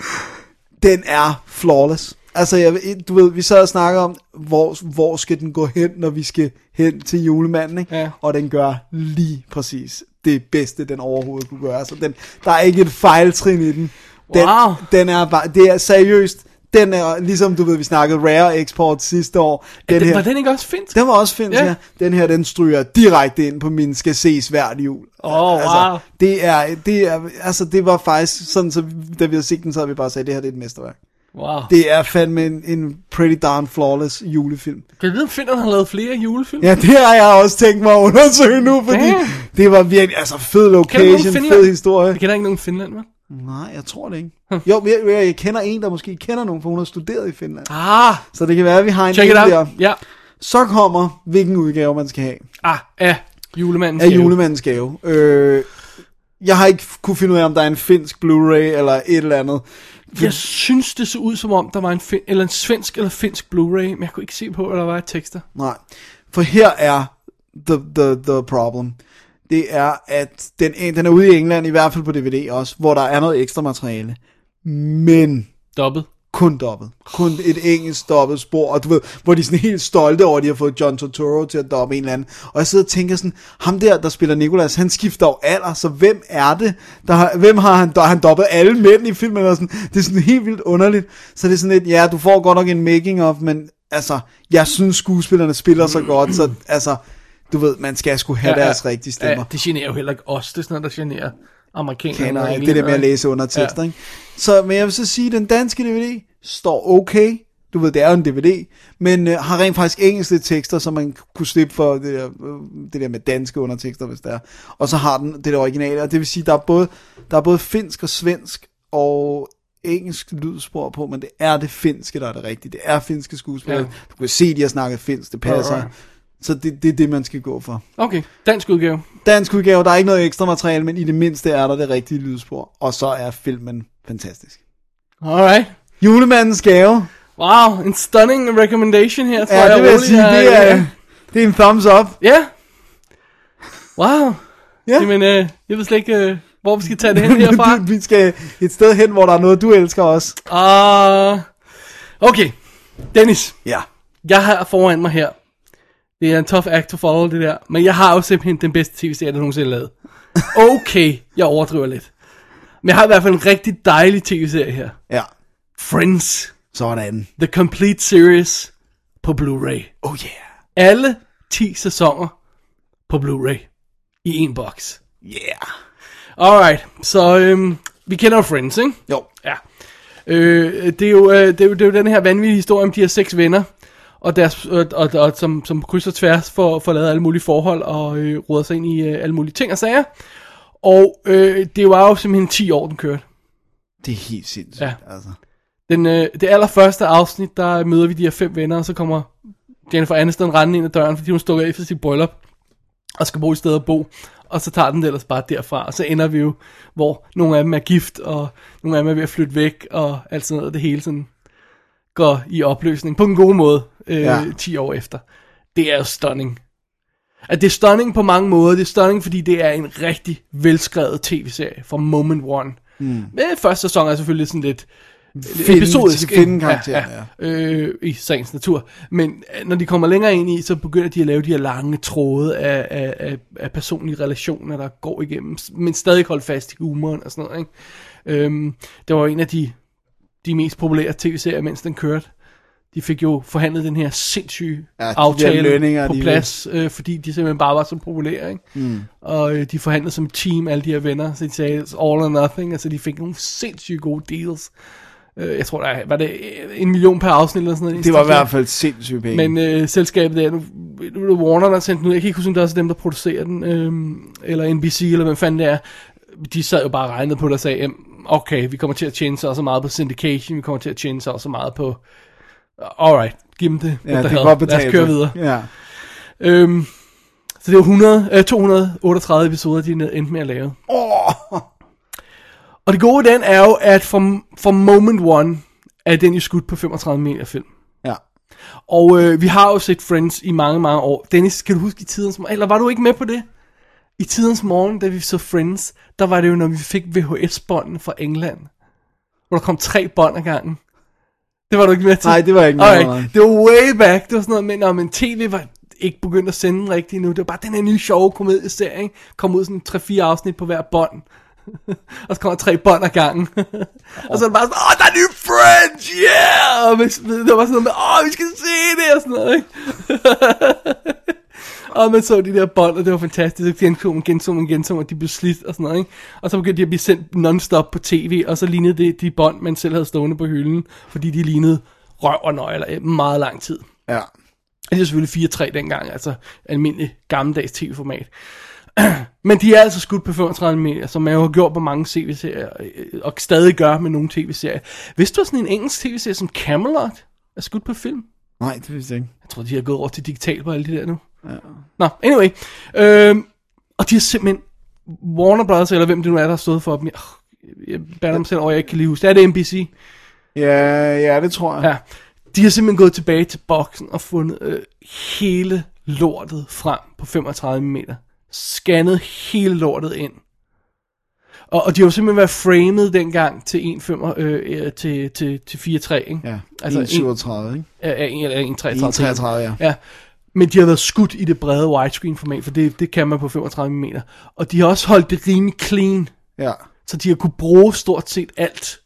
Den er flawless. Altså, jeg, du ved, vi sad og snakkede om, hvor, hvor skal den gå hen, når vi skal hen til julemanden, ikke? Ja. Og den gør lige præcis det bedste, den overhovedet kunne gøre. Altså, den, der er ikke et fejltrin i den. Den, Wow. den er bare, det er seriøst, den er, ligesom du ved, vi snakkede Rare Export sidste år. Den, Den, her, var den ikke også finsk? den var også finsk, Ja. ja. ja. Den her, den stryger direkte ind på min skal ses hvert jul. Åh, wow. altså, det er, det er, altså det var faktisk sådan, så da vi havde set den, så havde vi bare sagt, det her det er et mesterværk. Wow. Det er fandme en, en pretty darn flawless julefilm. Kan jeg vide, om Finder har lavet flere julefilm? Ja, det har jeg også tænkt mig at undersøge nu, fordi Damn. det var virkelig, altså fed location, fed historie. Jeg kender ikke nogen Finland, vel? Nej, jeg tror det ikke. Jo, jeg, jeg, jeg kender en, der måske kender nogen, for hun har studeret i Finland. Ah, Så det kan være, at vi har en check it en out. der. Ja. Så kommer, hvilken udgave man skal have. Ah, af julemandens af gave. julemandens gave. Øh, jeg har ikke kunne finde ud af, om der er en finsk Blu-ray eller et eller andet. Jeg synes, det så ud som om, der var en, fin- eller en svensk eller finsk Blu-ray, men jeg kunne ikke se på, hvad der var tekster. Nej, for her er the, the, the problem. Det er, at den, den er ude i England, i hvert fald på DVD også, hvor der er noget ekstra materiale. Men Dobbet. Kun dobbelt. Kun et engelsk dobbelt spor, og du ved, hvor de er sådan helt stolte over, at de har fået John Turturro til at dobbe en eller anden. Og jeg sidder og tænker sådan, ham der, der spiller Nicolas, han skifter jo alder, så hvem er det? Der har, hvem har han, der har han dobbet alle mænd i filmen? Og sådan. Det er sådan helt vildt underligt. Så det er sådan lidt, ja, du får godt nok en making of, men altså, jeg synes skuespillerne spiller så godt, så altså, du ved, man skal sgu have ja, deres rigtige stemmer. Ja, det generer jo heller ikke os. Det er sådan noget, der generer amerikanerne. Englænderne, det der med at læse under tekster, ja. ikke? Så, men jeg vil så sige, at den danske DVD står okay. Du ved, det er jo en DVD, men øh, har rent faktisk engelske tekster, så man kunne slippe for det der, øh, det der med danske undertekster, hvis det er. Og så har den det der originale, og det vil sige, der er både, der er både finsk og svensk og engelsk lydspor på, men det er det finske, der er det rigtige. Det er finske skuespillere. Ja. Ja. Du kan se, de har snakket finsk, det passer. Alright. Så det, det er det, man skal gå for. Okay, dansk udgave. Dansk udgave, der er ikke noget ekstra materiale, men i det mindste er der det rigtige lydspor. Og så er filmen fantastisk. Alright. Julemandens gave. Wow, en stunning recommendation her, tror Ja, jeg. det vil jeg sige, det er, det er en thumbs up. Ja. Wow. Ja. Jamen, øh, jeg ved slet ikke, øh, hvor vi skal tage det hen herfra. Vi skal et sted hen, hvor der er noget, du elsker også. Uh, okay, Dennis. Ja. Jeg har foran mig her Det er en tough act to follow, det der. Men jeg har jo simpelthen den bedste tv-serie, der nogensinde er lavet. Okay, jeg overdriver lidt. Men jeg har i hvert fald en rigtig dejlig tv-serie her. Ja. Friends. Sådan. The Complete Series på Blu-ray. Oh yeah. Alle 10 sæsoner på Blu-ray. I en boks. Yeah. Alright, så øhm, vi kender jo Friends, ikke? Jo. Ja. Øh, det, er jo, øh, det, er jo, det er jo den her vanvittige historie om de her seks venner, og, deres, og, og, og som, som krydser tværs for, for lavet alle mulige forhold og øh, råder sig ind i øh, alle mulige ting og sager. Og øh, det var jo simpelthen 10 år, den kørte. Det er helt sindssygt, Ja. altså. Den, øh, det allerførste afsnit, der møder vi de her fem venner, og så kommer Jennifer Aniston rendende ind ad døren, fordi hun stukker efter sit bryllup, og skal bo et sted at bo. Og så tager den det ellers bare derfra, og så ender vi jo, hvor nogle af dem er gift, og nogle af dem er ved at flytte væk, og alt sådan noget, det hele sådan går i opløsning på en god måde, øh, Ja. ja. 10 år efter. Det er jo stunning. At det er stunning på mange måder. Det er stunning, fordi det er en rigtig velskrevet tv-serie fra Moment One. Mm. Men første sæson er selvfølgelig sådan lidt Finde- episodisk. finde ikke? karakteren, Øh, I sagens natur. Men øh, når de kommer længere ind i, så begynder de at lave de her lange tråde af, af, af, af personlige relationer, der går igennem, men stadig holde fast i humoren og sådan noget. Ikke? Øhm, det var en af de, de mest populære tv-serier, mens den kørte. De fik jo forhandlet den her sindssyge Ja, aftale lønninger, på plads, øh, fordi de simpelthen bare var så populære. Ikke? Mm. Og øh, de forhandlede som team, alle de her venner, så de sagde, all or nothing, altså de fik nogle sindssygt gode deals. Øh, jeg tror, der er- var det en million per afsnit eller sådan noget. Det var i hvert fald sindssygt penge. Men øh, selskabet der, nu, nu er Warner, der sendte den ud, jeg kan ikke huske, om det er også dem, der producerer den, øh, eller NBC, eller hvem fanden det er. De sad jo bare og regnede på det og sagde, "Jamen, okay, vi kommer til at tjene så så meget på syndication, vi kommer til at tjene så så meget på... Alright, giv dem det. ja, det kan hell? godt Lad betale os køre videre. Ja. Øhm, så det var 100, øh, 238 episoder, de endte med at lave. Oh. Og det gode den er jo, at for, for Moment One er den jo skudt på 35 meter film. Ja. Og øh, vi har jo set Friends i mange, mange år. Dennis, kan du huske i tidens morgen? Eller var du ikke med på det? I tidens morgen, da vi så Friends, der var det jo, når vi fik VHS-båndene fra England. Hvor der kom tre bånd ad gangen. Det var du ikke med til? Nej, det var ikke med Alright. Det var way back. Det var sådan noget med, når men tv var ikke begyndt at sende rigtigt nu. Det var bare den her nye sjove komedieserie, ikke? Kom ud sådan 3-4 afsnit på hver bånd. og så kommer tre bånd ad gangen. og så er det bare sådan, åh, der er nye Friends, yeah! Og det var sådan noget med, åh, vi skal se det, og sådan noget, ikke? og man så de der bånd, og det var fantastisk. Så genså man, genså man, genså man, de blev slidt og sådan noget, ikke? Og så begyndte de at blive sendt non-stop på tv, og så lignede det de bånd, man selv havde stående på hylden, fordi de lignede røv og nøgler i meget lang tid. Ja. Det er selvfølgelig 4-3 dengang, altså almindelig gammeldags tv-format. Men de er altså skudt på 35 meter, som man jo har gjort på mange tv-serier, øh, og stadig gør med nogle tv-serier. Vidste du, sådan en engelsk tv-serie som Camelot er skudt på film? Nej, det vidste jeg ikke. Jeg tror, de har gået over til digital på alle de der nu. Ja. Nå, anyway. Øhm, og de har simpelthen, Warner Brothers, eller hvem det nu er, der har stået for dem, jeg, jeg bærer dem selv over, jeg ikke kan lige huske. Er det NBC? Ja, ja, det tror jeg. Ja. De har simpelthen gået tilbage til boksen og fundet øh, hele lortet frem på 35 meter. Scannet hele lortet ind. Og, og de har jo simpelthen været framed dengang til 1,5 øh, øh, til, til, til 4,3, ikke? Ja, Altså 1,37, ikke? Ja, ja, en- eller 1,33. 1,33, ja. Ja. Men de har været skudt i det brede widescreen format, for det, det kan man på 35 meter. Og de har også holdt det rimelig clean, Ja. så de har kunne bruge stort set alt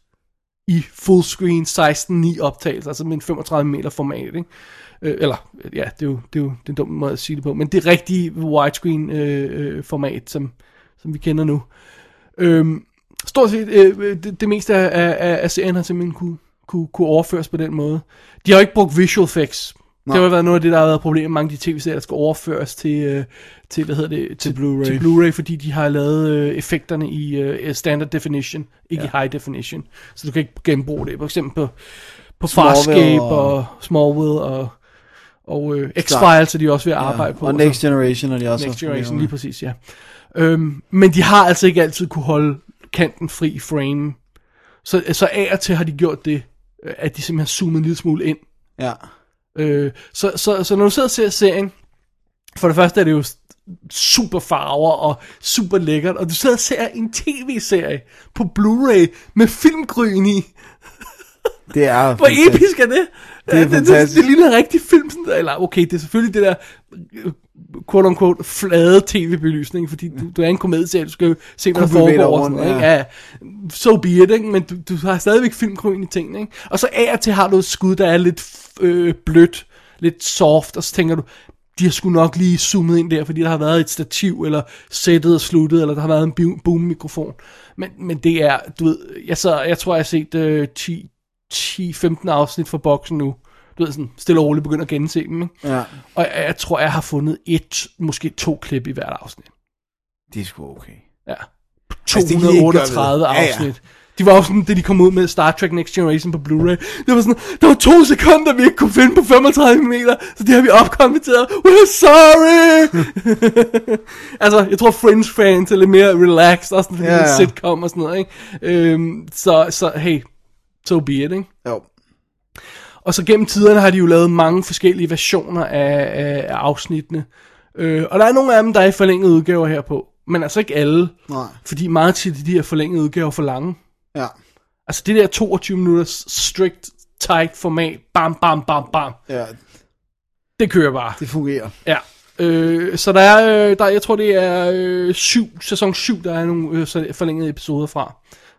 i fullscreen 16.9 optagelser, altså med en 35 meter format, ikke? Øh, eller, ja, det er jo, det er jo det er en dum måde at sige det på, men det rigtige widescreen øh, øh, format, som, som vi kender nu. Øhm, stort set, øh, det, det meste af, af, af serien har simpelthen kunne, kunne, kunne overføres på den måde. De har ikke brugt visual effects. Det har jo været noget af det, der har været problemet med mange af de tv-serier, der skal overføres til, øh, til hvad hedder det? Til, Blu-ray. Til Blu-ray, fordi de har lavet øh, effekterne i øh, standard definition, ikke ja. i high definition. Så du kan ikke genbruge det. For eksempel på, på Farscape og- og, Smallville og, og øh, X-Files er de også ved at arbejde på. Og så- Next Generation er de også. Next Generation, lige præcis, ja. Øhm, men de har altså ikke altid kunne holde kanten fri i frame. Så, så af og til har de gjort det, øh, at de simpelthen zoomet en lille smule ind. Ja. Øh, så, så, så når du sidder og ser serien, for det første er det jo super farver og super lækkert, og du sidder og ser en tv-serie på Blu-ray med filmgryn i. Det er Hvor fantastisk. episk er det? Det er det, det, fantastisk. det ligner rigtig film. Sådan, der. eller okay, det er selvfølgelig det der øh, quote unquote flade tv-belysning, fordi du, du er en komedieserie, du skal se, hvad der foregår. Og sådan, noget, ikke? Ja, so be it, ikke? men du, du har stadigvæk filmkrøn i tingene. Ikke? Og så af og til har du et skud, der er lidt øh, blødt, lidt soft, og så tænker du, de har sgu nok lige zoomet ind der, fordi der har været et stativ, eller sættet er sluttet, eller der har været en boom- boom-mikrofon. Men, men det er, du ved, jeg, så, jeg tror, jeg har set øh, 10 10-15 afsnit fra boksen nu. Du ved, sådan stille og roligt begynder at gense dem. Ikke? Ja. Og jeg, jeg tror, jeg har fundet et, måske to klip i hvert afsnit. Det er sgu okay. Ja. Altså, det kan de ikke gøre 238 ved. Ja, ja. afsnit. De var jo sådan, da de kom ud med Star Trek Next Generation på Blu-ray. Det var sådan, der var to sekunder, vi ikke kunne finde på 35 meter, så det har vi opkonverteret. We're sorry! altså, jeg tror Fringe fans er lidt mere relaxed, også Ja, det er ja. en sitcom og sådan noget, ikke? Øhm, så, så hey, so be it, ikke? Jo. Og så gennem tiderne har de jo lavet mange forskellige versioner af, af, af afsnittene. Øh, og der er nogle af dem, der er i forlængede udgaver herpå. Men altså ikke alle. Nej. Fordi meget tit er de her forlængede udgaver for lange. Ja. Altså det der 22 minutters strict, tight format, bam, bam, bam, bam. Ja, Det kører bare. det fungerer. Ja. Øh, så der er, øh, der, jeg tror det er øh, syv, sæson 7, der er nogle øh, forlængede episoder fra.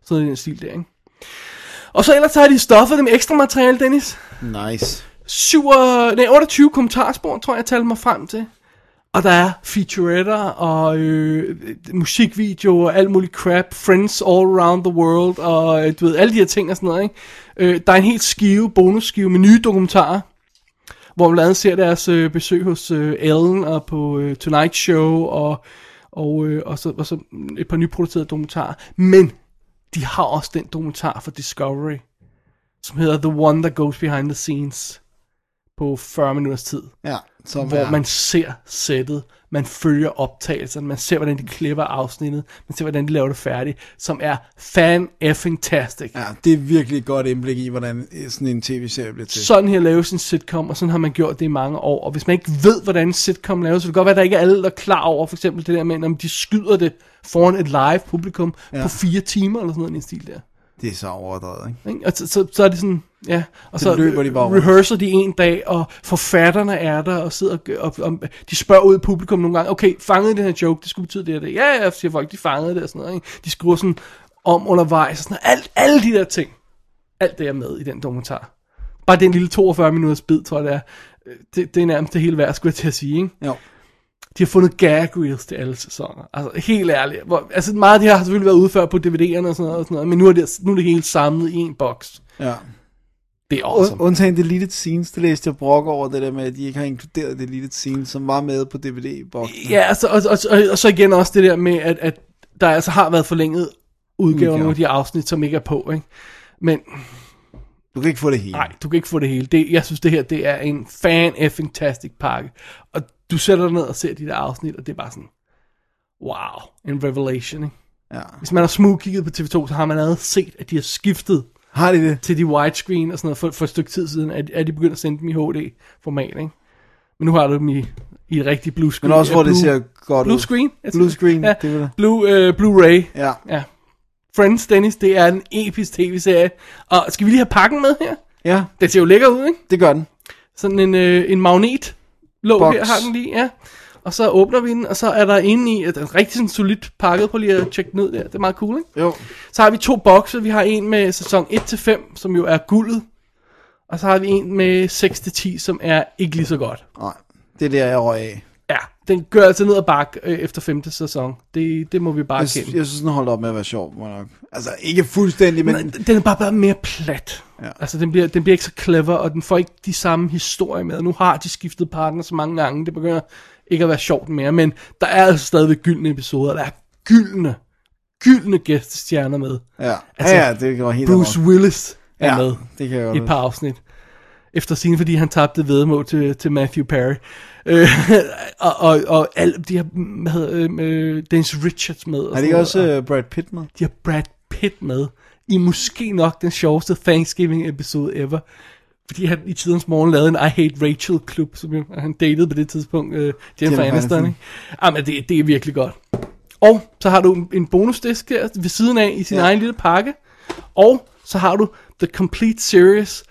Sådan den stil der, ikke? Og så ellers har de stoffet dem ekstra materiale, Dennis. Nice. 7, nej, 28 kommentarspor, tror jeg, jeg talte mig frem til. Og der er featuretter og øh, musikvideoer og alt muligt crap. Friends all around the world og øh, du ved, alle de her ting og sådan noget. Ikke? Øh, der er en helt skive, bonusskive med nye dokumentarer. Hvor man blandt andet ser deres øh, besøg hos øh, Ellen og på øh, Tonight Show og, og, øh, og, så, og så et par nyproducerede dokumentarer. Men de har også den dokumentar for Discovery, som hedder The One That Goes Behind the Scenes på 40 minutters tid. Ja, som Hvor er- man ser sættet, man følger optagelserne, man ser, hvordan de klipper afsnittet, man ser, hvordan de laver det færdigt, som er fan effing tastic. Ja, det er virkelig et godt indblik i, hvordan sådan en tv-serie bliver til. Sådan her laves en sitcom, og sådan har man gjort det i mange år. Og hvis man ikke ved, hvordan en sitcom laves, så kan det godt være, at der ikke er alle, der er klar over, for eksempel det der med, når de skyder det foran et live publikum Ja. på fire timer, eller sådan noget i den stil der. Det er så overdrevet, ikke? Ikke? Og så, så, så er det sådan, ja, og Så så løber de bare rundt. rehearser de en dag, og forfatterne er der, og sidder og, og, og de spørger ud i publikum nogle gange, okay, fangede den her joke, det skulle betyde det og det. Ja, ja, siger folk, de fangede det og sådan noget. Ikke? De skriver sådan om undervejs, og sådan noget. Alt, alle de der ting, alt det er med i den dokumentar. Bare den lille 42 minutters bid, tror jeg det er. Øh, Det, det er nærmest det hele værd, skulle jeg til at sige, ikke? Jo. De har fundet gag reels til alle sæsoner. Altså helt ærligt. Hvor, altså meget af det her har selvfølgelig været udført på DVD'erne og sådan noget, og sådan noget men nu er, det, nu er det hele samlet i en boks. Ja. Det er awesome. Und, undtagen deleted scenes, det læste jeg brok over det der med, at de ikke har inkluderet deleted scenes, som var med på DVD-boksen. Ja, altså, og, og, og, og så igen også det der med, at, at der altså har været forlænget udgaver af nogle af de afsnit, som ikke er på, ikke? Men Du kan ikke få det hele. nej, du kan ikke få det hele. Det, jeg synes, det her, det er en fan effing tastic pakke. Og du sætter dig ned og ser de der afsnit, og det er bare sådan, wow, en revelation, ikke? Ja. Hvis man har smooth kigget på TV2, så har man allerede set, at de har skiftet Har de det? til de widescreen og sådan noget for, for et stykke tid siden, at, at de begyndt at sende dem i HD-format, ikke? Men nu har du dem i, i et rigtigt blue screen. Men også, hvor det blue- ser godt ud. Blue screen? Blue screen, Ja, det er det. Blue, øh, Blu-ray. Ja. Ja. Friends, Dennis, det er en episk tv-serie. Og skal vi lige have pakken med her? Ja, Den ser jo lækker ud, ikke? det gør den. Sådan en, øh, en magnet låg Box. her har den lige, ja. Og så åbner vi den, og så er der inde i, er rigtig sådan solidt pakket på lige at tjekke ud der. Det er meget cool, ikke? Jo. Så har vi to bokse. Vi har en med sæson 1-5, som jo er guldet. Og så har vi en med 6-10, som er ikke lige så godt. Nej, det er der, jeg røg af. Den gør altså ned ad bakke øh, efter femte sæson. Det, det må vi bare Jeg, kende. jeg synes, den holdt op med at være sjov, må nok. Altså, ikke fuldstændig, men... Men den er bare, bare mere plat. Ja. Altså, den bliver, den bliver ikke så clever, og den får ikke de samme historier med. Nu har de skiftet partner så mange gange, det begynder ikke at være sjovt mere, men der er altså stadigvæk gyldne episoder. Der er gyldne, gyldne gæstestjerner med. Ja, Altså, ja, ja det var helt Bruce Willis er Ja, med det kan jeg i et par afsnit. Efter sin, fordi han tabte vedmål til, til Matthew Perry. Øh, og, og, og alle, de har, hvad hedder, øh, øh, Dennis Richards med. og Er det sådan ikke noget. også uh, Brad Pitt med? De har Brad Pitt med i måske nok den sjoveste Thanksgiving-episode ever. Fordi han i tidens morgen lavede en I Hate Rachel-klub, som jo, han datede på det tidspunkt uh, Jennifer Aniston. Ikke? Jamen, det, det er virkelig godt. Og så har du en- bonusdisk her ved siden af i sin Ja. egen lille pakke. Og så har du The Complete Series,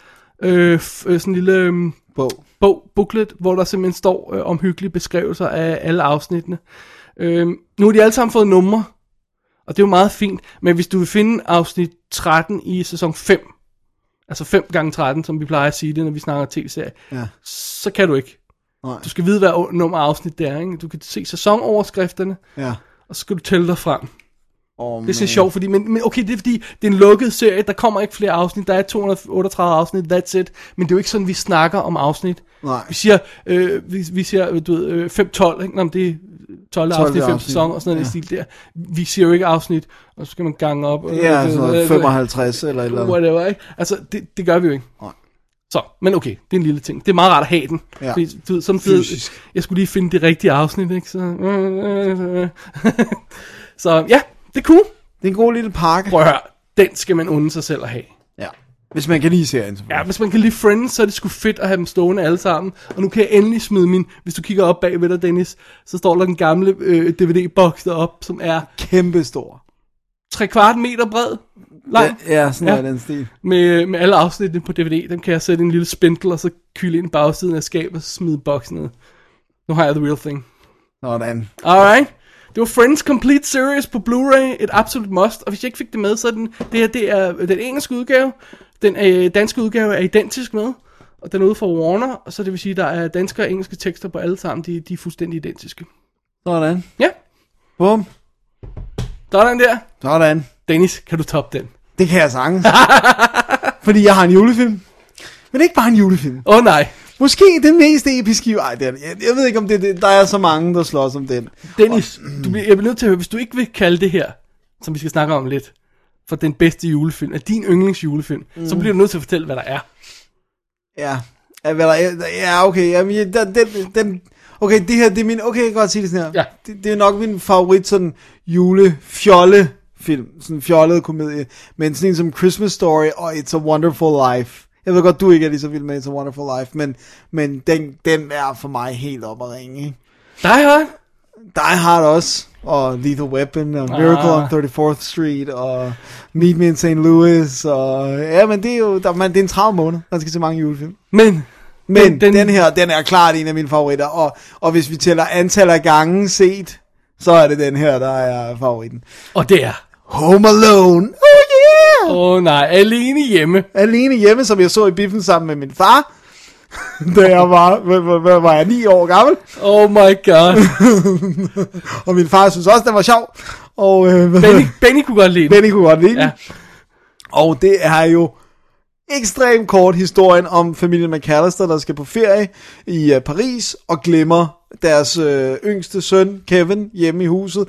øh, øh, sådan en lille øh, Bog. Bog, booklet, hvor der simpelthen står øh, omhyggelige beskrivelser af alle afsnittene. Øh, nu har de alle sammen fået numre, og det er jo meget fint, men hvis du vil finde afsnit 13 i sæson 5, altså 5 gange 13, som vi plejer at sige det, når vi snakker tv-serie, Ja. så kan du ikke. Nej. Du skal vide, hvad nummer afsnit det er. Ikke? Du kan se sæsonoverskrifterne, Ja. og så skal du tælle dig frem. Oh, Det er så sjovt, fordi, men, men okay, det er fordi, det er en lukket serie, der kommer ikke flere afsnit, der er 238 afsnit, that's it, men det er jo ikke sådan, vi snakker om afsnit. Nej. Vi siger, øh, vi, vi siger, øh, du ved, øh, 5-12, ikke? Nå, det er 12 afsnit, 5 afsnit. sæson og sådan noget ja. stil der. Vi siger jo ikke afsnit, og så skal man gange op. øh, Ja, øh, sådan øh, noget øh, 55 eller eller andet. Whatever, ikke? Altså, det, det gør vi jo ikke. Nej. Så, men okay, det er en lille ting. Det er meget rart at have den. Ja. Fordi, du ved, Fysisk. jeg skulle lige finde det rigtige afsnit, ikke? Så, så ja, det er cool. Det er en god lille pakke. Prøv at høre, den skal man unde sig selv at have. Ja. Hvis man kan lide serien. Ja, hvis man kan lide Friends, så er det sgu fedt at have dem stående alle sammen. Og nu kan jeg endelig smide min, hvis du kigger op bag ved dig, Dennis, så står der den gamle øh, DVD-boks deroppe, som er Kæmpe stor. 3 kvart meter bred. Lang. Ja, ja, sådan ja. er den stil. Med, med alle afsnittene på DVD, dem kan jeg sætte en lille spindel, og så kylde ind bagsiden af skabet, og smide boksen ned. Nu har jeg The Real Thing. Sådan. Alright. Det var Friends Complete Series på Blu-ray, et absolut must. Og hvis jeg ikke fik det med, så er den, det her det er den engelske udgave. Den øh, danske udgave er identisk med. Og den er ude fra Warner, og så det vil sige, der er danske og engelske tekster på alle sammen. De, de er fuldstændig identiske. Sådan. Ja, Bum. sådan der. Sådan. Dennis, kan du toppe den? Det kan jeg sagtens. Fordi jeg har en julefilm. Men ikke bare en julefilm. Åh oh, nej. Måske den mest episke. Ej, det er, jeg, jeg ved ikke, om det, er det der er så mange, der slås om den. Dennis, du, bliver- jeg bliver nødt til at høre, hvis du ikke vil kalde det her, som vi skal snakke om lidt, for den bedste julefilm, er din yndlingsjulefilm, mm. så bliver du nødt til at fortælle, hvad der er. Ja. Ja, vel, ja, ja okay. Jamen, ja, den, den, den, okay, det her, det er min... Okay, jeg kan godt sige det sådan her. Ja. Det, det er nok min favorit sådan julefjolle film. Sådan en fjollet komedie. Men sådan en som Christmas Story og It's a Wonderful Life. Jeg ved godt, du ikke er lige så vild med It's a Wonderful Life, men, men den, den er for mig helt op at ringe. Die Hard? Die Hard også, og Lethal Weapon, og Miracle Ah. on 34th Street, og Meet Me in St. Louis, og ja, men det er jo, der, man, det er en travl måned, man skal se mange julefilm. Men, Men den- den, den her, den er klart en af mine favoritter, og, og hvis vi tæller antal af gange set, så er det den her, der er favoritten. og det er... Home Alone, yeah! Åh oh, nej, alene hjemme. Alene hjemme, som jeg så i biffen sammen med min far, da jeg var, hvad, hvad, var jeg, 9 år gammel. Oh my god. Og min far synes også, den var sjov. Og, øh, Benny, Benny kunne godt lide den. Benny kunne godt lide den. Ja. Og det er jo ekstremt kort historien om familien McAllister, der skal på ferie i uh, Paris og glemmer deres øh, yngste søn, Kevin, hjemme i huset.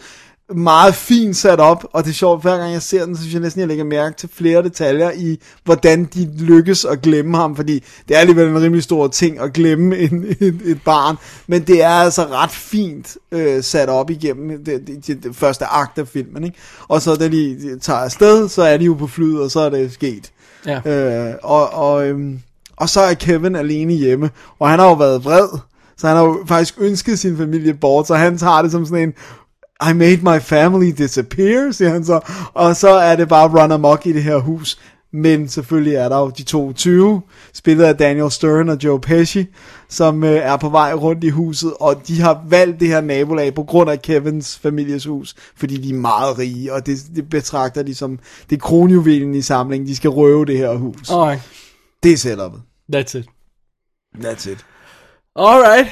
Meget fint sat op, og det er sjovt, hver gang jeg ser den, så synes jeg næsten, jeg lægger mærke til flere detaljer i, hvordan de lykkes at glemme ham, fordi det er alligevel en rimelig stor ting at glemme en, et, et barn, men det er altså ret fint øh, sat op igennem det, det, det, det første akt af filmen, ikke? Og så da de tager afsted, så er de jo på flyet, og så er det sket. Ja. Øh, og, og, øhm, og så er Kevin alene hjemme, og han har jo været vred, så han har jo faktisk ønsket sin familie bort, så han tager det som sådan en, I made my family disappear, siger han så, og så er det bare run amok i det her hus. Men selvfølgelig er der jo de 22, spillet af Daniel Stern og Joe Pesci, som øh, er på vej rundt i huset, og de har valgt det her nabolag på grund af Kevins families hus, fordi de er meget rige, og det, det betragter de som, det kronjuvelen i samlingen, de skal røve det her hus. Alright, Det er setupet. that's it. That's it. Alright,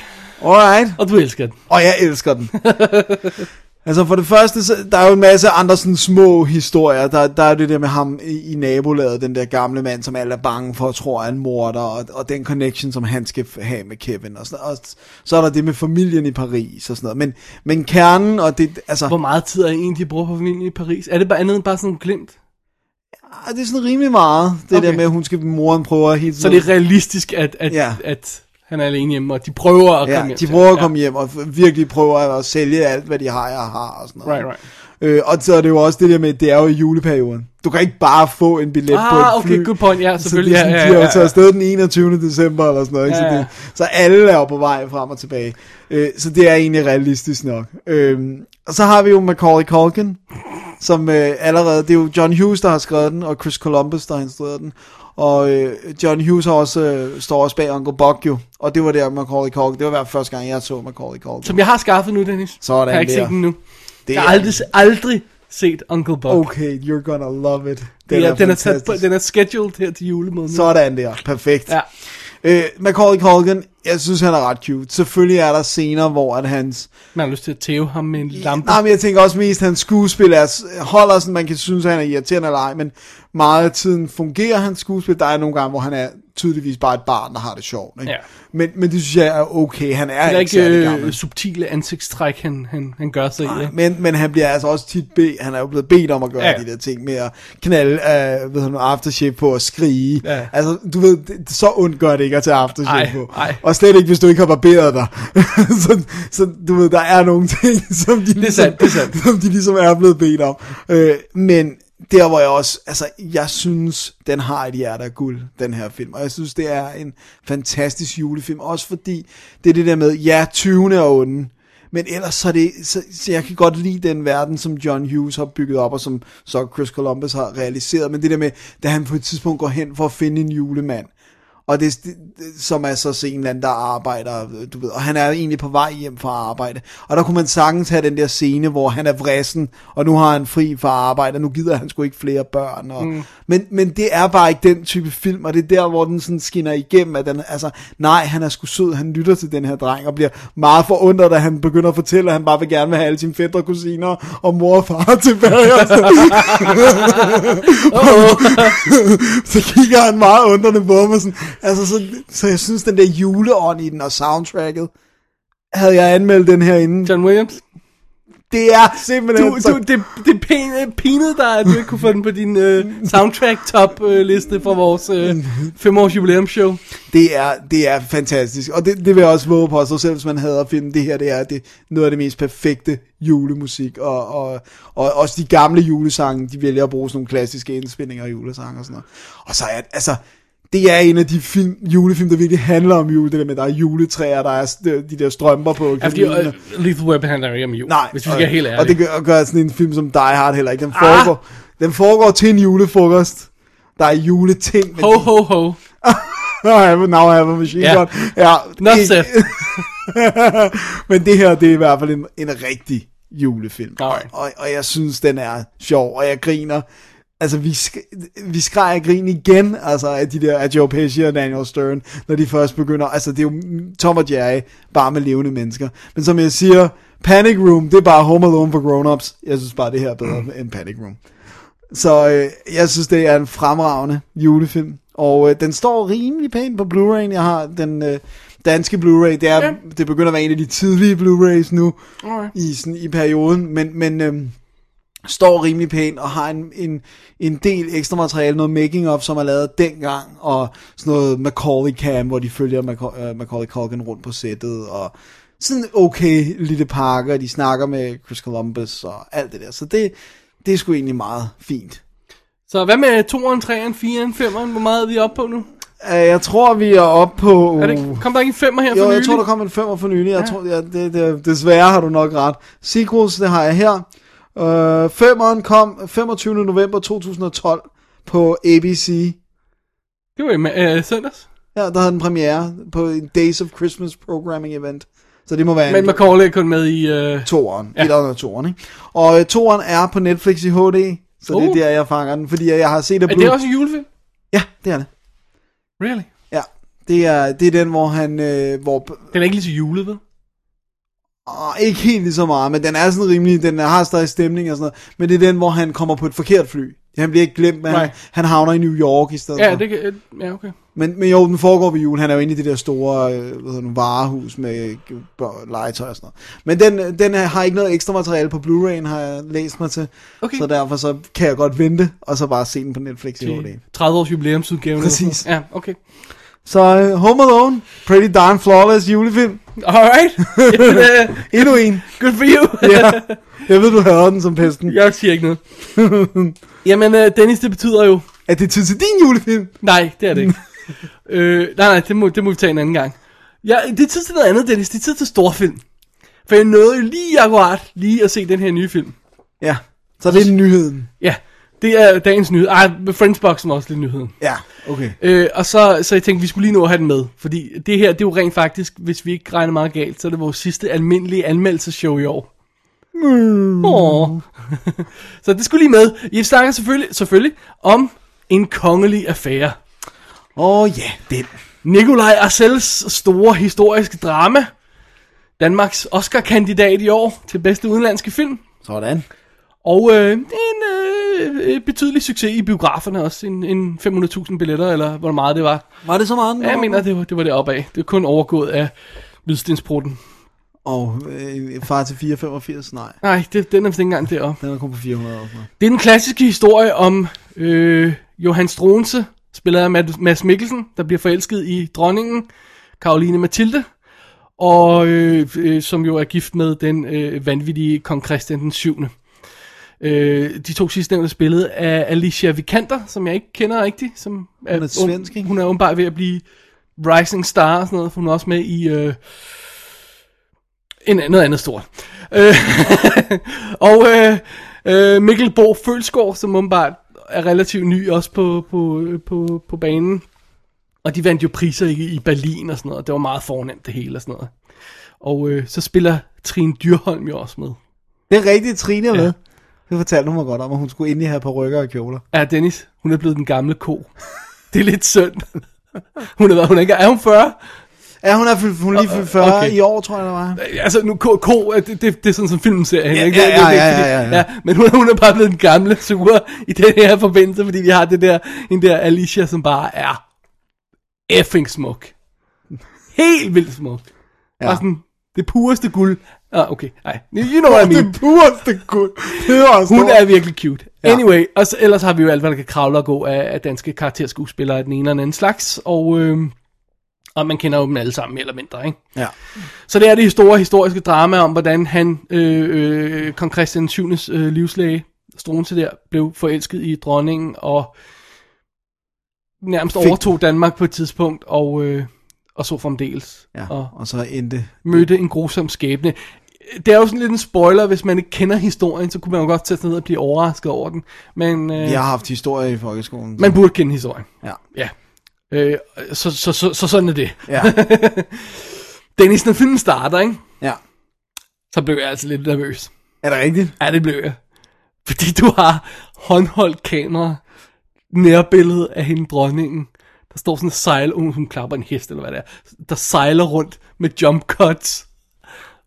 Alright. og du elsker den. Og jeg elsker den. altså for det første, så, der er jo en masse andre sådan små historier. Der, der er det der med ham i, i nabolaget, den der gamle mand, som alle er bange for, tror er en morder, og, og den connection, som han skal have med Kevin. Og, sådan, og så er der det med familien i Paris og sådan noget. Men, men kernen, og det, altså, Hvor meget tid er egentlig, de bruger på familien i Paris? Er det bare andet end bare sådan glimt? ah, det er sådan rimelig meget, det Okay. der med, at hun skal, moren prøver hele Så det er realistisk, at, at, Ja. at han er alene hjemme, og de prøver at Ja, komme hjem de prøver at komme hjem og virkelig prøver at sælge alt, hvad de har, jeg har og sådan noget. Right, right. Øh, og så er det jo også det der med, det er jo i juleperioden. Du kan ikke bare få en billet på Ah, et fly. okay, good point. Ja, Så selvfølgelig. ja, de ja, har jo ja, taget afsted den 21. december eller sådan noget. Ikke? Ja, Så, ja. det, så alle er jo på vej frem og tilbage. Øh, så det er egentlig realistisk nok. Øh, og så har vi jo Macaulay Culkin som øh, allerede, det er jo John Hughes, der har skrevet den, og Chris Columbus, der har instrueret den. Og øh, John Hughes har også, øh, står også bag Uncle Buck jo, og det var der Macaulay Culkin, det var i hvert fald første gang, jeg så Macaulay Culkin. Som jeg har skaffet nu, Dennis. Sådan jeg har ikke der. set den nu. Det jeg har er- aldrig, aldrig set Uncle Buck. Okay, you're gonna love it. Den er, den, er sat den er scheduled her til julemåneden. Sådan der, perfekt. Ja. Øh, Macaulay Culkin, jeg synes, han er ret cute. Selvfølgelig er der scener, hvor at hans... Man har lyst til at tæve ham med en lampe. Nej, men jeg tænker også mest, at hans skuespil er, holder sådan, man kan synes, at han er irriterende eller ej, men meget af tiden fungerer hans skuespil. Der er nogle gange, hvor han er tydeligvis bare et barn, der har det sjovt. Ikke? Ja. Men, men det synes jeg er okay. Han er, Det er ikke ikke øh, subtile ansigtstræk, han, han, han gør sig i. Nej, ikke? men, men han bliver altså også tit bedt, han er jo blevet bedt om at gøre Ja. de der ting med at knalde, uh, ved han, aftershave på og skrige. Ja. Altså, du ved, det, så ondt gør det ikke at tage aftershave Ej, på. ej. Og slet ikke, hvis du ikke har barberet dig. så, så, du ved, der er nogle ting, som de, ligesom, sandt, det er sandt. som de ligesom er blevet bedt om. Uh, men der hvor jeg også, altså, jeg synes, den har et hjerte af guld, den her film. Og jeg synes, det er en fantastisk julefilm. Også fordi, det er det der med, ja, 20. er onde, men ellers så er det, så, så jeg kan godt lide den verden, som John Hughes har bygget op, og som så Chris Columbus har realiseret. Men det der med, da han på et tidspunkt går hen for at finde en julemand, og det, det, som er så en eller anden, der arbejder, du ved, og han er egentlig på vej hjem fra arbejde. Og der kunne man sagtens have den der scene, hvor han er vrissen, og nu har han fri fra arbejde, og nu gider han sgu ikke flere børn. Og, mm. men, men det er bare ikke den type film, og det er der, hvor den sådan skinner igennem, at den, altså, nej, han er sgu sød, han lytter til den her dreng, og bliver meget forundret, da han begynder at fortælle, at han bare vil gerne vil have alle sine fædre, kusiner og mor og far tilbage. så kigger han meget undrende på mig, sådan, altså, så, så jeg synes, den der juleånd i den, og soundtracket, havde jeg anmeldt den her inden. John Williams? Det er simpelthen Du, så... du, det, det er pin, pinet dig, at du ikke kunne få den på din øh, soundtrack top øh, liste for vores øh, femårs jubilæumsshow. Det er, det er fantastisk, og det, det vil jeg også våge på, så selv hvis man hader filmen, det her det er det, noget af det mest perfekte julemusik, og, og, og også de gamle julesange, de vælger at bruge sådan nogle klassiske indspilninger af julesange og sådan noget. Og så er altså, det er en af de film, julefilm, der virkelig handler om jule, det der med, der er juletræer, der er de, de der strømper på fordi kaninerne. øh, Lethal Weapon handler ikke om jul, Nej, hvis vi skal være helt ærlige. Og det gør, gør sådan en film som Die Hard heller ikke. Den Ah! foregår, den foregår til en julefrokost. Der er juleting. Men Ho, ho, ho. Now I have, now I have a machine Ja. gun. Ja, Not said. Men det her, det er i hvert fald en, en rigtig julefilm. Alright. Og, og jeg synes, den er sjov, og jeg griner. Altså, vi, sk- vi skreg af grin igen, altså af de der, af Joe Pesci og Daniel Stern, når de først begynder, altså det er jo Tom og Jerry, bare med levende mennesker. Men som jeg siger, Panic Room, det er bare Home Alone for grown-ups. Jeg synes bare, det her er bedre end Panic Room. Så øh, jeg synes, det er en fremragende julefilm. Og øh, den står rimelig pænt på Blu-ray. Jeg har den øh, danske Blu-ray. Det, er, Ja. det begynder at være en af de tidlige Blu-rays nu Alright. i, sådan, i perioden. Men, men øh, står rimelig pænt og har en, en, en del ekstra materiale, noget making of, som er lavet dengang, og sådan noget Macaulay Cam, hvor de følger Maca- øh, Macaulay Culkin rundt på sættet, og sådan okay lille pakke, og de snakker med Chris Columbus og alt det der. Så det, det er sgu egentlig meget fint. Så hvad med 2'eren, 3'eren, 4'eren, 5'eren? Hvor meget er vi oppe på nu? Jeg tror, vi er oppe på... Er det, kom der ikke en 5'er her for Jo, jeg nylig? tror, der kom en femmer for nylig. Jeg Ja. tror, ja, det, det, desværre har du nok ret. Sequels, det har jeg her. Uh, femmeren kom 25. november 2012 på ABC. Det var i øh, søndags. Ja, der havde den premiere på en Days of Christmas Programming Event. Så det må være Men en Macaulay er kun med i... Øh... toeren. Ja. Eller toeren, ikke? Og uh, toeren er på Netflix i HD. Så det er Uh. der, jeg fanger den. Fordi jeg har set Er det også en julefilm? Ja, det er det. Really? Ja, det er, det er den, hvor han... Øh, hvor, Den er ikke lige så julet, vel? Åh, ikke helt lige så meget, men den er sådan rimelig, den har stadig stemning og sådan noget. Men det er den, hvor han kommer på et forkert fly. Han bliver ikke glemt, men han, han havner i New York i stedet Ja, for. det kan... øh, Ja, okay. Men, men jo, den foregår ved jul. Han er jo inde i det der store øh, hvad hedder det, varehus med øh, legetøj og sådan noget. Men den, den er- har ikke noget ekstra materiale på Blu-ray'en, har jeg læst mig til. Okay. Så derfor så kan jeg godt vente, og så bare se den på Netflix i HD. 30 års jubilæumsudgave. Præcis. Ja, okay. Så uh, Home Alone, Pretty Darn Flawless julefilm. Alright. Øh, Endnu en. Good for you. ja. Jeg ved, du hader den som pesten. Jeg siger ikke noget. Jamen, øh, Dennis, det betyder jo... Er det tid til din julefilm? Nej, det er det ikke. øh, nej, nej, det må, det må vi tage en anden gang. Ja, det er tid til noget andet, Dennis. Det er tid til storfilm. For jeg nåede jo lige akkurat lige at se den her nye film. Ja. Så det er nyheden. Ja, det er dagens nyhed. Ej, Friendsboxen er også lidt nyheden. Ja, okay. Øh, og så, så jeg tænkte, vi skulle lige nå at have den med. Fordi det her, det er jo rent faktisk, hvis vi ikke regner meget galt, så er det vores sidste almindelige anmeldelseshow i år. Mm. Åh. så det skulle lige med. Jeg snakker selvfølgelig, selvfølgelig om en kongelig affære. Åh oh, ja, den. Nikolaj Arcels store historiske drama. Danmarks Oscar-kandidat i år til bedste udenlandske film. Sådan. Og øh, en øh, betydelig succes i biograferne også. En, en 500.000 billetter, eller hvor meget det var. Var det så meget? Ja, jeg mener, det var det, var det opad. Det er kun overgået af Hvidstensprutten. Og øh, far til 485, nej. Nej, det, den er vist ikke engang deroppe. Den er kun på 400 og sådan noget. Det er den klassiske historie om øh, Johan Stronse, spillet af Mad- Mads Mikkelsen, der bliver forelsket i dronningen, Karoline Mathilde, og øh, øh, som jo er gift med den øh, vanvittige kong Christian den 7. Øh, de to sidstnævnte spillet af Alicia Vikander, som jeg ikke kender rigtigt. Som Hun er svensk, ikke? Hun er åbenbart ved at blive rising star og sådan noget, for hun er også med i... Øh, en, noget andet stort. Øh, og øh, øh, Mikkel Bo Følsgaard, som åbenbart er relativt ny også på, på, på, på banen. Og de vandt jo priser i, i Berlin og sådan noget. Det var meget fornemt det hele og sådan noget. Og øh, så spiller Trine Dyrholm jo også med. Det er rigtigt, Trine er med. Det fortalte hun mig godt om, at hun skulle ind i her på rykker og kjoler. Ja, Dennis, hun er blevet den gamle ko. Det er lidt synd. Hun er, hun er, ikke, er hun 40? Ja, hun er, fyldt- hun er lige fyldt 40 Okay. i år, tror jeg, det var. Altså, nu, ko, ko det, det, det er sådan som filmen ser Ja, ikke? ja, ja, ja, ja, ja, ja. Men hun, hun er bare blevet den gamle sure i den her forbindelse, fordi vi har det der, en der Alicia, som bare er effing smuk. Helt vildt smuk. Ja. Ja. Og sådan, det pureste guld. Ah, okay, nej. You know what I mean. Det pureste gud. Hun er virkelig cute. Ja. Anyway, og så, ellers har vi jo alt, hvad der kan kravle og gå af, af danske karakterskuespillere af den ene eller den anden slags, og, øh, og man kender jo dem alle sammen mere eller mindre, ikke? Ja. Så det er det store historiske drama om, hvordan han, øh, øh, kong Christian 7. Øh, livslæge, Struense der, blev forelsket i dronningen, og nærmest Fik- overtog Danmark på et tidspunkt, og, øh, og så fremdeles. Ja, Og og så endte... mødte en grusom skæbne. Det er jo sådan lidt en spoiler, hvis man ikke kender historien, så kunne man jo godt sætte sig ned og blive overrasket over den. Men øh, Vi har haft historie i folkeskolen. så- man burde kende historien. Ja. Ja. Øh, så, så, så, så sådan er det. Ja. Dennis, når filmen starter, ikke? ja. så blev jeg altså lidt nervøs. Er det rigtigt? Ja, det blev jeg. Fordi du har håndholdt kamera, nærbillede af hende dronningen, der står sådan en sejl, hun, hun klapper en hest, eller hvad det er, der sejler rundt med jump cuts.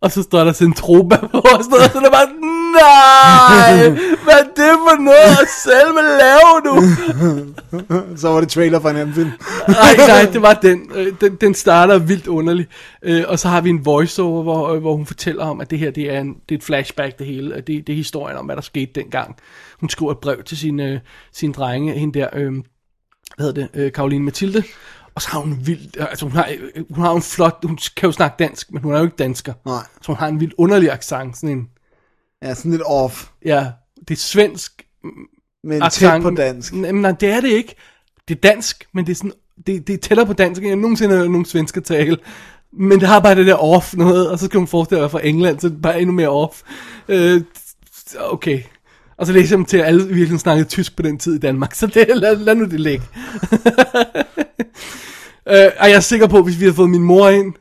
Og så står der Centropa på og sådan noget, så det er bare, nej, hvad er det for noget, selv hvad laver du? Så var det trailer for en anden film. Nej, nej, det var den. Øh, Den, den starter vildt underligt. Øh, Og så har vi en voiceover, hvor, øh, hvor hun fortæller om, at det her det er, en, det er et flashback, det hele. Det, det er historien om, hvad der skete dengang. Hun skriver et brev til sine, sine drenge, hende der, øh, hvad hedder det, øh, Karoline Mathilde. Og så har hun vild, altså hun har, øh, hun har en flot, hun kan jo snakke dansk, men hun er jo ikke dansker. Nej. Så hun har en vild underlig accent, sådan en, Ja, sådan lidt off. ja, det er svensk, Men accent. tæt på dansk. Nej, nej, det er det ikke. Det er dansk, men det er sådan, det, det er tættere på dansk, end jeg nogensinde har nogen svensker tale. Men det har bare det der off noget, og så skal man forestille sig fra England, så det er bare endnu mere off. Øh, okay. Og så læser jeg dem til, at alle virkelig snakkede tysk på den tid i Danmark, så det, lad, lad nu det ligge. øh, og jeg er sikker på, at hvis vi havde fået min mor ind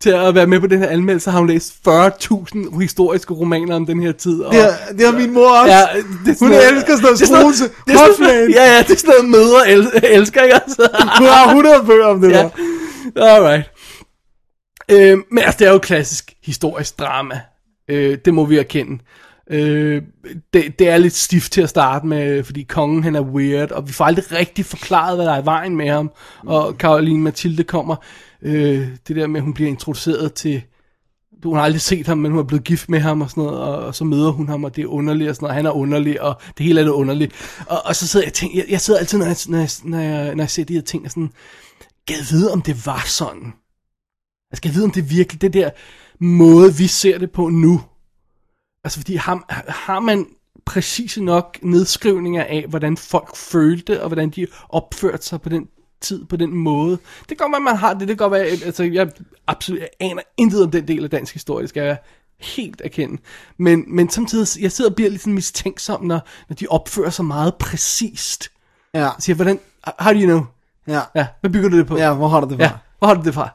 til at være med på den her anmeldelse, så har hun læst 40.000 historiske romaner om den her tid. Og, Det har, det har min mor også. Ja, det er Hun noget- elsker sådan noget er struse. Ja, ja, det er sådan noget mødre el- elsker, ikke altså? Hun har 100 bøger om det ja. der. Alright. Øh, men altså, det er jo klassisk historisk drama. Øh, det må vi erkende. Øh, det, det er lidt stift til at starte med, fordi kongen han er weird, og vi får aldrig rigtig forklaret, hvad der er i vejen med ham. Og Karoline Mathilde kommer, øh, det der med, at hun bliver introduceret til, hun har aldrig set ham, men hun er blevet gift med ham og sådan noget, og, og så møder hun ham, og det er underligt og sådan noget, han er underlig, og det hele er det underligt. Og, og så sidder jeg og tænker, jeg, jeg sidder altid, når jeg, når, jeg, når, jeg, når jeg ser de her ting, og sådan, jeg vide, om det var sådan? Jeg skal vide, om det virkelig, det der måde, vi ser det på nu. Altså, fordi har, har man præcise nok nedskrivninger af, hvordan folk følte, og hvordan de opførte sig på den tid, på den måde. Det kan godt være, man har det. Det kan godt være, altså, jeg absolut jeg aner intet om den del af dansk historie, det skal jeg helt erkende. Men, men samtidig, jeg sidder og bliver lidt sådan mistænksom, når, når de opfører sig meget præcist. Ja. Jeg siger, hvordan, how do you know? Ja. Ja, hvad bygger du det på? Ja, hvor har du det fra? Ja, hvor har du det fra?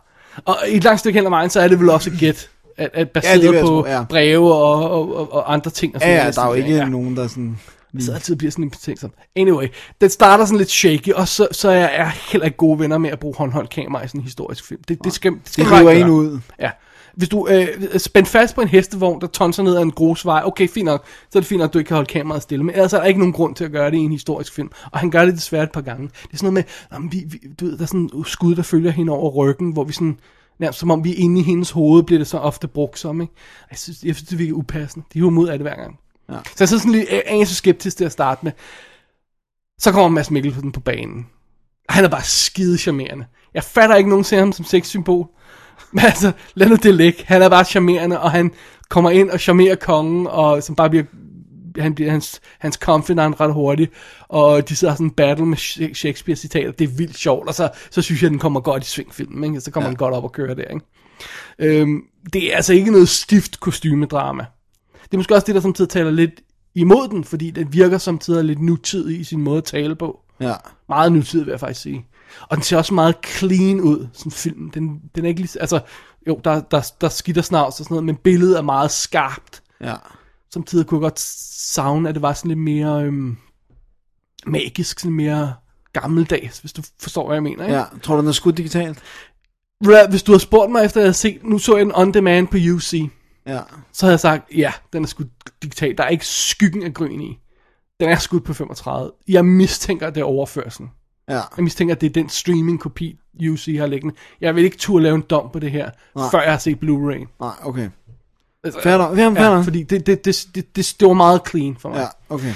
Og i et langt stykke hen ad vejen, så er det vel også et gæt, at, at baseret Ja, det jeg på tro, ja. breve og, og, og, og andre ting. Og Ja, sådan ja, noget. der er jo ikke Ja. nogen, der sådan... Jeg sidder altid bliver sådan en betænksom. Anyway, den starter sådan lidt shaky, og så, så er jeg heller ikke gode venner med at bruge håndholdt kamera i sådan en historisk film. Det, det skal, det skal Det river en ud. Ja. Hvis du øh, spænder fast på en hestevogn, der tonser ned ad en grusvej, okay, fint nok, så er det fint nok, at du ikke kan holde kameraet stille. Men ellers er der ikke nogen grund til at gøre det i en historisk film. Og han gør det desværre et par gange. Det er sådan noget med, jamen, vi, vi, du ved, der er sådan skud, der følger hende over ryggen, hvor vi sådan, nærmest som om vi er inde i hendes hoved, bliver det så ofte brugt som, ikke? Jeg synes, jeg synes det virker upassende. De hiver mod af det hver gang. Ja. Så jeg sidder sådan lidt øh, anelse skeptisk til at starte med. Så kommer Mads Mikkelsen på banen. Han er bare skide charmerende. Jeg fatter ikke nogen ser ham som sexsymbol. Men altså, lad nu det ligge. Han er bare charmerende, og han kommer ind og charmerer kongen, og som bare bliver, han bliver hans, hans confidant ret hurtigt, og de sidder sådan en battle med Sh- Shakespeare-citater, det er vildt sjovt, og så, så synes jeg, den kommer godt i svingfilmen, ikke? så kommer ja. den godt op og kører der. Ikke? Øhm, det er altså ikke noget stift kostymedrama. Det er måske også det, der samtidig taler lidt imod den, fordi den virker samtidig lidt nutidig i sin måde at tale på. Ja. Meget nutidig, vil jeg faktisk sige. Og den ser også meget clean ud, sådan film. Den, den er ikke lige, altså, jo, der, der, der er og snavs og sådan noget, men billedet er meget skarpt. Ja. Samtidig kunne jeg godt savne, at det var sådan lidt mere øhm, magisk, sådan mere gammeldags, hvis du forstår, hvad jeg mener. Ikke? Ja. Tror du, den er skudt digitalt? Hvis du har spurgt mig efter, at jeg havde set, nu så jeg den on demand på UC, Ja. så havde jeg sagt, ja, den er skudt digitalt. Der er ikke skyggen af grøn i. Den er skudt på 35. Jeg mistænker, at det er overførselen. Ja. Jeg mistænker, at det er den streaming-kopi, UC har liggende. Jeg vil ikke turde lave en dom på det her, Nej. før jeg har set Blu-ray. Nej, okay. Altså, fair ja, nok. fordi det, det, det, det, det, det var meget clean for mig. Ja, okay.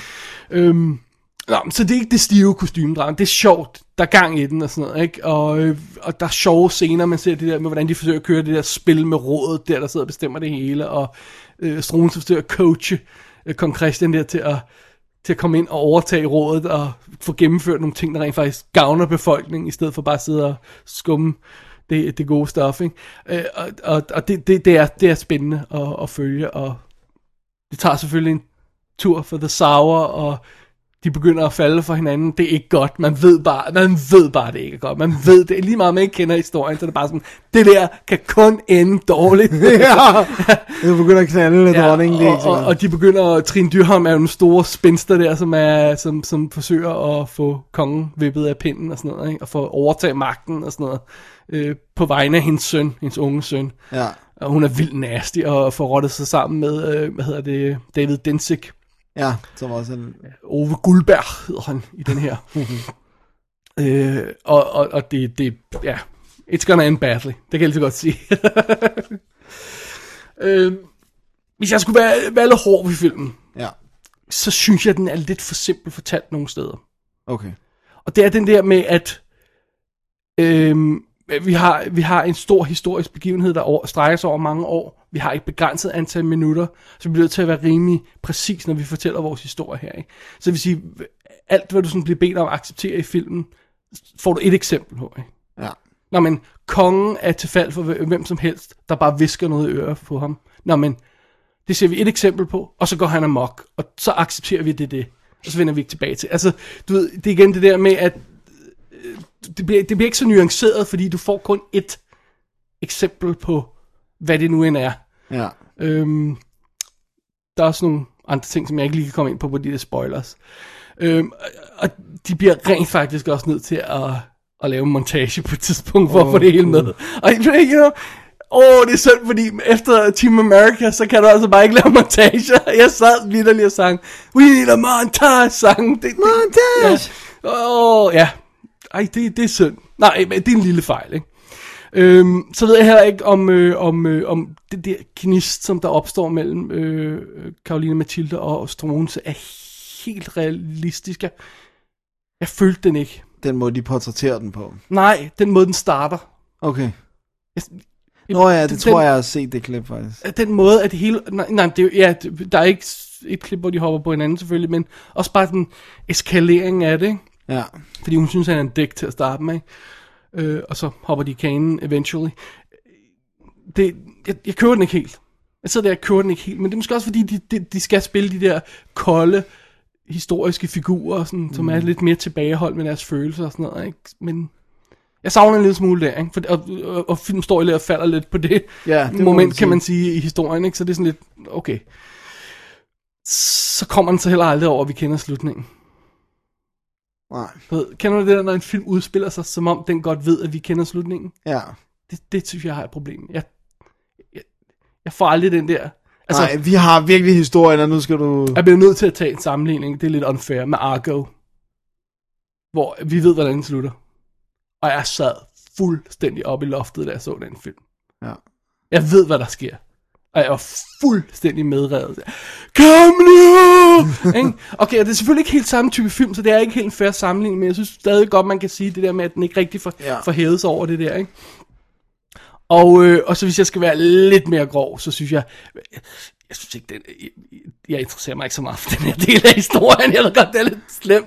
Øhm, nå, så det er ikke det stive kostymedrama. Det er sjovt. Der er gang i den og sådan noget, ikke? Og, øh, og der er sjove scener, man ser det der med, hvordan de forsøger at køre det der spil med rådet, der der sidder og bestemmer det hele, og øh, Struens forsøger at coache øh, kong Christian der til at, til at komme ind og overtage rådet, og få gennemført nogle ting, der rent faktisk gavner befolkningen, i stedet for bare at sidde og skumme det, det gode stof, ikke? Øh, og og, og det, det, det, er, det er spændende at, at følge, og det tager selvfølgelig en tur for The Sour, og de begynder at falde for hinanden. Det er ikke godt. Man ved bare, man ved bare, det ikke er godt. Man ved det. Lige meget man ikke kender historien, så er det bare sådan, det der kan kun ende dårligt. ja. Det begynder at knalde lidt ja, dronningen. Det og, og, og, de begynder, Trine Dyrholm er jo en store spænster der, som, er, som, som forsøger at få kongen vippet af pinden og sådan noget, ikke? og få overtage magten og sådan noget, øh, på vegne af hendes søn, hendes unge søn. Ja. Og hun er vildt nasty og får rottet sig sammen med, øh, hvad hedder det, David Densig. Ja, som også en... Ove Guldberg hedder han i den her. øh, og, og, og det, det, ja, it's gonna end badly. Det kan jeg altid godt sige. øh, hvis jeg skulle være, være lidt hård ved filmen, Ja. så synes jeg, den er lidt for simpelt fortalt nogle steder. Okay. Og det er den der med, at øhm, vi, har, vi har en stor historisk begivenhed, der over, strækker sig over mange år. Vi har et begrænset antal minutter, så vi bliver nødt til at være rimelig præcis, når vi fortæller vores historie her. Ikke? Så det vil sige, alt hvad du sådan bliver bedt om at acceptere i filmen, får du et eksempel på. Ikke? Ja. Nå, men kongen er til fald for hvem som helst, der bare visker noget i øret på ham. Nå, men det ser vi et eksempel på, og så går han amok, og så accepterer vi det, det. Og så vender vi ikke tilbage til. Altså, du ved, det er igen det der med, at øh, det bliver, det bliver ikke så nuanceret, fordi du får kun et eksempel på, hvad det nu end er. Ja. Øhm, der er også nogle andre ting, som jeg ikke lige kan komme ind på, på de der spoilers. Øhm, og de bliver rent faktisk også nødt til at, at lave en montage på et tidspunkt, for oh, at få det hele med. Og you know, Åh, oh, det er synd, fordi efter Team America, så kan du altså bare ikke lave montage. Jeg sad lidt og sang, we need a montage sang. Det, montage! Åh, ja. Oh, ja. Ej, det, det er synd. Nej, det er en lille fejl, ikke? Øhm, så ved jeg heller ikke om, øh, om, øh, om det der gnist, som der opstår mellem øh, Karoline Mathilde og Struense, er helt realistisk. Jeg, jeg følte den ikke. Den måde, de portrætterer den på. Nej, den måde, den starter. Okay. Jeg, Nå ja, det den, tror jeg, jeg har set det klip faktisk. Den måde, at det hele... Nej, nej det, ja, der er ikke et klip, hvor de hopper på hinanden selvfølgelig, men også bare den eskalering af det, ikke? Ja. Fordi hun synes, han er en dæk til at starte med, ikke? Øh, og så hopper de i kanen eventually. Det, jeg, jeg køber den ikke helt. Jeg sidder der og kører den ikke helt, men det er måske også fordi, de, de, de skal spille de der kolde, historiske figurer, sådan, mm. som er lidt mere tilbageholdt med deres følelser og sådan noget, ikke? Men jeg savner en lille smule der, ikke? For, og, og, og film står lidt og falder lidt på det, Ja, det moment, man kan man sige. sige, i historien, ikke? Så det er sådan lidt, okay. Så kommer den så heller aldrig over, at vi kender slutningen. Nej. Ved, kender du det der, når en film udspiller sig, som om den godt ved, at vi kender slutningen? Ja. Det, det synes jeg har et problem. Jeg, jeg, jeg får aldrig den der... Altså, Nej, vi har virkelig historien, og nu skal du... Jeg bliver nødt til at tage en sammenligning, det er lidt unfair, med Argo. Hvor vi ved, hvordan den slutter. Og jeg sad fuldstændig op i loftet, da jeg så den film. Ja. Jeg ved, hvad der sker. Og jeg var fuldstændig medrevet. Kom nu! Okay, og det er selvfølgelig ikke helt samme type film, så det er ikke helt en fair sammenligning, men jeg synes stadig godt, man kan sige det der med, at den ikke rigtig får, Ja. ja. får hævet sig over det der. Ikke? Og, øh, og så hvis jeg skal være lidt mere grov, så synes jeg, jeg synes ikke, den, jeg, jeg interesserer mig ikke så meget for den her del af historien. Jeg ved godt, det er lidt slemt.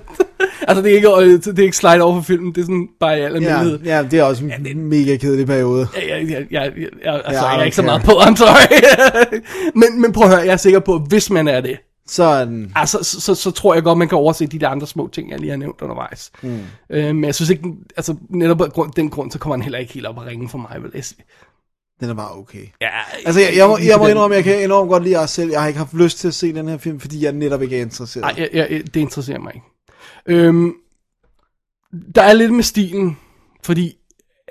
altså, det er ikke, øh, det er ikke slide over for filmen, det er sådan bare i al Ja, almindelighed. ja, det er også en ja, mega kedelig periode. Jeg, jeg, jeg, jeg, jeg, altså, Ja, jeg er ikke så meget på, I'm sorry. men, men prøv at høre, jeg er sikker på, at hvis man er det, Så den... altså, så, så, så tror jeg godt, man kan overse de der andre små ting, jeg lige har nævnt undervejs. Mm. Øh, men jeg synes ikke, den- altså netop grund, den grund, så kommer han heller ikke helt op at ringe for mig. Vel? Jeg, Den er bare okay. ja, Altså, jeg, jeg, må, jeg må indrømme, jeg kan enormt godt lide selv. Jeg har ikke haft lyst til at se den her film, fordi jeg netop ikke er interesseret. Nej, jeg, jeg, det interesserer mig ikke. Øhm, der er lidt med stilen, fordi,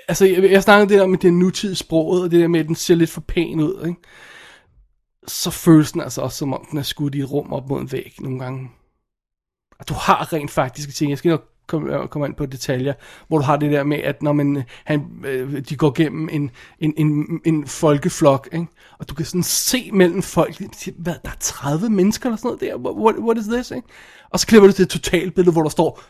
altså, jeg, jeg snakkede det der med det nutidige sproget, og det der med, at den ser lidt for pæn ud, ikke? Så føles den altså også, som om den er skudt i et rum op mod en væg nogle gange. Og du har rent faktisk ting, jeg skal nok Øh, kommer ind på detaljer, hvor du har det der med, at når man, han, øh, de går gennem en, en, en, en folkeflok, ikke? og du kan sådan se mellem folk, hvad, der er 30 mennesker eller sådan noget der, what, what is this, ikke? Og så klipper du til et totalbillede, hvor der står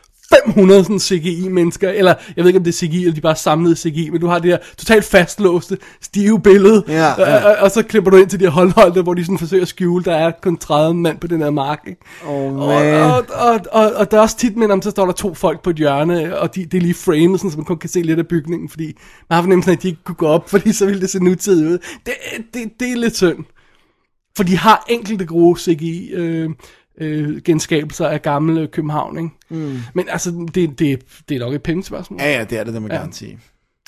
500 sådan CGI-mennesker, eller jeg ved ikke, om det er CGI, eller de bare samlede CGI, men du har det her totalt fastlåste, stive billede, Ja, ja. Og, og, og, så klipper du ind til de her håndholdte, hvor de sådan forsøger at skjule, der er kun 30 mand på den her mark, ikke? Oh, Og, man. og, og, og, og der er også tit med, om så står der to folk på et hjørne, og de, det er lige framet, sådan, så man kun kan se lidt af bygningen, fordi man har fornemmelsen at de ikke kunne gå op, fordi så ville det se nutidigt ud. Det, det, det er lidt synd. For de har enkelte gode CGI øh, øh, genskabelser af gamle København, ikke? Mm. Men altså, det, det, det er nok et pengespørgsmål. Ja, ja, det er det, det må jeg Ja. gerne sige.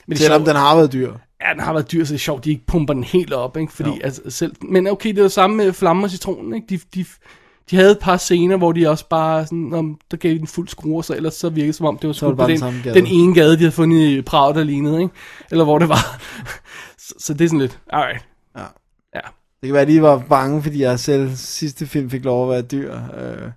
Men Selvom sjovt, den har været dyr. ja, den har været dyr, så det er sjovt, de ikke pumper den helt op, ikke? Fordi, altså, selv, men okay, det er jo samme med Flamme og Citronen, ikke? De, de, de havde et par scener, hvor de også bare sådan, om, der gav de den fuld skrue, så ellers så virkede som om, det var skudt på bare den den, den ene gade, de havde fundet i Prag, der lignede, ikke? Eller hvor det var. så, så, det er sådan lidt, alright. Ja. Ja. Det kan være, at de var bange, fordi jeg selv sidste film fik lov at være dyr. Øh,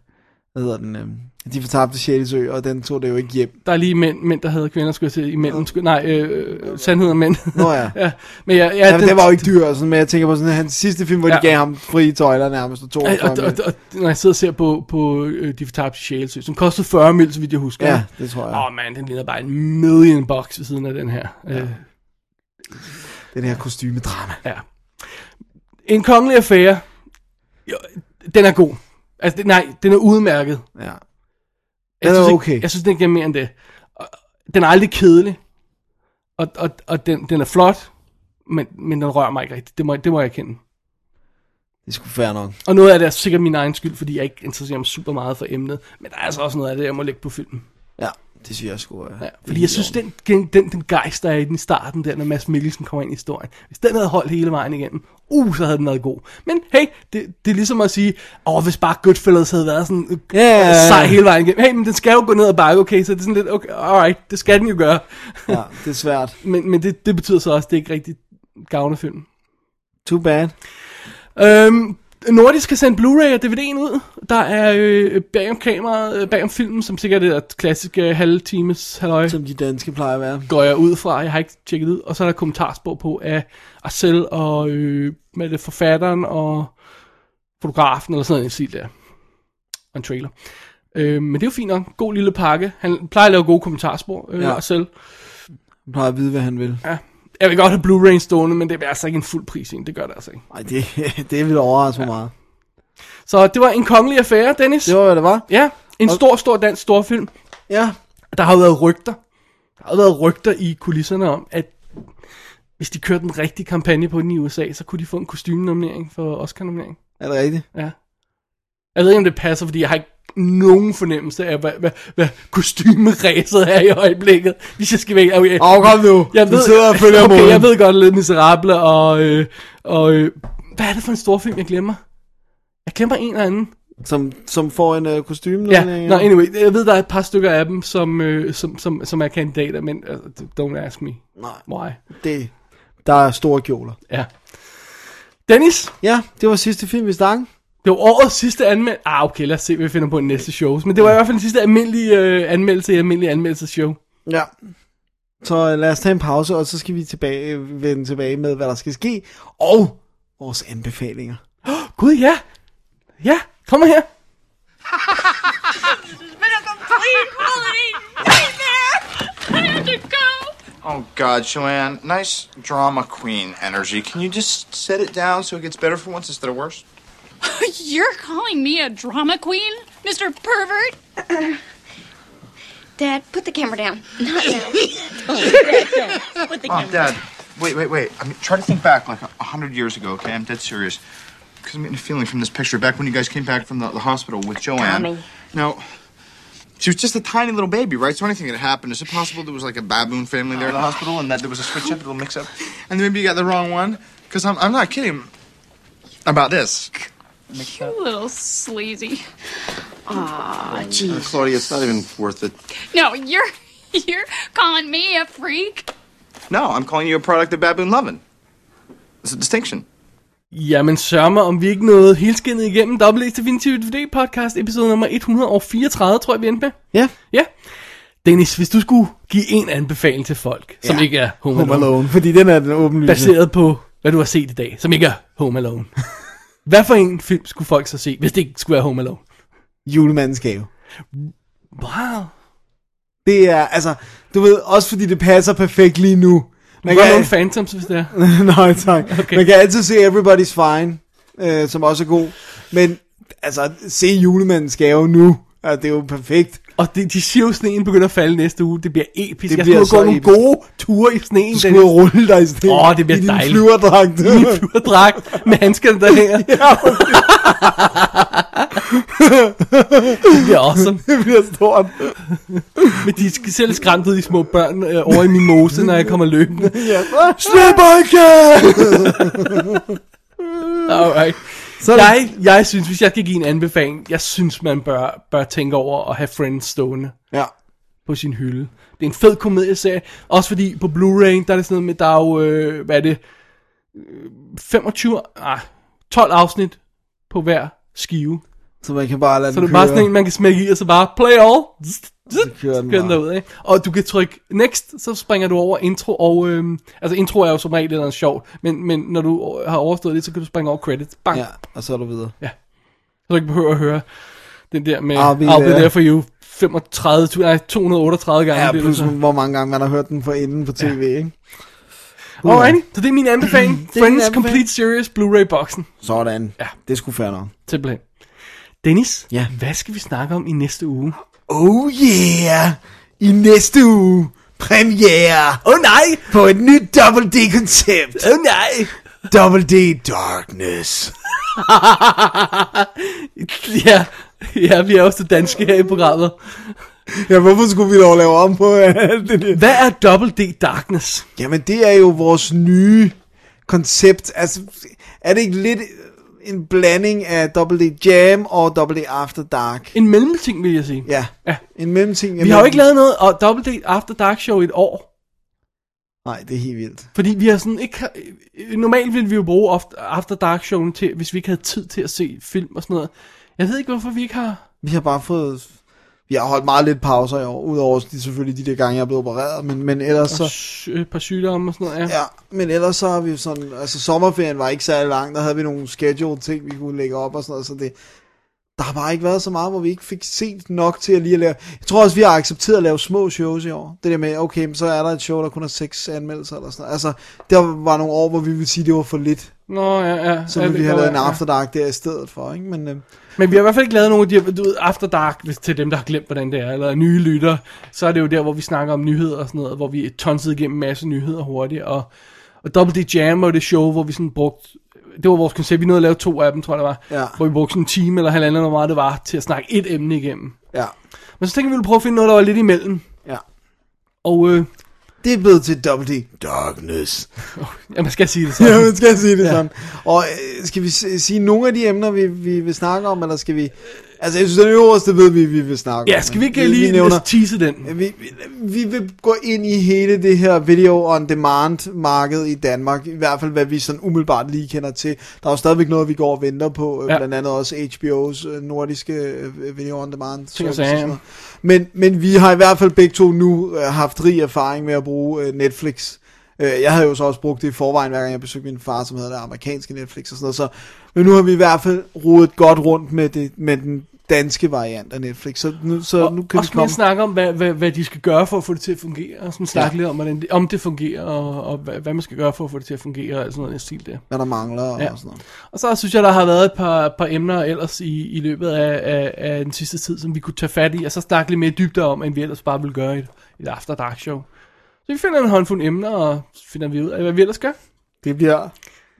hvad hedder den? Øh, de fortabte Sjælesø, og den tog det jo ikke hjem. Der er lige mænd, mænd der havde kvinder, skulle jeg sige, imellem. Skulle, nej, øh, sandhed og mænd. Nå ja. ja. Men ja, ja, Ja, men det var jo ikke dyr, og sådan, men jeg tænker på sådan hans sidste film, hvor ja. Ja. de gav ham frie tøjler nærmest, og Og, ham og, ham. og, og, når jeg sidder og ser på, på øh, De Fortabte Sjælesø, som kostede 40 mil, så vidt jeg husker. Ja, det tror jeg. Åh oh, man, den ligner bare en million bucks ved siden af den her. Ja. Øh, Den her kostymedrama. ja. En kongelig affære, jo, den er god. Altså, det, nej, den er udmærket. Ja. Jeg Den er synes ikke- okay. Jeg synes, den giver mere end det. Og, den er aldrig kedelig. Og, og, og den, den er flot, men, men den rører mig ikke rigtigt. Det må, det må jeg erkende. Det er sgu fair nok. Og noget af det er sikkert min egen skyld, fordi jeg ikke interesserer mig super meget for emnet. Men der er altså også noget af det, jeg må lægge på filmen. Ja, det synes jeg sgu. Ja, fordi jeg synes, den, den, den, den gejst, der er i den starten, der, når Mads Mikkelsen kommer ind i historien, hvis den havde holdt hele vejen igennem, uh, så havde den været god. Men hey, det, det er ligesom at sige, åh, hvis bare Goodfellas havde været sådan uh, ja, ja. sej hele vejen igennem. Hey, men den skal jo gå ned ad bakke, okay, så det er sådan lidt, okay, alright, det skal den jo gøre. Ja, det er svært. Men, men det, det betyder så også, at det ikke rigtig gavner filmen. Too bad. Øhm, Nordisk skal sende Blu-ray og DVD'en ud. Der er øh, bag om kameraet, øh, bag om filmen, som sikkert er et klassisk øh, halve times halløj. Som de danske plejer at være. går jeg ud fra, jeg har ikke tjekket ud, og så er der kommentarspor på af Arcel og øh, med det forfatteren og fotografen, eller sådan noget, en stil der. Og en trailer. Øh, men det er jo fint nok. God lille pakke. Han plejer at lave gode kommentarspor, øh, ja. Arcel. Han plejer at vide, hvad han vil. Ja. Jeg vil godt have Blu-ray stående, men det er altså ikke en fuld pris i den. Det gør det altså ikke. Nej, det, det vil overraske mig meget. Så det var en kongelig affære, Dennis. Det var, hvad det var. Ja, en Og- stor, stor dansk storfilm. Ja. Der har jo været rygter. Der har været rygter i kulisserne om, at hvis de kørte en rigtig kampagne på den i USA, så kunne de få en kostyme-nominering for Oscar-nominering. Er det rigtigt? Ja. Jeg ved ikke, om det passer, fordi jeg har ikke nogen fornemmelse af, hvad, hvad, hvad kostymeræset er i øjeblikket, hvis jeg skal. Okay. Åh, kom nu. Jeg Du sidder og følger okay, jeg ved godt lidt Miserable, og, øh, og øh, hvad er det for en stor film, jeg glemmer? Jeg glemmer en eller anden. Som, som får en uh, kostyme? Ja, no, anyway, jeg ved, der er et par stykker af dem, som, øh, som, som, som er kandidater, men uh, don't ask me Nej. why. Det, der er store kjoler. Ja. Dennis, Ja, det var sidste film, vi snakkede. Det var årets sidste anmeldelse. Ah, okay, lad os se, hvad vi finder på i næste show. Men det var i hvert fald den sidste almindelige øh, anmeldelse i almindelige anmeldelsesshow. Ja. Så øh, lad os tage en pause, og så skal vi tilbage, vende tilbage med, hvad der skal ske. Og vores anbefalinger. Gud, ja. Ja, kom her. been a complete holiday nightmare. I had to go. Oh, God, Joanne. Nice drama queen energy. Can you just set it down so it gets better for once instead of worse? You're calling me a drama queen, Mr. Pervert? Dad, put the camera down. Not now. Put the Oh, Dad. Wait, wait, wait. I mean, try to think back like a, a hundred years ago, okay? I'm dead serious. Because I'm getting a feeling from this picture back when you guys came back from the, the hospital with Joanne. Tommy. Now, she was just a tiny little baby, right? So anything could happen. Is it possible there was like a baboon family there at the hospital and that there was a switch up, a little mix up? And then maybe you got the wrong one? Because I'm, I'm not kidding about this. You little sleazy. Aw, Uh, jeez. Claudia, it's not even worth it. No, you're you're calling me a freak. No, I'm calling you a product of baboon loving. It's a distinction. Jamen sørme, om vi ikke nåede helskindet igennem Double A's Definitive DVD podcast, episode nummer 134, tror jeg vi endte med. Ja. Ja. Dennis, hvis du skulle give en anbefaling til folk, som Ja. ikke er Home Home Alone, Alone, fordi den er den åbenlyse. baseret på, hvad du har set i dag, som ikke er Home Alone. hvad for en film skulle folk så se, hvis det ikke skulle være Home Alone? Julemandens gave. Wow. Det er, altså, du ved, også fordi det passer perfekt lige nu. Man kan nogle Phantoms, hvis det er. Nej, tak. Okay. Man kan altid se Everybody's Fine, øh, som også er god. Men, altså, se julemandens gave nu. Ja, det er jo perfekt. Og de, de siger jo, at sneen begynder at falde næste uge. Det bliver episk. Det jeg bliver skulle gå nogle episk. gode ture i sneen. Du skulle rulle dig i stedet. Åh, det bliver I din dejligt. flyverdragt. I min flyverdragt med handskerne der hænger. det bliver awesome. det bliver stort. Men de skal selv skræmt ud, de små børn, øh, over i min mose, når jeg kommer løbende. ja. Slip Alright. Så Jeg, jeg synes, hvis jeg skal give en anbefaling, jeg synes, man bør, bør tænke over at have Friends stående Ja. på sin hylde. Det er en fed komedieserie, også fordi på Blu-ray, der er det sådan noget med, der er jo, øh, hvad er det, øh, 25, ah, 12 afsnit på hver skive. Så man kan bare lade Så det er bare sådan en, man kan smække i, og så bare play all. Zzz, zzz, kører den kører den derud, ikke? Og du kan trykke next, så springer du over intro, og øhm, altså intro er jo som regel noget sjovt, men, men når du har overstået det, så kan du springe over credits. Bang. Ja, og så er du videre. Så du ikke behøver at høre den der med I'll be I'll be there. for you 35, tu- nej, 238 gange. Ja, det er plus så. hvor mange gange man har hørt den for inden på tv, ja. ikke? Alrighty, så det er min anbefaling. Det Friends. Complete Series Blu-ray-boksen. Sådan. Ja. Det skulle fair nok. Simpelthen. Dennis, Ja. hvad skal vi snakke om i næste uge? Oh yeah! I næste uge, premiere oh, nej! på et nyt Double D-koncept. Oh, nej! Double D Darkness. ja, ja, vi er også danske her i programmet. Ja, hvorfor skulle vi dog lave om på alt det der? Hvad er Double D Darkness? Jamen, det er jo vores nye koncept. Altså, er det ikke lidt en blanding af Double D Jam og Double D After Dark? En mellemting, vil jeg sige. Ja, Ja. en mellemting. Vi har jo ikke lavet noget og Double D After Dark Show i et år. Nej, det er helt vildt. Fordi vi har sådan ikke... Normalt ville vi jo bruge After Dark Showen til, hvis vi ikke havde tid til at se film og sådan noget. Jeg ved ikke, hvorfor vi ikke har... Vi har bare fået... Vi har holdt meget lidt pauser i år, udover de, selvfølgelig de der gange, jeg er blevet opereret, men, men ellers så... Og et par sygdomme og sådan noget, ja. Ja, men ellers så har vi sådan, altså sommerferien var ikke særlig lang, der havde vi nogle schedule ting, vi kunne lægge op og sådan noget, så det, der har bare ikke været så meget, hvor vi ikke fik set nok til at lige at lave, jeg tror også, vi har accepteret at lave små shows i år, det der med, okay, men så er der et show, der kun har seks anmeldelser eller sådan noget, altså, der var nogle år, hvor vi ville sige, det var for lidt, Nå, ja, ja. så ville vi have lavet en være, ja. Der i stedet for, ikke, men øh, Men vi har i hvert fald ikke lavet nogen af de her, du ved, After Dark, hvis til dem, der har glemt, hvordan det er, eller nye lytter, så er det jo der, hvor vi snakker om nyheder og sådan noget, hvor vi tonset igennem en masse nyheder hurtigt, og, Og Double D Jam var det show, hvor vi sådan brugte, det var vores koncept, vi nåede at lave to af dem, tror jeg det var, Ja. hvor vi brugte sådan en time eller halvanden, eller hvor meget det var, til at snakke et emne igennem. Ja. Men så tænkte vi, vi ville prøve at finde noget, der var lidt imellem. Ja. Og øh, Det er blevet til Double D. Darkness. ja, man skal sige det sådan. Ja, man skal sige det ja. sådan. Og øh, skal vi sige nogle af de emner, vi, vi vil snakke om, eller skal vi... Altså, jeg synes, den øverste ved vi, vi vil snakke om. Ja, skal vi ikke lige vi nævner, tease den? vi, vi, vi vil gå ind i hele det her video on demand marked i Danmark, i hvert fald hvad vi sådan umiddelbart lige kender til. Der er jo stadigvæk noget, vi går og venter på, Ja. ja. blandt andet også HBO's øh, nordiske øh, video on demand Ting og service og sager. sådan noget. Men, men vi har i hvert fald begge to nu øh, haft rig erfaring med at bruge øh, Netflix. Øh, jeg havde jo så også brugt det i forvejen, hver gang jeg besøgte min far, som havde det amerikanske Netflix og sådan noget. Så, men nu har vi i hvert fald rodet godt rundt med, det, med den danske variant af Netflix. Så nu, så nu kan Også vi komme... snakke om, hvad, hvad, hvad de skal gøre for at få det til at fungere, og sådan snakke Ja. lidt om, hvordan om det fungerer, og, og hvad, hvad man skal gøre for at få det til at fungere, og sådan noget stil der. Hvad der mangler og Ja. sådan noget. Og så synes jeg, der har været et par, par emner ellers i, i løbet af, af, af den sidste tid, som vi kunne tage fat i, og så snakke lidt mere dybde om, end vi ellers bare ville gøre i et, et After Dark show. Så vi finder en håndfuld emner, og finder vi ud af, hvad vi ellers gør. Det bliver,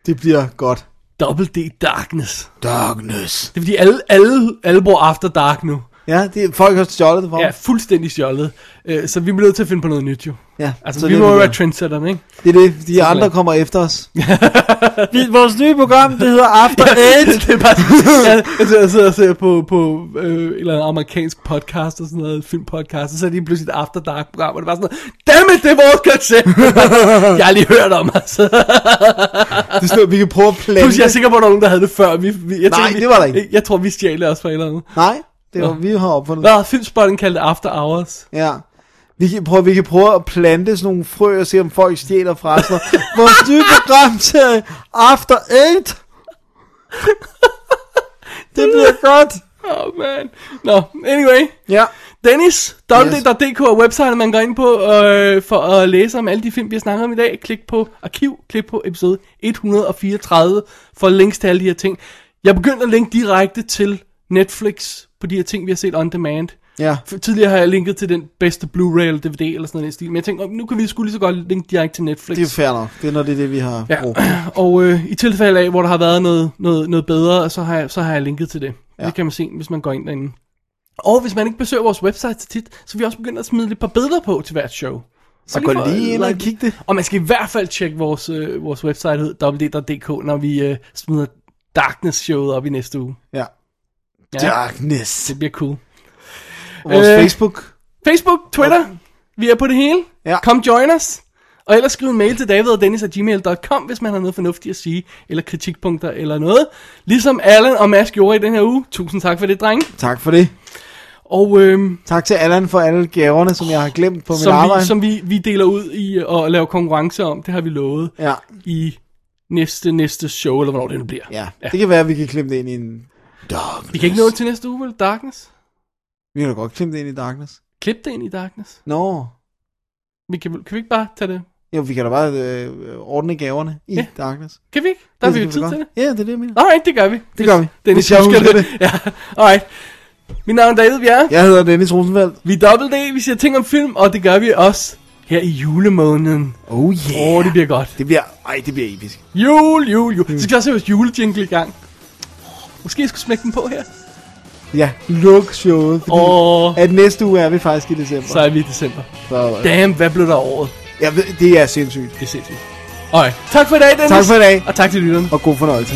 det bliver godt. Double D Darkness. Darkness. Det er fordi alle, alle, alle bruger After Dark nu. Ja, det, folk har stjålet det for Ja, fuldstændig stjålet. Øh, Så vi bliver nødt til at finde på noget nyt jo. Ja, Altså, så vi det må er jo være trendsetterne, ikke? Det er det, de Simpelthen. andre kommer efter os. vi, vores nye program, det hedder After Eight. det er bare, jeg, jeg sidder- jeg og ser på, på øh, et eller andet amerikansk podcast og sådan noget, filmpodcast, og så er de pludselig et After Dark program, og det bare sådan noget, dammit, det er vores koncept! jeg har lige hørt om, altså. det står, vi kan prøve at plante. Plus, jeg er sikker på, at der er nogen, der havde det før. Vi, vi, jeg Nej, det var der ikke. Jeg tror, vi stjal det også fra et eller andet. Nej, det var, Nå. vi har opfundet. Hvad har filmspotten kaldt det After Hours? Ja. Vi kan, prøve, vi kan prøve at plante sådan nogle frø og se, om folk stjæler fra os. Vores nye program til After Eight. det bliver godt. Oh man. Nå, anyway. Ja. Dennis, www.dk er website, man går ind på øh, for at læse om alle de film, vi har snakket om i dag. Klik på arkiv, klik på episode 134 for links til alle de her ting. Jeg begyndte at linke direkte til Netflix på de her ting, vi har set on demand. Ja. For tidligere har jeg linket til den bedste Blu-ray eller DVD eller sådan noget stil. Men jeg tænkte, "Åh, nu kan vi sgu lige så godt linke direkte til Netflix. Det er fair nok. Det er noget, det, er det vi har Ja, brugt. og øh, i tilfælde af, hvor der har været noget, noget, noget bedre, så har, jeg, så har jeg linket til det. Ja. Det kan man se, hvis man går ind derinde. Og hvis man ikke besøger vores website så tit, så vi også begyndt at smide et par billeder på til hvert show. Så gå lige ind og kig det. Og man skal i hvert fald tjekke vores, øh, vores website ud, www.dk, når vi øh, smider Darkness-showet op i næste uge. Ja. Ja. Darkness. Det bliver cool. Vores Øh, Facebook. Facebook, Twitter, vi er på det hele. Ja. Kom join os. Og ellers skriv en mail til david og dennis gmail.com, hvis man har noget fornuftigt at sige, eller kritikpunkter eller noget. Ligesom Allen og Mads gjorde i den her uge. Tusind tak for det, drenge. Tak for det. Og øhm, Tak til Allan for alle gaverne, som jeg har glemt på mit som, arbejde. vi, som vi, vi deler ud i og laver konkurrence om, det har vi lovet Ja. i næste næste show, eller hvornår det nu bliver. ja, det kan være, at vi kan klemme det ind i en Darkness. Vi kan ikke nå det til næste uge, vel? Darkness? Vi kan da godt klemme det ind i Darkness. Klip det ind i Darkness. Nå. Vi kan, kan vi ikke bare tage det? Jo, vi kan da bare øh, ordne gaverne i Ja. Darkness. Kan vi ikke? Der har vi jo tid til det. Ja, det er det, jeg mener. Alright, det gør vi. Det gør vi. Dennis Hvis jeg husker husker det. ja, alright. Mit navn er David Bjerre. Jeg hedder Dennis Rosenfeldt. Vi er Double D, vi siger ting om film, og det gør vi også her i julemåneden. Oh yeah. Åh, oh, det bliver godt. Det bliver, ej, det bliver episk. Jul, jul, jul. Så skal også have vores julejingle i gang. Måske jeg skulle smække den på her. Ja, luk showet, fordi Åh. at næste uge er vi faktisk i december. Så er vi i december. Så, Damn, hvad blev der året? ved, det er sindssygt. Det er sindssygt. Alright. Tak for i dag, Dennis. Tak for i dag, Og tak til lytterne. og god fornøjelse.